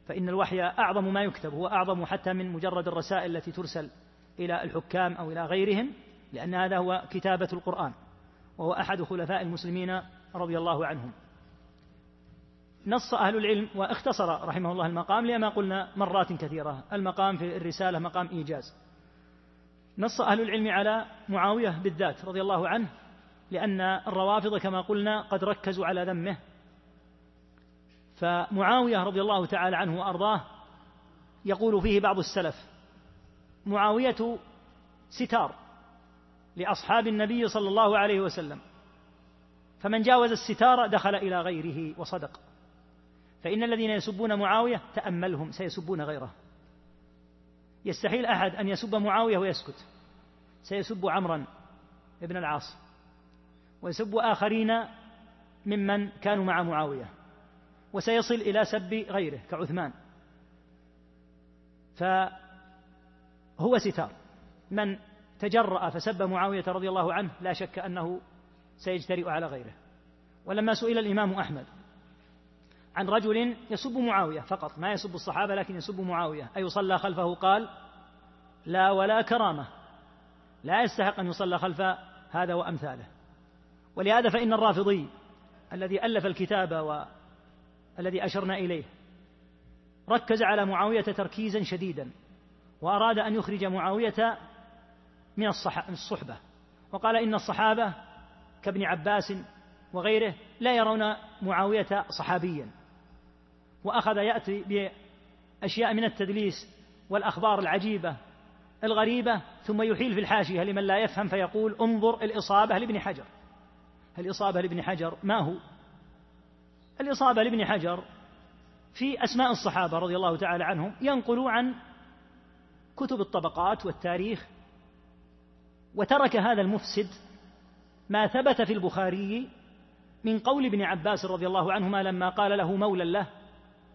Speaker 3: فإن الوحي أعظم ما يكتب هو أعظم حتى من مجرد الرسائل التي ترسل إلى الحكام أو إلى غيرهم لأن هذا هو كتابة القرآن وهو أحد خلفاء المسلمين رضي الله عنهم نص أهل العلم واختصر رحمه الله المقام لما قلنا مرات كثيرة المقام في الرسالة مقام إيجاز نص أهل العلم على معاوية بالذات رضي الله عنه لأن الروافض كما قلنا قد ركزوا على ذمه فمعاوية رضي الله تعالى عنه وأرضاه يقول فيه بعض السلف معاوية ستار لأصحاب النبي صلى الله عليه وسلم فمن جاوز الستار دخل إلى غيره وصدق فإن الذين يسبون معاوية تأملهم سيسبون غيره يستحيل أحد أن يسب معاوية ويسكت سيسب عمرا ابن العاص ويسب آخرين ممن كانوا مع معاوية وسيصل إلى سب غيره كعثمان فهو ستار من تجرأ فسب معاوية رضي الله عنه لا شك أنه سيجترئ على غيره ولما سئل الإمام أحمد عن رجل يسب معاوية فقط ما يسب الصحابة لكن يسب معاوية أي صلى خلفه قال لا ولا كرامة لا يستحق أن يصلى خلف هذا وأمثاله ولهذا فإن الرافضي الذي ألف الكتاب والذي أشرنا إليه ركز على معاوية تركيزا شديدا وأراد أن يخرج معاوية من الصحبة وقال إن الصحابة كابن عباس وغيره لا يرون معاوية صحابيا وأخذ يأتي بأشياء من التدليس والأخبار العجيبة الغريبة ثم يحيل في الحاشية لمن لا يفهم فيقول انظر الإصابة لابن حجر الإصابة لابن حجر ما هو الإصابة لابن حجر في أسماء الصحابة رضي الله تعالى عنهم ينقل عن كتب الطبقات والتاريخ وترك هذا المفسد ما ثبت في البخاري من قول ابن عباس رضي الله عنهما لما قال له مولى له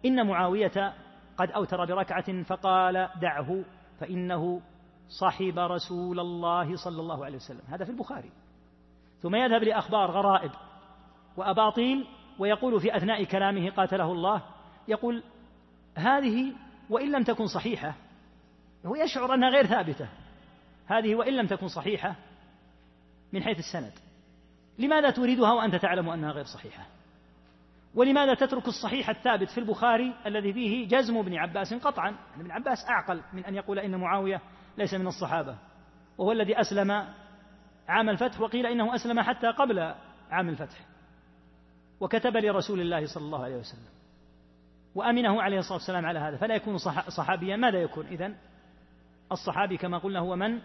Speaker 3: إن معاوية قد أوتر بركعة فقال دعه فإنه صحب رسول الله صلى الله عليه وسلم هذا في البخاري ثم يذهب لأخبار غرائب وأباطيل ويقول في أثناء كلامه قاتله الله يقول هذه وإن لم تكن صحيحة هو يشعر أنها غير ثابتة هذه وإن لم تكن صحيحة من حيث السند لماذا تريدها وأنت تعلم أنها غير صحيحة ولماذا تترك الصحيح الثابت في البخاري الذي فيه جزم ابن عباس قطعا يعني ابن عباس أعقل من أن يقول إن معاوية ليس من الصحابة وهو الذي أسلم عام الفتح وقيل إنه أسلم حتى قبل عام الفتح وكتب لرسول الله صلى الله عليه وسلم وأمنه عليه الصلاة والسلام على هذا فلا يكون صحابيا ماذا يكون إذن الصحابي كما قلنا هو من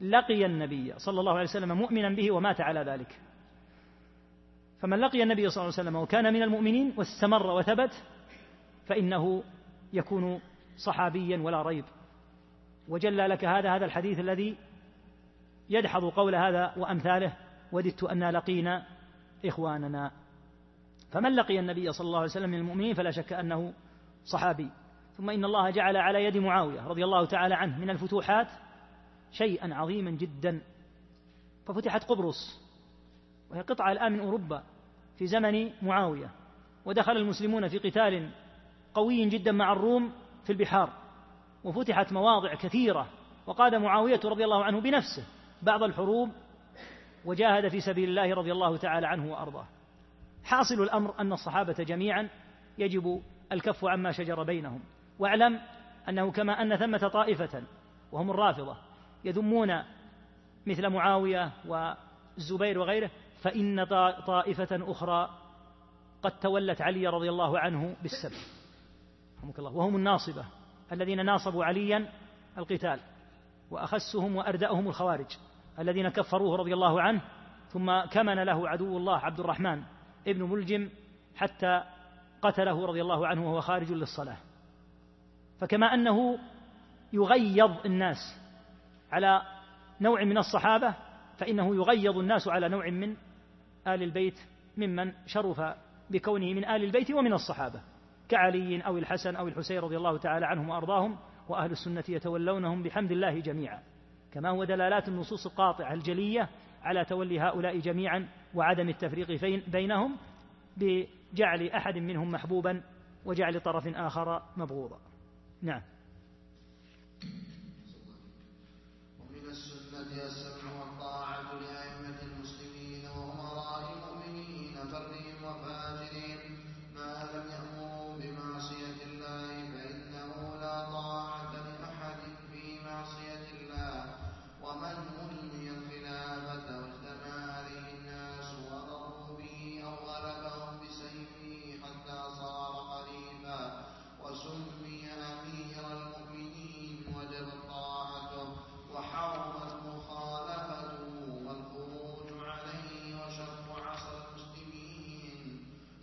Speaker 3: لقي النبي صلى الله عليه وسلم مؤمنا به ومات على ذلك فمن لقي النبي صلى الله عليه وسلم وكان من المؤمنين واستمر وثبت فإنه يكون صحابيا ولا ريب وجلى لك هذا هذا الحديث الذي يدحض قول هذا وأمثاله وددت أن لقينا إخواننا فمن لقي النبي صلى الله عليه وسلم من المؤمنين فلا شك أنه صحابي ثم إن الله جعل على يد معاوية رضي الله تعالى عنه من الفتوحات شيئا عظيما جدا ففتحت قبرص وهي قطعة الآن من أوروبا في زمن معاوية ودخل المسلمون في قتال قوي جدا مع الروم في البحار وفتحت مواضع كثيرة وقاد معاوية رضي الله عنه بنفسه بعض الحروب وجاهد في سبيل الله رضي الله تعالى عنه وأرضاه حاصل الأمر أن الصحابة جميعا يجب الكف عما شجر بينهم واعلم أنه كما أن ثمة طائفة وهم الرافضة يذمون مثل معاوية والزبير وغيره فإن طائفة أخرى قد تولت علي رضي الله عنه بالسبب رحمك الله وهم الناصبة الذين ناصبوا عليا القتال وأخسهم وأردأهم الخوارج الذين كفروه رضي الله عنه ثم كمن له عدو الله عبد الرحمن ابن ملجم حتى قتله رضي الله عنه وهو خارج للصلاة فكما أنه يغيظ الناس على نوع من الصحابة فإنه يغيظ الناس على نوع من آل البيت ممن شرف بكونه من آل البيت ومن الصحابة كعلي أو الحسن أو الحسين رضي الله تعالى عنهم وأرضاهم وأهل السنة يتولونهم بحمد الله جميعا كما هو دلالات النصوص القاطعة الجلية على تولي هؤلاء جميعا وعدم التفريق بينهم بجعل أحد منهم محبوبا وجعل طرف آخر مبغوضا نعم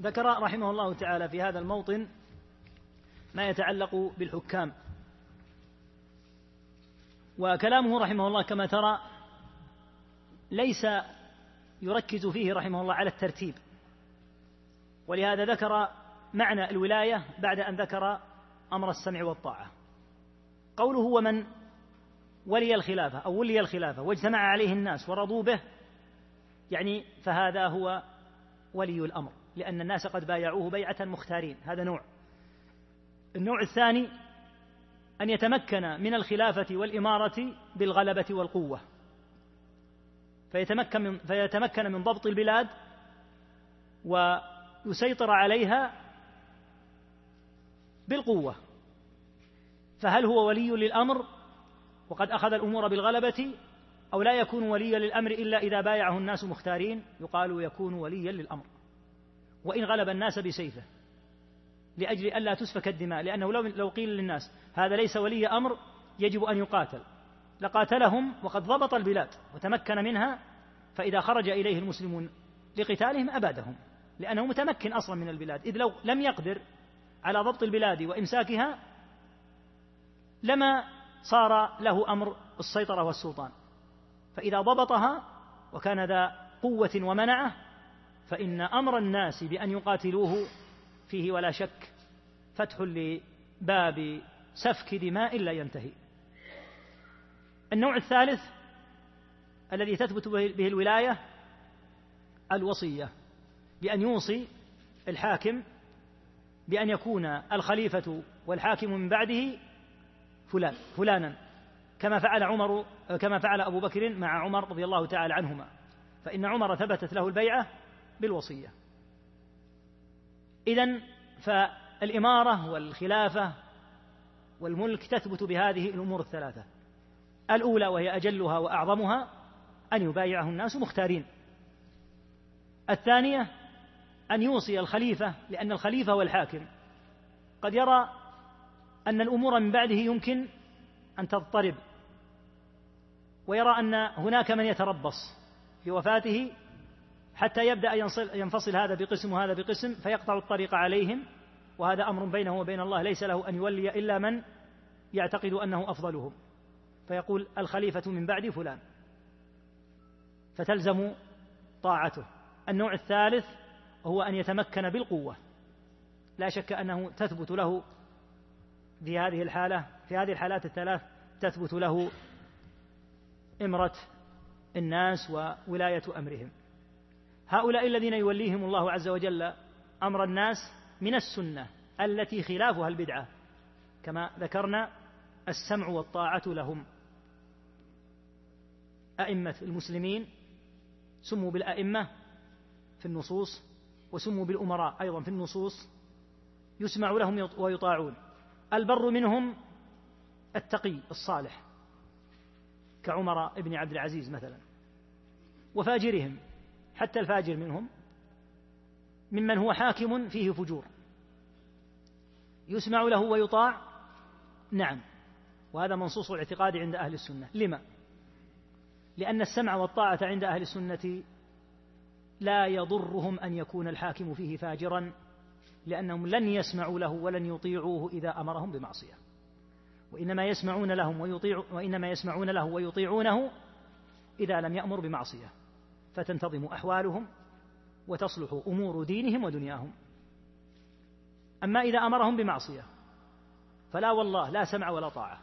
Speaker 3: ذكر رحمه الله تعالى في هذا الموطن ما يتعلق بالحكام وكلامه رحمه الله كما ترى ليس يركز فيه رحمه الله على الترتيب ولهذا ذكر معنى الولايه بعد ان ذكر امر السمع والطاعه قوله ومن ولي الخلافه او ولي الخلافه واجتمع عليه الناس ورضوا به يعني فهذا هو ولي الامر لأن الناس قد بايعوه بيعة مختارين هذا نوع النوع الثاني أن يتمكن من الخلافة والإمارة بالغلبة والقوة فيتمكن من, فيتمكن من ضبط البلاد ويسيطر عليها بالقوة فهل هو ولي للأمر وقد أخذ الأمور بالغلبة أو لا يكون وليا للأمر إلا إذا بايعه الناس مختارين يقال يكون وليا للأمر وإن غلب الناس بسيفه لأجل ألا تسفك الدماء لأنه لو, لو قيل للناس هذا ليس ولي أمر يجب أن يقاتل لقاتلهم وقد ضبط البلاد وتمكن منها فإذا خرج إليه المسلمون لقتالهم أبادهم لأنه متمكن أصلا من البلاد إذ لو لم يقدر على ضبط البلاد وإمساكها لما صار له أمر السيطرة والسلطان فإذا ضبطها وكان ذا قوة ومنعه فإن أمر الناس بأن يقاتلوه فيه ولا شك فتح لباب سفك دماء لا ينتهي النوع الثالث الذي تثبت به الولاية الوصية بأن يوصي الحاكم بأن يكون الخليفة والحاكم من بعده فلان فلانا كما فعل عمر كما فعل أبو بكر مع عمر رضي الله تعالى عنهما فإن عمر ثبتت له البيعة بالوصية إذا فالإمارة والخلافة والملك تثبت بهذه الأمور الثلاثة الأولى وهي أجلها وأعظمها أن يبايعه الناس مختارين الثانية أن يوصي الخليفة لأن الخليفة هو الحاكم قد يرى أن الأمور من بعده يمكن أن تضطرب ويرى أن هناك من يتربص في وفاته حتى يبدأ ينفصل هذا بقسم وهذا بقسم فيقطع الطريق عليهم وهذا أمر بينه وبين الله ليس له أن يولي إلا من يعتقد أنه أفضلهم فيقول الخليفة من بعد فلان فتلزم طاعته النوع الثالث هو أن يتمكن بالقوة لا شك أنه تثبت له في هذه الحالة في هذه الحالات الثلاث تثبت له إمرة الناس وولاية أمرهم هؤلاء الذين يوليهم الله عز وجل امر الناس من السنه التي خلافها البدعه كما ذكرنا السمع والطاعه لهم ائمه المسلمين سموا بالائمه في النصوص وسموا بالامراء ايضا في النصوص يسمع لهم ويطاعون البر منهم التقي الصالح كعمر بن عبد العزيز مثلا وفاجرهم حتى الفاجر منهم ممن هو حاكم فيه فجور يسمع له ويطاع نعم وهذا منصوص الاعتقاد عند أهل السنة لما؟ لأن السمع والطاعة عند أهل السنة لا يضرهم أن يكون الحاكم فيه فاجرا لأنهم لن يسمعوا له ولن يطيعوه إذا أمرهم بمعصية وإنما يسمعون لهم ويطيع وإنما يسمعون له ويطيعونه إذا لم يأمر بمعصية فتنتظم أحوالهم وتصلح أمور دينهم ودنياهم أما إذا أمرهم بمعصية فلا والله لا سمع ولا طاعة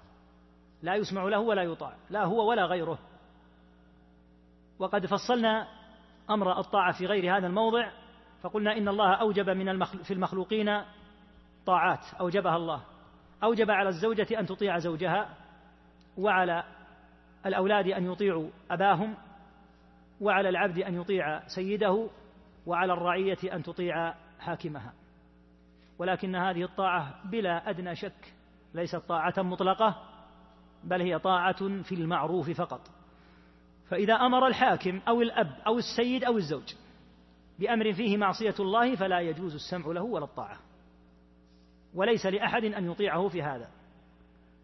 Speaker 3: لا يسمع له ولا يطاع لا هو ولا غيره وقد فصلنا أمر الطاعة في غير هذا الموضع فقلنا إن الله أوجب من المخلو في المخلوقين طاعات أوجبها الله أوجب على الزوجة أن تطيع زوجها وعلى الأولاد أن يطيعوا أباهم وعلى العبد ان يطيع سيده وعلى الرعيه ان تطيع حاكمها ولكن هذه الطاعه بلا ادنى شك ليست طاعه مطلقه بل هي طاعه في المعروف فقط فاذا امر الحاكم او الاب او السيد او الزوج بامر فيه معصيه الله فلا يجوز السمع له ولا الطاعه وليس لاحد ان يطيعه في هذا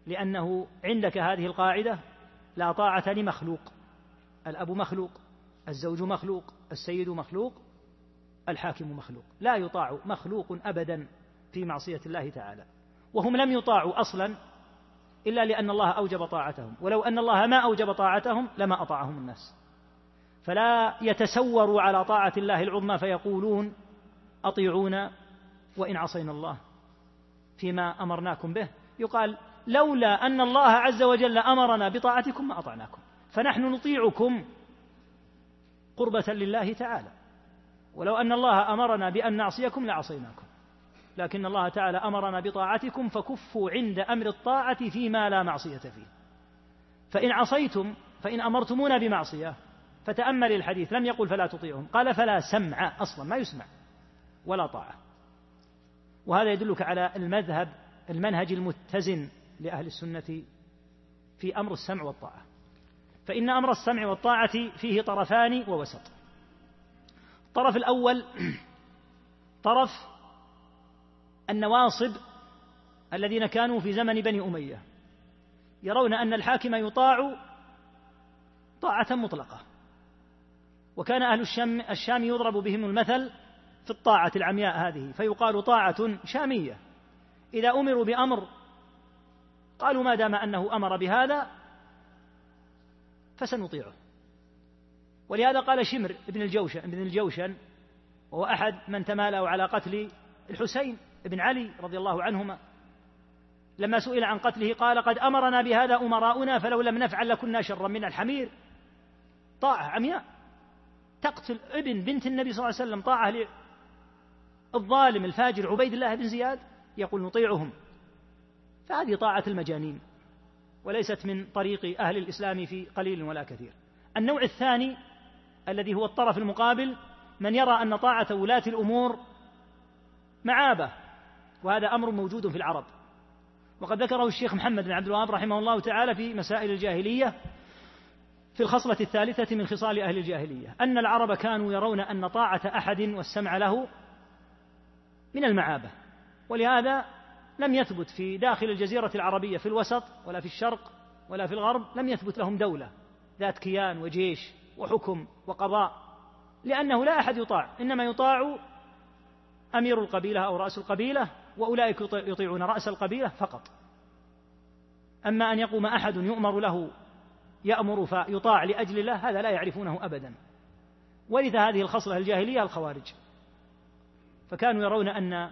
Speaker 3: لانه عندك هذه القاعده لا طاعه لمخلوق الاب مخلوق الزوج مخلوق السيد مخلوق الحاكم مخلوق لا يطاع مخلوق أبدا في معصية الله تعالى وهم لم يطاعوا أصلا إلا لأن الله أوجب طاعتهم ولو أن الله ما أوجب طاعتهم لما أطاعهم الناس فلا يتسوروا على طاعة الله العظمى فيقولون أطيعونا وإن عصينا الله فيما أمرناكم به يقال لولا أن الله عز وجل أمرنا بطاعتكم ما أطعناكم فنحن نطيعكم قربة لله تعالى ولو أن الله أمرنا بأن نعصيكم لعصيناكم لكن الله تعالى أمرنا بطاعتكم فكفوا عند أمر الطاعة فيما لا معصية فيه فإن عصيتم فإن أمرتمونا بمعصية فتأمل الحديث لم يقل فلا تطيعهم قال فلا سمع أصلا ما يسمع ولا طاعة وهذا يدلك على المذهب المنهج المتزن لأهل السنة في أمر السمع والطاعة فإن أمر السمع والطاعة فيه طرفان ووسط الطرف الأول طرف النواصب الذين كانوا في زمن بني أمية يرون أن الحاكم يطاع طاعة مطلقة وكان أهل الشام, الشام يضرب بهم المثل في الطاعة العمياء هذه فيقال طاعة شامية إذا أمروا بأمر قالوا ما دام أنه أمر بهذا فسنطيعه ولهذا قال شمر بن الجوشن بن الجوشن وهو أحد من تمالأوا على قتل الحسين بن علي رضي الله عنهما لما سئل عن قتله قال قد أمرنا بهذا أمراؤنا فلو لم نفعل لكنا شرا من الحمير طاعة عمياء تقتل ابن بنت النبي صلى الله عليه وسلم طاعة للظالم الفاجر عبيد الله بن زياد يقول نطيعهم فهذه طاعة المجانين وليست من طريق أهل الإسلام في قليل ولا كثير النوع الثاني الذي هو الطرف المقابل من يرى أن طاعة ولاة الأمور معابة وهذا أمر موجود في العرب وقد ذكره الشيخ محمد بن عبد الوهاب رحمه الله تعالى في مسائل الجاهلية في الخصلة الثالثة من خصال أهل الجاهلية أن العرب كانوا يرون أن طاعة أحد والسمع له من المعابة ولهذا لم يثبت في داخل الجزيرة العربية في الوسط ولا في الشرق ولا في الغرب لم يثبت لهم دولة ذات كيان وجيش وحكم وقضاء لأنه لا أحد يطاع إنما يطاع أمير القبيلة أو رأس القبيلة وأولئك يطيعون رأس القبيلة فقط أما أن يقوم أحد يؤمر له يأمر فيطاع لأجل الله هذا لا يعرفونه أبدا ورث هذه الخصلة الجاهلية الخوارج فكانوا يرون أن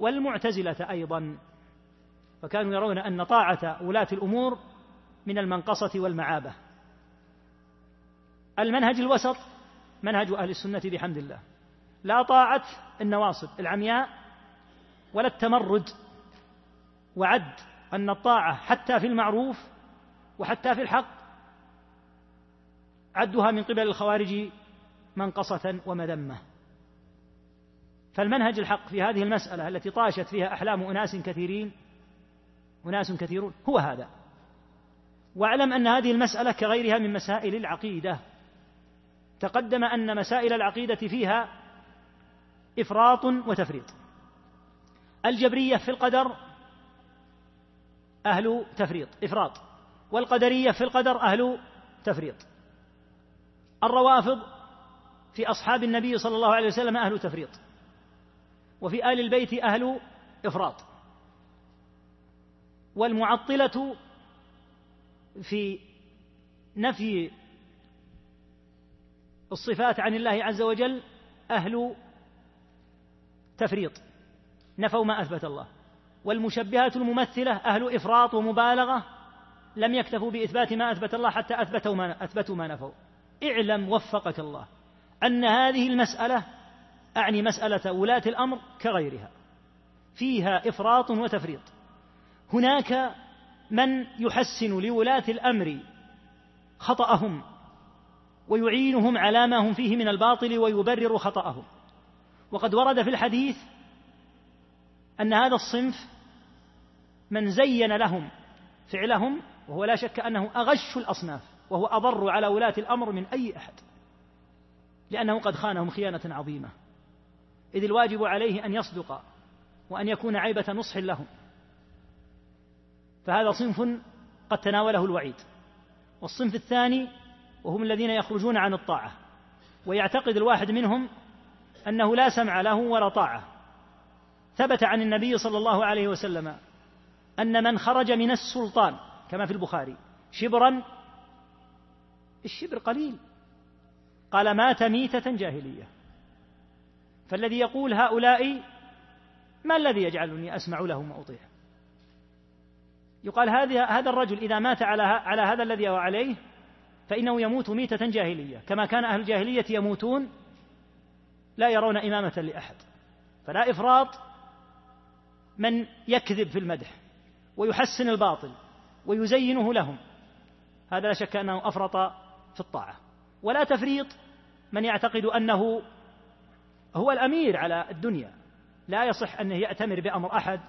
Speaker 3: والمعتزلة أيضا فكانوا يرون أن طاعة ولاة الأمور من المنقصة والمعابة المنهج الوسط منهج أهل السنة بحمد الله لا طاعة النواصب العمياء ولا التمرد وعد أن الطاعة حتى في المعروف وحتى في الحق عدها من قبل الخوارج منقصة ومذمة فالمنهج الحق في هذه المسألة التي طاشت فيها أحلام أناس كثيرين أناس كثيرون هو هذا واعلم أن هذه المسألة كغيرها من مسائل العقيدة تقدم أن مسائل العقيدة فيها إفراط وتفريط الجبرية في القدر أهل تفريط إفراط والقدرية في القدر أهل تفريط الروافض في أصحاب النبي صلى الله عليه وسلم أهل تفريط وفي آل البيت أهل إفراط والمعطلة في نفي الصفات عن الله عز وجل أهل تفريط نفوا ما أثبت الله والمشبهة الممثلة أهل إفراط ومبالغة لم يكتفوا بإثبات ما أثبت الله حتى أثبتوا ما أثبتوا ما نفوا اعلم وفقك الله أن هذه المسألة أعني مسألة ولاة الأمر كغيرها فيها إفراط وتفريط هناك من يحسن لولاة الأمر خطأهم ويعينهم على ما هم فيه من الباطل ويبرر خطأهم وقد ورد في الحديث أن هذا الصنف من زين لهم فعلهم وهو لا شك أنه أغش الأصناف وهو أضر على ولاة الأمر من أي أحد لأنه قد خانهم خيانة عظيمة إذ الواجب عليه أن يصدق وأن يكون عيبة نصح لهم فهذا صنف قد تناوله الوعيد والصنف الثاني وهم الذين يخرجون عن الطاعة ويعتقد الواحد منهم أنه لا سمع له ولا طاعة ثبت عن النبي صلى الله عليه وسلم أن من خرج من السلطان كما في البخاري شبرا الشبر قليل قال مات ميتة جاهلية فالذي يقول هؤلاء ما الذي يجعلني أسمع لهم وأطيع يقال هذا هذا الرجل إذا مات على على هذا الذي هو عليه فإنه يموت ميتة جاهلية كما كان أهل الجاهلية يموتون لا يرون إمامة لأحد فلا إفراط من يكذب في المدح ويحسن الباطل ويزينه لهم هذا لا شك أنه أفرط في الطاعة ولا تفريط من يعتقد أنه هو الأمير على الدنيا لا يصح أنه يأتمر بأمر أحد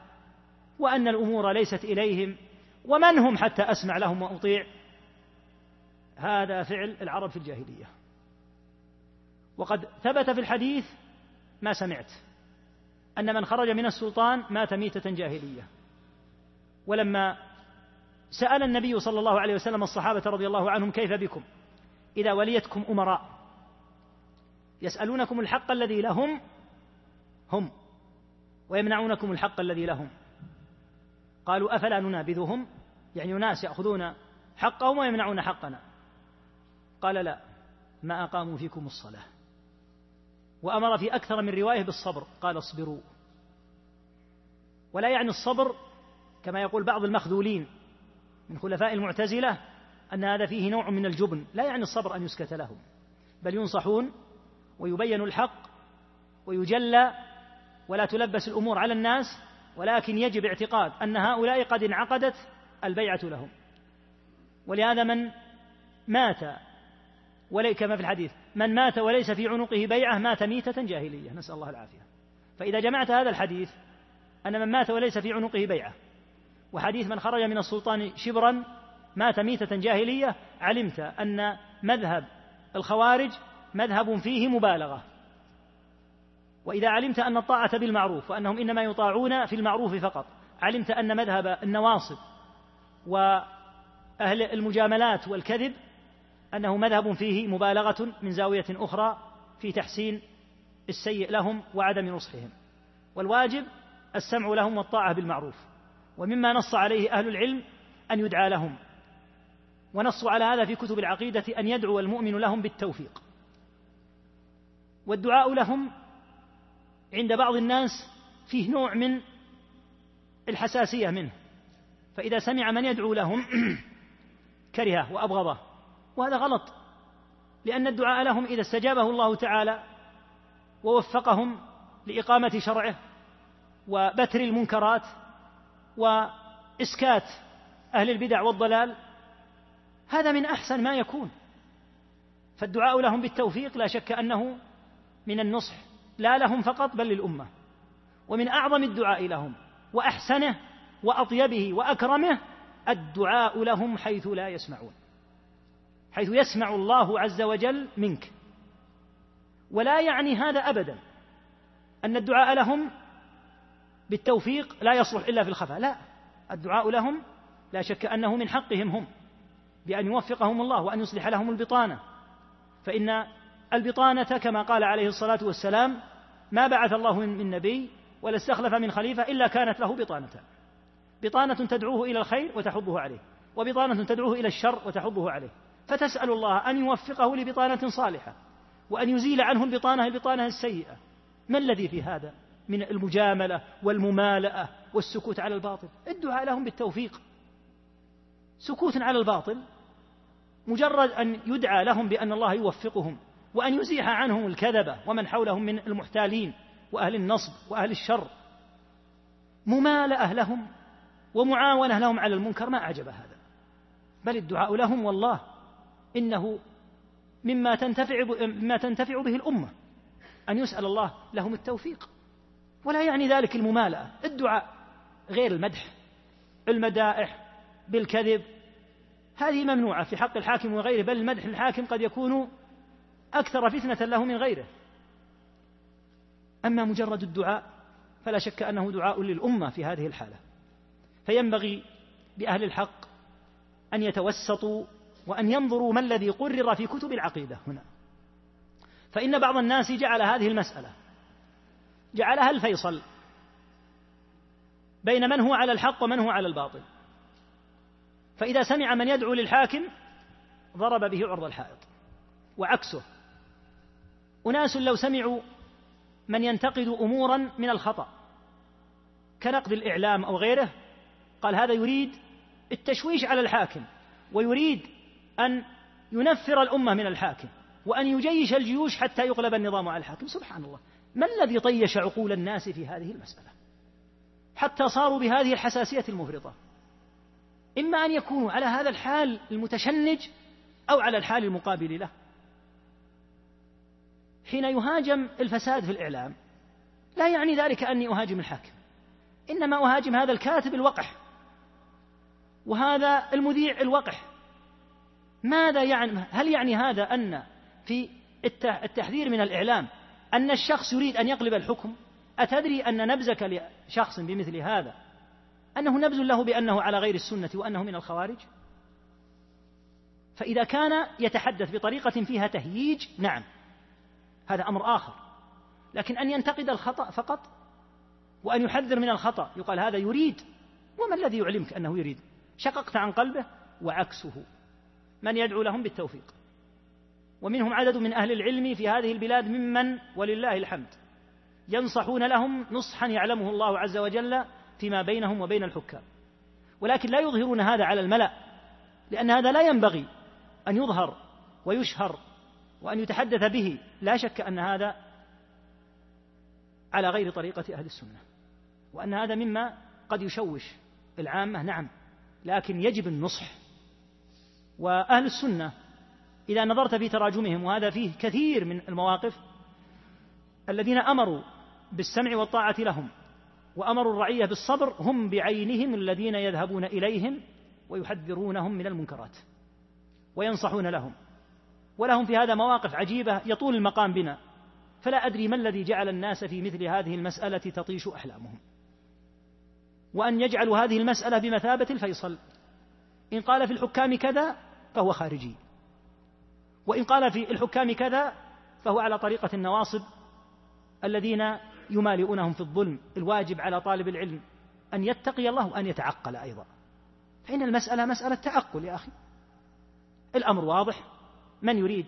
Speaker 3: وأن الأمور ليست إليهم ومن هم حتى أسمع لهم وأطيع هذا فعل العرب في الجاهلية وقد ثبت في الحديث ما سمعت أن من خرج من السلطان مات ميتة جاهلية ولما سأل النبي صلى الله عليه وسلم الصحابة رضي الله عنهم كيف بكم إذا وليتكم أمراء يسألونكم الحق الذي لهم هم ويمنعونكم الحق الذي لهم قالوا أفلا ننابذهم يعني أناس يأخذون حقهم ويمنعون حقنا قال لا ما أقاموا فيكم الصلاة وأمر في أكثر من رواية بالصبر قال اصبروا ولا يعني الصبر كما يقول بعض المخذولين من خلفاء المعتزلة أن هذا فيه نوع من الجبن لا يعني الصبر أن يسكت لهم بل ينصحون ويبين الحق ويجلى ولا تلبس الامور على الناس ولكن يجب اعتقاد ان هؤلاء قد انعقدت البيعه لهم ولهذا من مات ولي كما في الحديث من مات وليس في عنقه بيعه مات ميته جاهليه نسال الله العافيه فاذا جمعت هذا الحديث ان من مات وليس في عنقه بيعه وحديث من خرج من السلطان شبرا مات ميته جاهليه علمت ان مذهب الخوارج مذهب فيه مبالغه واذا علمت ان الطاعه بالمعروف وانهم انما يطاعون في المعروف فقط علمت ان مذهب النواصب واهل المجاملات والكذب انه مذهب فيه مبالغه من زاويه اخرى في تحسين السيء لهم وعدم نصحهم والواجب السمع لهم والطاعه بالمعروف ومما نص عليه اهل العلم ان يدعى لهم ونص على هذا في كتب العقيده ان يدعو المؤمن لهم بالتوفيق والدعاء لهم عند بعض الناس فيه نوع من الحساسية منه فإذا سمع من يدعو لهم كرهه وأبغضه وهذا غلط لأن الدعاء لهم إذا استجابه الله تعالى ووفقهم لإقامة شرعه وبتر المنكرات وإسكات أهل البدع والضلال هذا من أحسن ما يكون فالدعاء لهم بالتوفيق لا شك أنه من النصح لا لهم فقط بل للامه ومن اعظم الدعاء لهم واحسنه واطيبه واكرمه الدعاء لهم حيث لا يسمعون حيث يسمع الله عز وجل منك ولا يعني هذا ابدا ان الدعاء لهم بالتوفيق لا يصلح الا في الخفاء لا الدعاء لهم لا شك انه من حقهم هم بان يوفقهم الله وان يصلح لهم البطانه فان البطانة كما قال عليه الصلاة والسلام ما بعث الله من نبي ولا استخلف من خليفة إلا كانت له بطانتان بطانة تدعوه إلى الخير وتحضه عليه وبطانة تدعوه إلى الشر وتحضه عليه فتسأل الله أن يوفقه لبطانة صالحة وأن يزيل عنه البطانة البطانة السيئة ما الذي في هذا من المجاملة والممالأة والسكوت على الباطل الدعاء لهم بالتوفيق سكوت على الباطل مجرد أن يدعى لهم بأن الله يوفقهم وأن يزيح عنهم الكذبة ومن حولهم من المحتالين وأهل النصب وأهل الشر ممالأة لهم ومعاونة لهم على المنكر ما أعجب هذا بل الدعاء لهم والله إنه مما تنتفع مما تنتفع به الأمة أن يسأل الله لهم التوفيق ولا يعني ذلك الممالأة الدعاء غير المدح المدائح بالكذب هذه ممنوعة في حق الحاكم وغيره بل المدح الحاكم قد يكون أكثر فتنة له من غيره أما مجرد الدعاء فلا شك أنه دعاء للأمة في هذه الحالة فينبغي لأهل الحق أن يتوسطوا وأن ينظروا ما الذي قرر في كتب العقيدة هنا فإن بعض الناس جعل هذه المسألة جعلها الفيصل بين من هو على الحق ومن هو على الباطل فإذا سمع من يدعو للحاكم ضرب به عرض الحائط وعكسه أناس لو سمعوا من ينتقد أمورا من الخطأ كنقد الإعلام أو غيره قال هذا يريد التشويش على الحاكم ويريد أن ينفر الأمة من الحاكم وأن يجيش الجيوش حتى يقلب النظام على الحاكم سبحان الله ما الذي طيش عقول الناس في هذه المسألة حتى صاروا بهذه الحساسية المفرطة إما أن يكونوا على هذا الحال المتشنج أو على الحال المقابل له حين يهاجم الفساد في الإعلام لا يعني ذلك أني أهاجم الحاكم إنما أهاجم هذا الكاتب الوقح وهذا المذيع الوقح ماذا يعني هل يعني هذا أن في التحذير من الإعلام أن الشخص يريد أن يقلب الحكم أتدري أن نبزك لشخص بمثل هذا أنه نبز له بأنه على غير السنة وأنه من الخوارج فإذا كان يتحدث بطريقة فيها تهييج نعم هذا أمر آخر لكن أن ينتقد الخطأ فقط وأن يحذر من الخطأ يقال هذا يريد وما الذي يعلمك أنه يريد شققت عن قلبه وعكسه من يدعو لهم بالتوفيق ومنهم عدد من أهل العلم في هذه البلاد ممن ولله الحمد ينصحون لهم نصحا يعلمه الله عز وجل فيما بينهم وبين الحكام ولكن لا يظهرون هذا على الملأ لأن هذا لا ينبغي أن يظهر ويشهر وأن يتحدث به لا شك أن هذا على غير طريقة أهل السنة وأن هذا مما قد يشوش العامة نعم لكن يجب النصح وأهل السنة إذا نظرت في تراجمهم وهذا فيه كثير من المواقف الذين أمروا بالسمع والطاعة لهم وأمروا الرعية بالصبر هم بعينهم الذين يذهبون إليهم ويحذرونهم من المنكرات وينصحون لهم ولهم في هذا مواقف عجيبة يطول المقام بنا فلا أدري ما الذي جعل الناس في مثل هذه المسألة تطيش أحلامهم وأن يجعلوا هذه المسألة بمثابة الفيصل إن قال في الحكام كذا فهو خارجي وإن قال في الحكام كذا فهو على طريقة النواصب الذين يمالئونهم في الظلم الواجب على طالب العلم أن يتقي الله وأن يتعقل أيضا فإن المسألة مسألة تعقل يا أخي الأمر واضح من يريد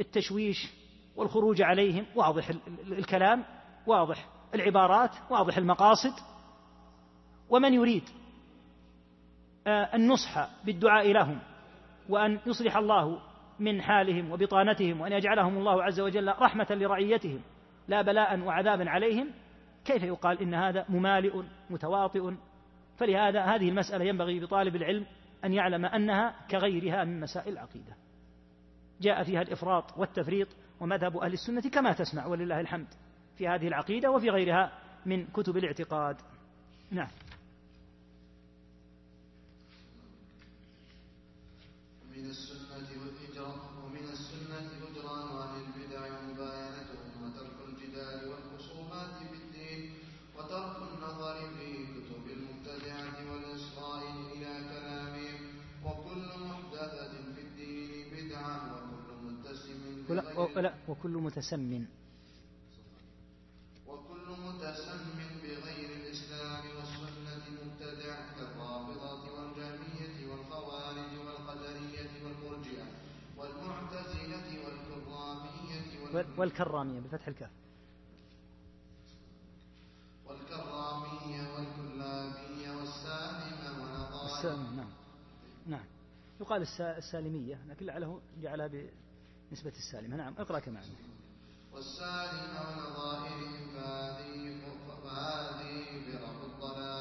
Speaker 3: التشويش والخروج عليهم واضح الكلام واضح العبارات واضح المقاصد ومن يريد النصح آه، بالدعاء لهم وأن يصلح الله من حالهم وبطانتهم وأن يجعلهم الله عز وجل رحمة لرعيتهم لا بلاء وعذابا عليهم كيف يقال إن هذا ممالئ متواطئ فلهذا هذه المسألة ينبغي بطالب العلم أن يعلم أنها كغيرها من مسائل العقيدة جاء فيها الإفراط والتفريط ومذهب أهل السنة كما تسمع ولله الحمد في هذه العقيدة وفي غيرها من كتب الاعتقاد نعم لا وكل متسم
Speaker 4: وكل متسم بغير الإسلام والسنة مبتدع كالرافضة والجهمية والخوارج والقدرية والمرجئة والمعتزلة والكرامية والكرامية
Speaker 3: بفتح الكاف
Speaker 4: والكرامية والكلابية والسالمة السالمة
Speaker 3: نعم نعم يقال السالمية لكن لعله جعلها نسبة السالمة نعم اقرأ كما عندك والسالم على ظاهر فهذه فهذه برب الضلال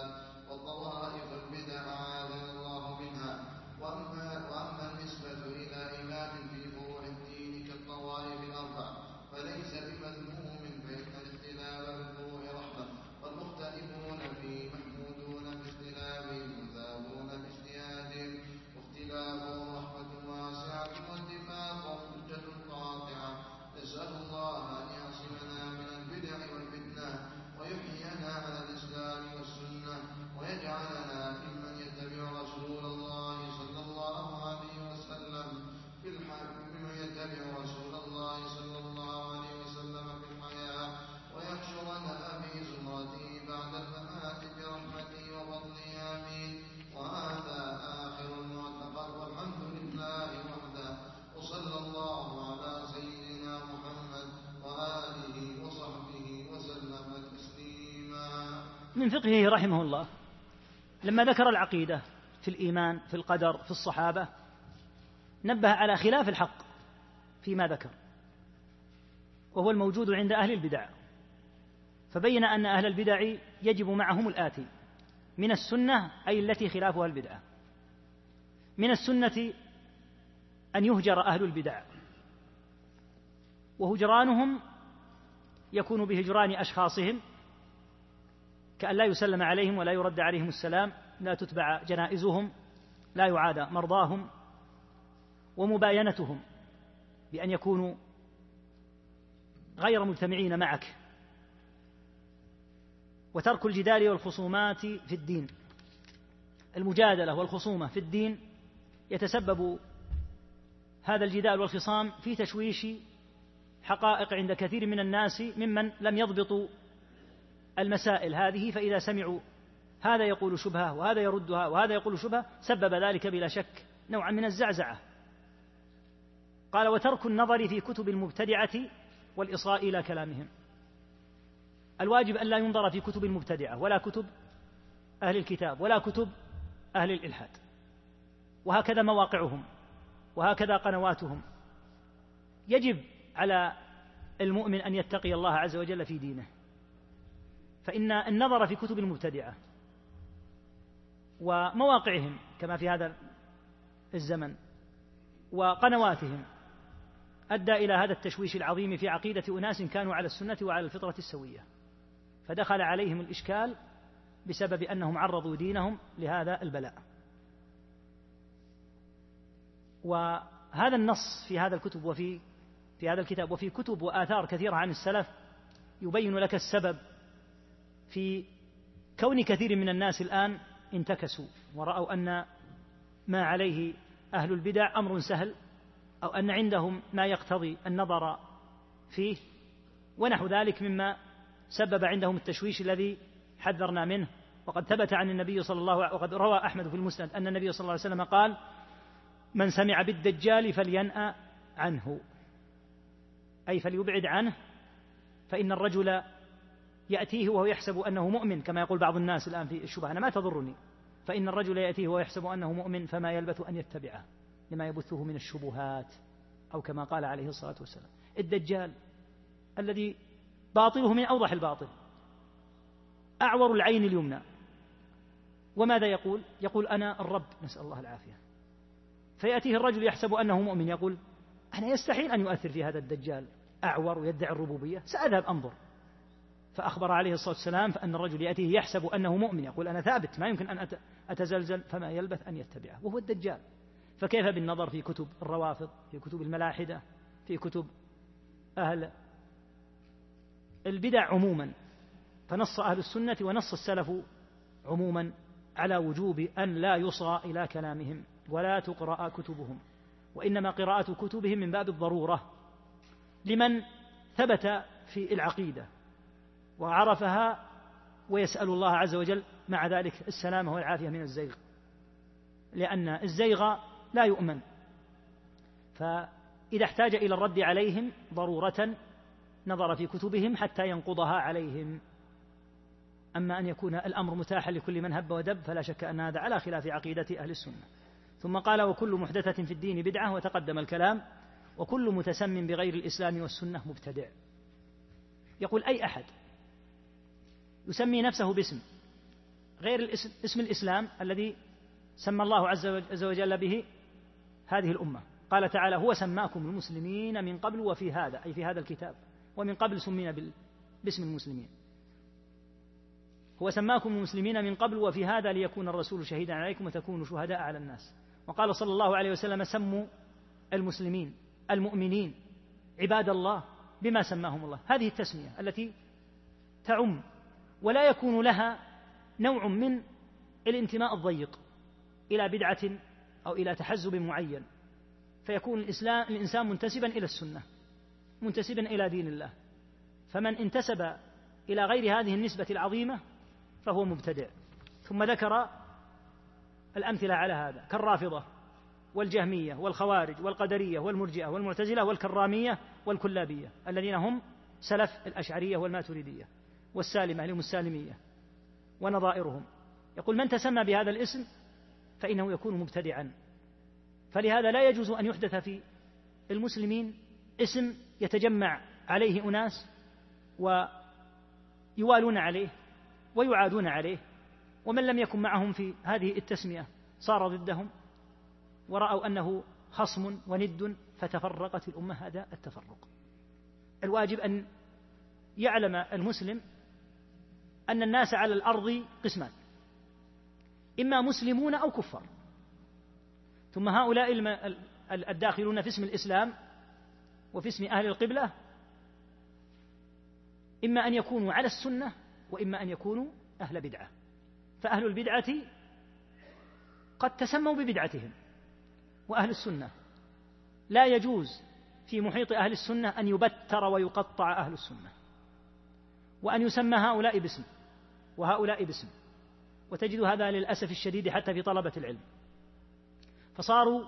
Speaker 3: فيه رحمه الله لما ذكر العقيدة في الإيمان في القدر في الصحابة نبه على خلاف الحق فيما ذكر وهو الموجود عند أهل البدع فبين أن أهل البدع يجب معهم الآتي من السنة أي التي خلافها البدعة من السنة أن يهجر أهل البدع وهجرانهم يكون بهجران أشخاصهم كأن لا يسلم عليهم ولا يرد عليهم السلام لا تتبع جنائزهم لا يعادى مرضاهم ومباينتهم بأن يكونوا غير مجتمعين معك وترك الجدال والخصومات في الدين المجادلة والخصومة في الدين يتسبب هذا الجدال والخصام في تشويش حقائق عند كثير من الناس ممن لم يضبطوا المسائل هذه فإذا سمعوا هذا يقول شبهة وهذا يردها وهذا يقول شبهة سبب ذلك بلا شك نوعا من الزعزعة قال وترك النظر في كتب المبتدعة والإصغاء إلى كلامهم الواجب أن لا ينظر في كتب المبتدعة ولا كتب أهل الكتاب ولا كتب أهل الإلحاد وهكذا مواقعهم وهكذا قنواتهم يجب على المؤمن أن يتقي الله عز وجل في دينه فإن النظر في كتب المبتدعة ومواقعهم كما في هذا الزمن وقنواتهم أدى إلى هذا التشويش العظيم في عقيدة أناس كانوا على السنة وعلى الفطرة السوية فدخل عليهم الإشكال بسبب أنهم عرضوا دينهم لهذا البلاء وهذا النص في هذا الكتب وفي في هذا الكتاب وفي كتب وآثار كثيرة عن السلف يبين لك السبب في كون كثير من الناس الآن انتكسوا ورأوا أن ما عليه أهل البدع أمر سهل أو أن عندهم ما يقتضي النظر فيه ونحو ذلك مما سبب عندهم التشويش الذي حذرنا منه وقد ثبت عن النبي صلى الله عليه وقد روى أحمد في المسند أن النبي صلى الله عليه وسلم قال من سمع بالدجال فلينأ عنه أي فليبعد عنه فإن الرجل يأتيه وهو يحسب أنه مؤمن كما يقول بعض الناس الآن في الشبهة أنا ما تضرني فإن الرجل يأتيه وهو يحسب أنه مؤمن فما يلبث أن يتبعه لما يبثه من الشبهات أو كما قال عليه الصلاة والسلام الدجال الذي باطله من أوضح الباطل أعور العين اليمنى وماذا يقول؟ يقول أنا الرب نسأل الله العافية فيأتيه الرجل يحسب أنه مؤمن يقول أنا يستحيل أن يؤثر في هذا الدجال أعور ويدعي الربوبية سأذهب أنظر فأخبر عليه الصلاة والسلام فأن الرجل يأتيه يحسب أنه مؤمن يقول أنا ثابت ما يمكن أن أتزلزل فما يلبث أن يتبعه وهو الدجال فكيف بالنظر في كتب الروافض في كتب الملاحدة في كتب أهل البدع عموما فنص أهل السنة ونص السلف عموما على وجوب أن لا يصغى إلى كلامهم ولا تقرأ كتبهم وإنما قراءة كتبهم من باب الضرورة لمن ثبت في العقيدة وعرفها ويسأل الله عز وجل مع ذلك السلامة والعافية من الزيغ لأن الزيغ لا يؤمن فإذا احتاج إلى الرد عليهم ضرورة نظر في كتبهم حتى ينقضها عليهم أما أن يكون الأمر متاحا لكل من هب ودب فلا شك أن هذا على خلاف عقيدة أهل السنة ثم قال وكل محدثة في الدين بدعة وتقدم الكلام وكل متسم بغير الإسلام والسنة مبتدع يقول أي أحد يسمي نفسه باسم غير الاسم اسم الإسلام الذي سمى الله عز وجل به هذه الأمة قال تعالى هو سماكم المسلمين من قبل وفي هذا أي في هذا الكتاب ومن قبل سمينا باسم المسلمين هو سماكم المسلمين من قبل وفي هذا ليكون الرسول شهيدا عليكم وتكونوا شهداء على الناس وقال صلى الله عليه وسلم سموا المسلمين المؤمنين عباد الله بما سماهم الله هذه التسمية التي تعم ولا يكون لها نوع من الانتماء الضيق إلى بدعة أو إلى تحزب معين فيكون الإسلام الإنسان منتسبا إلى السنة منتسبا إلى دين الله فمن انتسب إلى غير هذه النسبة العظيمة فهو مبتدع ثم ذكر الأمثلة على هذا كالرافضة والجهمية والخوارج والقدرية والمرجئة والمعتزلة والكرامية والكلابية الذين هم سلف الأشعرية والماتريدية والسالمة لهم السالمية ونظائرهم يقول من تسمى بهذا الاسم فإنه يكون مبتدعا فلهذا لا يجوز أن يحدث في المسلمين اسم يتجمع عليه أناس ويوالون عليه ويعادون عليه ومن لم يكن معهم في هذه التسمية صار ضدهم ورأوا أنه خصم وند فتفرقت الأمة هذا التفرق الواجب أن يعلم المسلم أن الناس على الأرض قسمان إما مسلمون أو كفار ثم هؤلاء الداخلون في اسم الإسلام وفي اسم أهل القبلة إما أن يكونوا على السنة وإما أن يكونوا أهل بدعة فأهل البدعة قد تسموا ببدعتهم وأهل السنة لا يجوز في محيط أهل السنة أن يبتر ويقطع أهل السنة وأن يسمى هؤلاء باسم وهؤلاء باسم وتجد هذا للأسف الشديد حتى في طلبة العلم فصاروا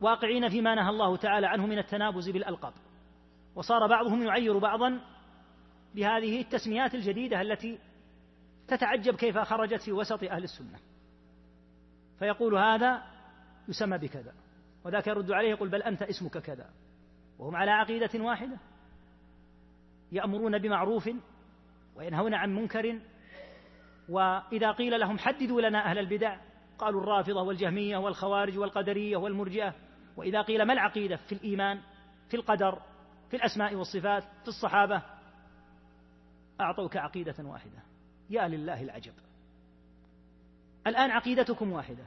Speaker 3: واقعين فيما نهى الله تعالى عنه من التنابز بالألقاب وصار بعضهم يعير بعضا بهذه التسميات الجديدة التي تتعجب كيف خرجت في وسط أهل السنة فيقول هذا يسمى بكذا وذاك يرد عليه يقول بل أنت اسمك كذا وهم على عقيدة واحدة يأمرون بمعروف وينهون عن منكر وإذا قيل لهم حددوا لنا أهل البدع قالوا الرافضة والجهمية والخوارج والقدرية والمرجئة وإذا قيل ما العقيدة في الإيمان في القدر في الأسماء والصفات في الصحابة أعطوك عقيدة واحدة يا لله العجب الآن عقيدتكم واحدة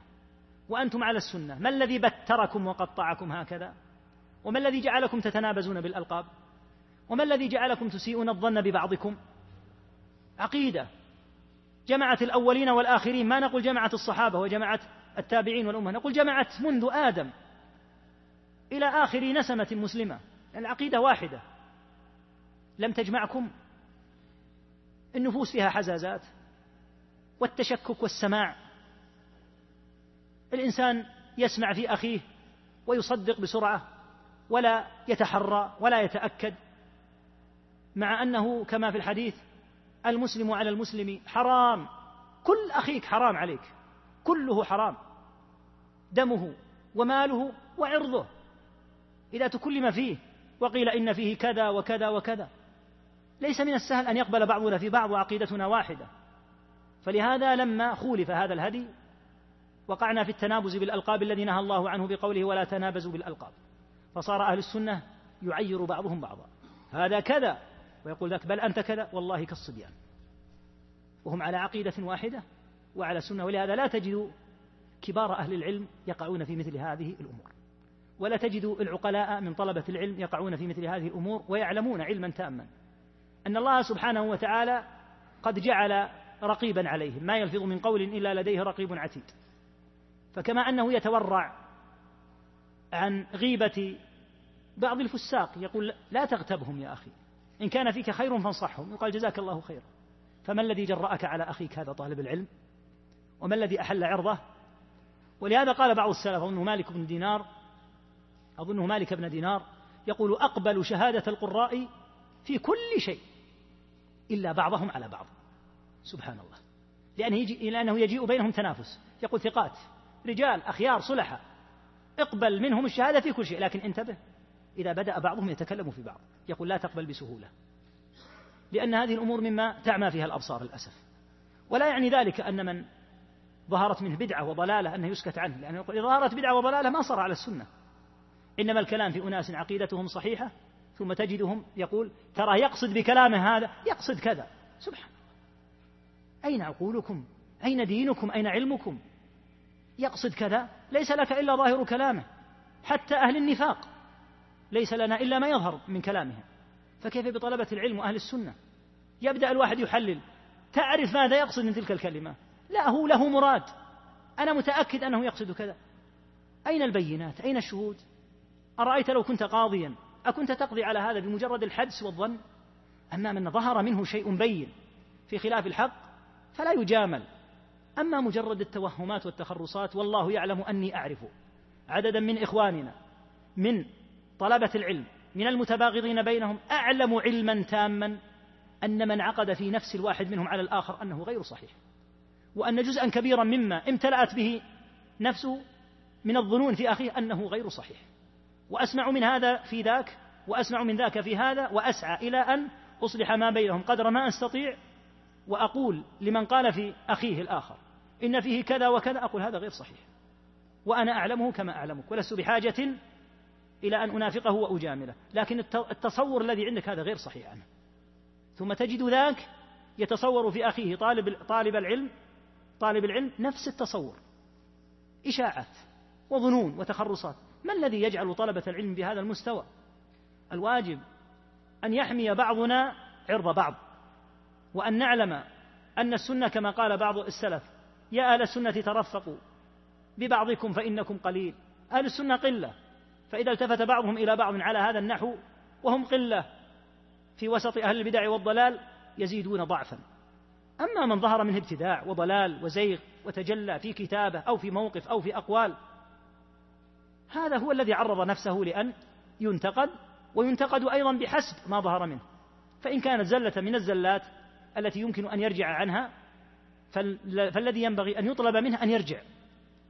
Speaker 3: وأنتم على السنة ما الذي بتركم وقطعكم هكذا وما الذي جعلكم تتنابزون بالألقاب وما الذي جعلكم تسيئون الظن ببعضكم عقيدة جمعت الأولين والآخرين ما نقول جمعت الصحابة وجمعت التابعين والأمة نقول جمعت منذ آدم إلى آخر نسمة مسلمة العقيدة واحدة لم تجمعكم النفوس فيها حزازات والتشكك والسماع الإنسان يسمع في أخيه ويصدق بسرعة ولا يتحرى ولا يتأكد مع أنه كما في الحديث المسلم على المسلم حرام كل أخيك حرام عليك كله حرام دمه وماله وعرضه إذا تكلم فيه وقيل إن فيه كذا وكذا وكذا ليس من السهل أن يقبل بعضنا في بعض وعقيدتنا واحدة فلهذا لما خولف هذا الهدي وقعنا في التنابز بالألقاب الذي نهى الله عنه بقوله ولا تنابزوا بالألقاب فصار أهل السنة يعير بعضهم بعضا هذا كذا ويقول ذاك بل أنت كذا والله كالصبيان وهم على عقيدة واحدة وعلى سنة ولهذا لا تجد كبار أهل العلم يقعون في مثل هذه الأمور ولا تجد العقلاء من طلبة العلم يقعون في مثل هذه الأمور ويعلمون علما تاما أن الله سبحانه وتعالى قد جعل رقيبا عليهم ما يلفظ من قول إلا لديه رقيب عتيد فكما أنه يتورع عن غيبة بعض الفساق يقول لا تغتبهم يا أخي إن كان فيك خير فانصحه يقال جزاك الله خيرا فما الذي جرأك على أخيك هذا طالب العلم وما الذي أحل عرضه ولهذا قال بعض السلف أظنه مالك بن دينار أظنه مالك بن دينار يقول أقبل شهادة القراء في كل شيء إلا بعضهم على بعض سبحان الله لأنه, يجيء, لأنه يجيء بينهم تنافس يقول ثقات رجال أخيار صلحة اقبل منهم الشهادة في كل شيء لكن انتبه إذا بدأ بعضهم يتكلم في بعض يقول لا تقبل بسهولة لأن هذه الأمور مما تعمى فيها الأبصار للأسف ولا يعني ذلك أن من ظهرت منه بدعة وضلالة أنه يسكت عنه لأنه يقول إذا ظهرت بدعة وضلالة ما صار على السنة إنما الكلام في أناس عقيدتهم صحيحة ثم تجدهم يقول ترى يقصد بكلامه هذا يقصد كذا سبحان الله أين عقولكم أين دينكم أين علمكم يقصد كذا ليس لك إلا ظاهر كلامه حتى أهل النفاق ليس لنا إلا ما يظهر من كلامهم فكيف بطلبة العلم وأهل السنة يبدأ الواحد يحلل تعرف ماذا يقصد من تلك الكلمة لا هو له مراد أنا متأكد أنه يقصد كذا أين البينات أين الشهود أرأيت لو كنت قاضيا أكنت تقضي على هذا بمجرد الحدس والظن أما من ظهر منه شيء بين في خلاف الحق فلا يجامل أما مجرد التوهمات والتخرصات والله يعلم أني أعرف عددا من إخواننا من طلبة العلم من المتباغضين بينهم أعلم علما تاما أن من عقد في نفس الواحد منهم على الآخر أنه غير صحيح وأن جزءا كبيرا مما امتلأت به نفسه من الظنون في أخيه أنه غير صحيح وأسمع من هذا في ذاك وأسمع من ذاك في هذا وأسعى إلى أن أصلح ما بينهم قدر ما أستطيع وأقول لمن قال في أخيه الآخر إن فيه كذا وكذا أقول هذا غير صحيح وأنا أعلمه كما أعلمك ولست بحاجة إلى أن أنافقه وأجامله لكن التصور الذي عندك هذا غير صحيح عنه ثم تجد ذاك يتصور في أخيه طالب, طالب العلم طالب العلم نفس التصور إشاعات وظنون وتخرصات ما الذي يجعل طلبة العلم بهذا المستوى الواجب أن يحمي بعضنا عرض بعض وأن نعلم أن السنة كما قال بعض السلف يا أهل السنة ترفقوا ببعضكم فإنكم قليل أهل السنة قلة فإذا التفت بعضهم إلى بعض على هذا النحو وهم قلة في وسط أهل البدع والضلال يزيدون ضعفا أما من ظهر منه ابتداع وضلال وزيغ وتجلى في كتابة أو في موقف أو في أقوال هذا هو الذي عرض نفسه لأن ينتقد وينتقد أيضا بحسب ما ظهر منه فإن كانت زلة من الزلات التي يمكن أن يرجع عنها فالذي ينبغي أن يطلب منه أن يرجع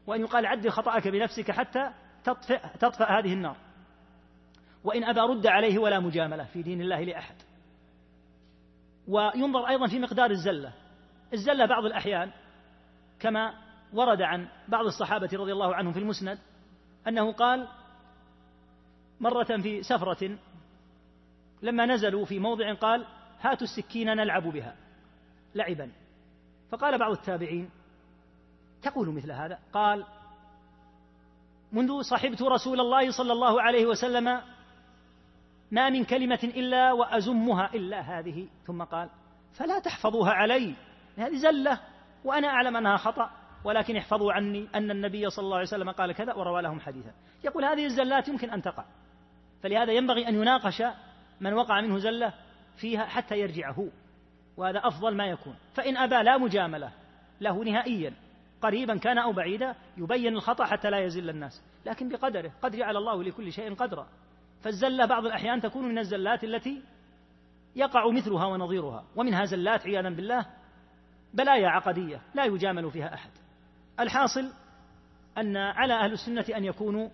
Speaker 3: وأن يقال عد خطأك بنفسك حتى تطفئ, تطفئ هذه النار وإن أبى رد عليه ولا مجاملة في دين الله لأحد وينظر أيضا في مقدار الزلة الزلة بعض الأحيان كما ورد عن بعض الصحابة رضي الله عنهم في المسند أنه قال مرة في سفرة لما نزلوا في موضع قال هاتوا السكين نلعب بها لعبا فقال بعض التابعين تقول مثل هذا قال منذ صحبت رسول الله صلى الله عليه وسلم ما من كلمة إلا وأزمها إلا هذه ثم قال فلا تحفظوها علي هذه زلة وأنا أعلم أنها خطأ ولكن احفظوا عني أن النبي صلى الله عليه وسلم قال كذا وروى لهم حديثا يقول هذه الزلات يمكن أن تقع فلهذا ينبغي أن يناقش من وقع منه زلة فيها حتى يرجعه وهذا أفضل ما يكون فإن أبى لا مجاملة له نهائيا قريبا كان أو بعيدا يبين الخطأ حتى لا يزل الناس لكن بقدره قد جعل الله لكل شيء قدرا فالزلة بعض الأحيان تكون من الزلات التي يقع مثلها ونظيرها ومنها زلات عياذا بالله بلايا عقدية لا يجامل فيها أحد الحاصل أن على أهل السنة أن يكونوا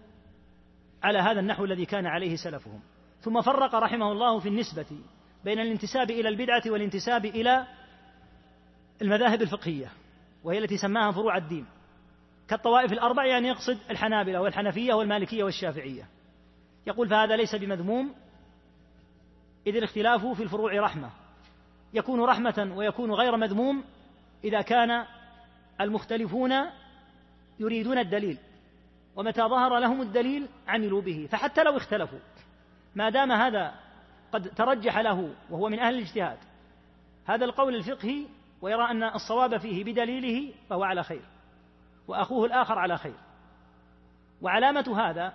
Speaker 3: على هذا النحو الذي كان عليه سلفهم ثم فرق رحمه الله في النسبة بين الانتساب إلى البدعة والانتساب إلى المذاهب الفقهية وهي التي سماها فروع الدين كالطوائف الأربع يعني يقصد الحنابلة والحنفية والمالكية والشافعية يقول فهذا ليس بمذموم إذ الاختلاف في الفروع رحمة يكون رحمة ويكون غير مذموم إذا كان المختلفون يريدون الدليل ومتى ظهر لهم الدليل عملوا به فحتى لو اختلفوا ما دام هذا قد ترجح له وهو من أهل الاجتهاد هذا القول الفقهي ويرى أن الصواب فيه بدليله فهو على خير وأخوه الآخر على خير وعلامة هذا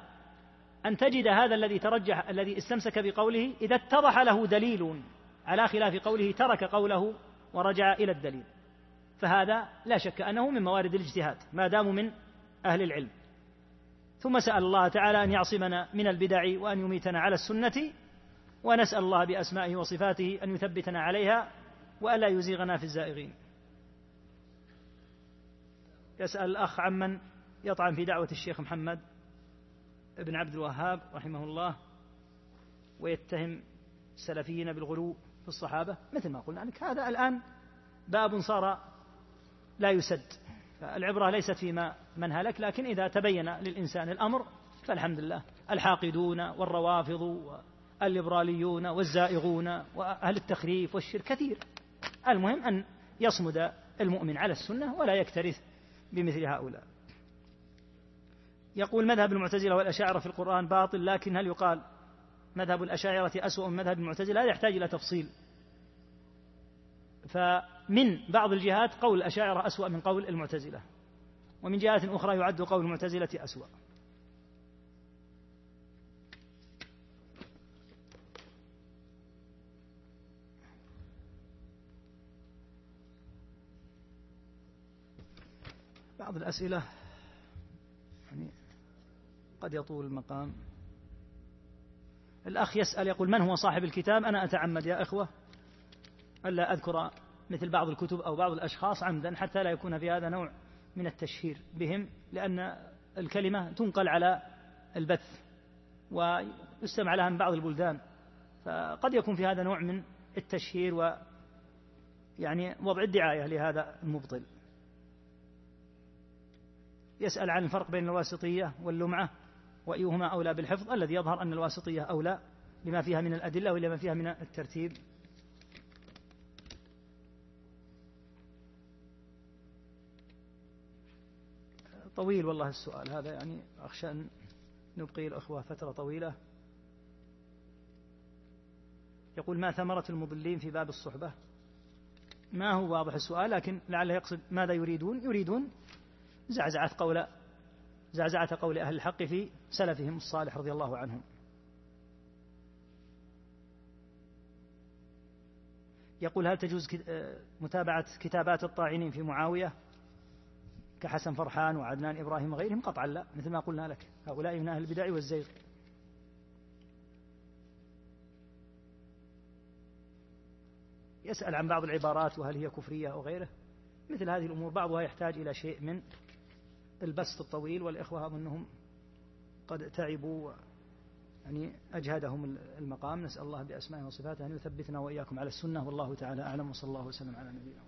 Speaker 3: أن تجد هذا الذي ترجح الذي استمسك بقوله إذا اتضح له دليل على خلاف قوله ترك قوله ورجع إلى الدليل فهذا لا شك أنه من موارد الاجتهاد ما داموا من أهل العلم ثم سأل الله تعالى أن يعصمنا من البدع وأن يميتنا على السنة ونسأل الله بأسمائه وصفاته أن يثبتنا عليها وألا يزيغنا في الزائغين يسأل الأخ عمن يطعن في دعوة الشيخ محمد بن عبد الوهاب رحمه الله ويتهم السلفيين بالغلو في الصحابة مثل ما قلنا لك هذا الآن باب صار لا يسد فالعبرة ليست فيما من هلك لكن إذا تبين للإنسان الأمر فالحمد لله الحاقدون والروافض والليبراليون والزائغون وأهل التخريف والشرك كثير المهم أن يصمد المؤمن على السنة ولا يكترث بمثل هؤلاء يقول مذهب المعتزلة والأشاعرة في القرآن باطل لكن هل يقال مذهب الأشاعرة أسوأ من مذهب المعتزلة هذا يحتاج إلى تفصيل فمن بعض الجهات قول الأشاعرة أسوأ من قول المعتزلة ومن جهات أخرى يعد قول المعتزلة أسوأ بعض الأسئلة يعني قد يطول المقام الأخ يسأل يقول من هو صاحب الكتاب أنا أتعمد يا إخوة ألا أذكر مثل بعض الكتب أو بعض الأشخاص عمدا حتى لا يكون في هذا نوع من التشهير بهم لأن الكلمة تنقل على البث ويستمع لها من بعض البلدان فقد يكون في هذا نوع من التشهير و يعني وضع الدعاية لهذا المبطل يسأل عن الفرق بين الواسطية واللمعة وأيهما أولى بالحفظ الذي يظهر أن الواسطية أولى لما فيها من الأدلة ولما فيها من الترتيب طويل والله السؤال هذا يعني أخشى أن نبقي الأخوة فترة طويلة يقول ما ثمرة المضلين في باب الصحبة ما هو واضح السؤال لكن لعله يقصد ماذا يريدون يريدون زعزعة قول زعزعة قول أهل الحق في سلفهم الصالح رضي الله عنهم يقول هل تجوز آه، متابعة كتابات الطاعنين في معاوية كحسن فرحان وعدنان إبراهيم وغيرهم قطعا لا مثل ما قلنا لك هؤلاء من أهل البدع والزيغ يسأل عن بعض العبارات وهل هي كفرية أو غيره مثل هذه الأمور بعضها يحتاج إلى شيء من البسط الطويل والإخوة أظنهم قد تعبوا يعني أجهدهم المقام نسأل الله بأسمائه وصفاته أن يثبتنا وإياكم على السنة والله تعالى أعلم وصلى الله وسلم على نبينا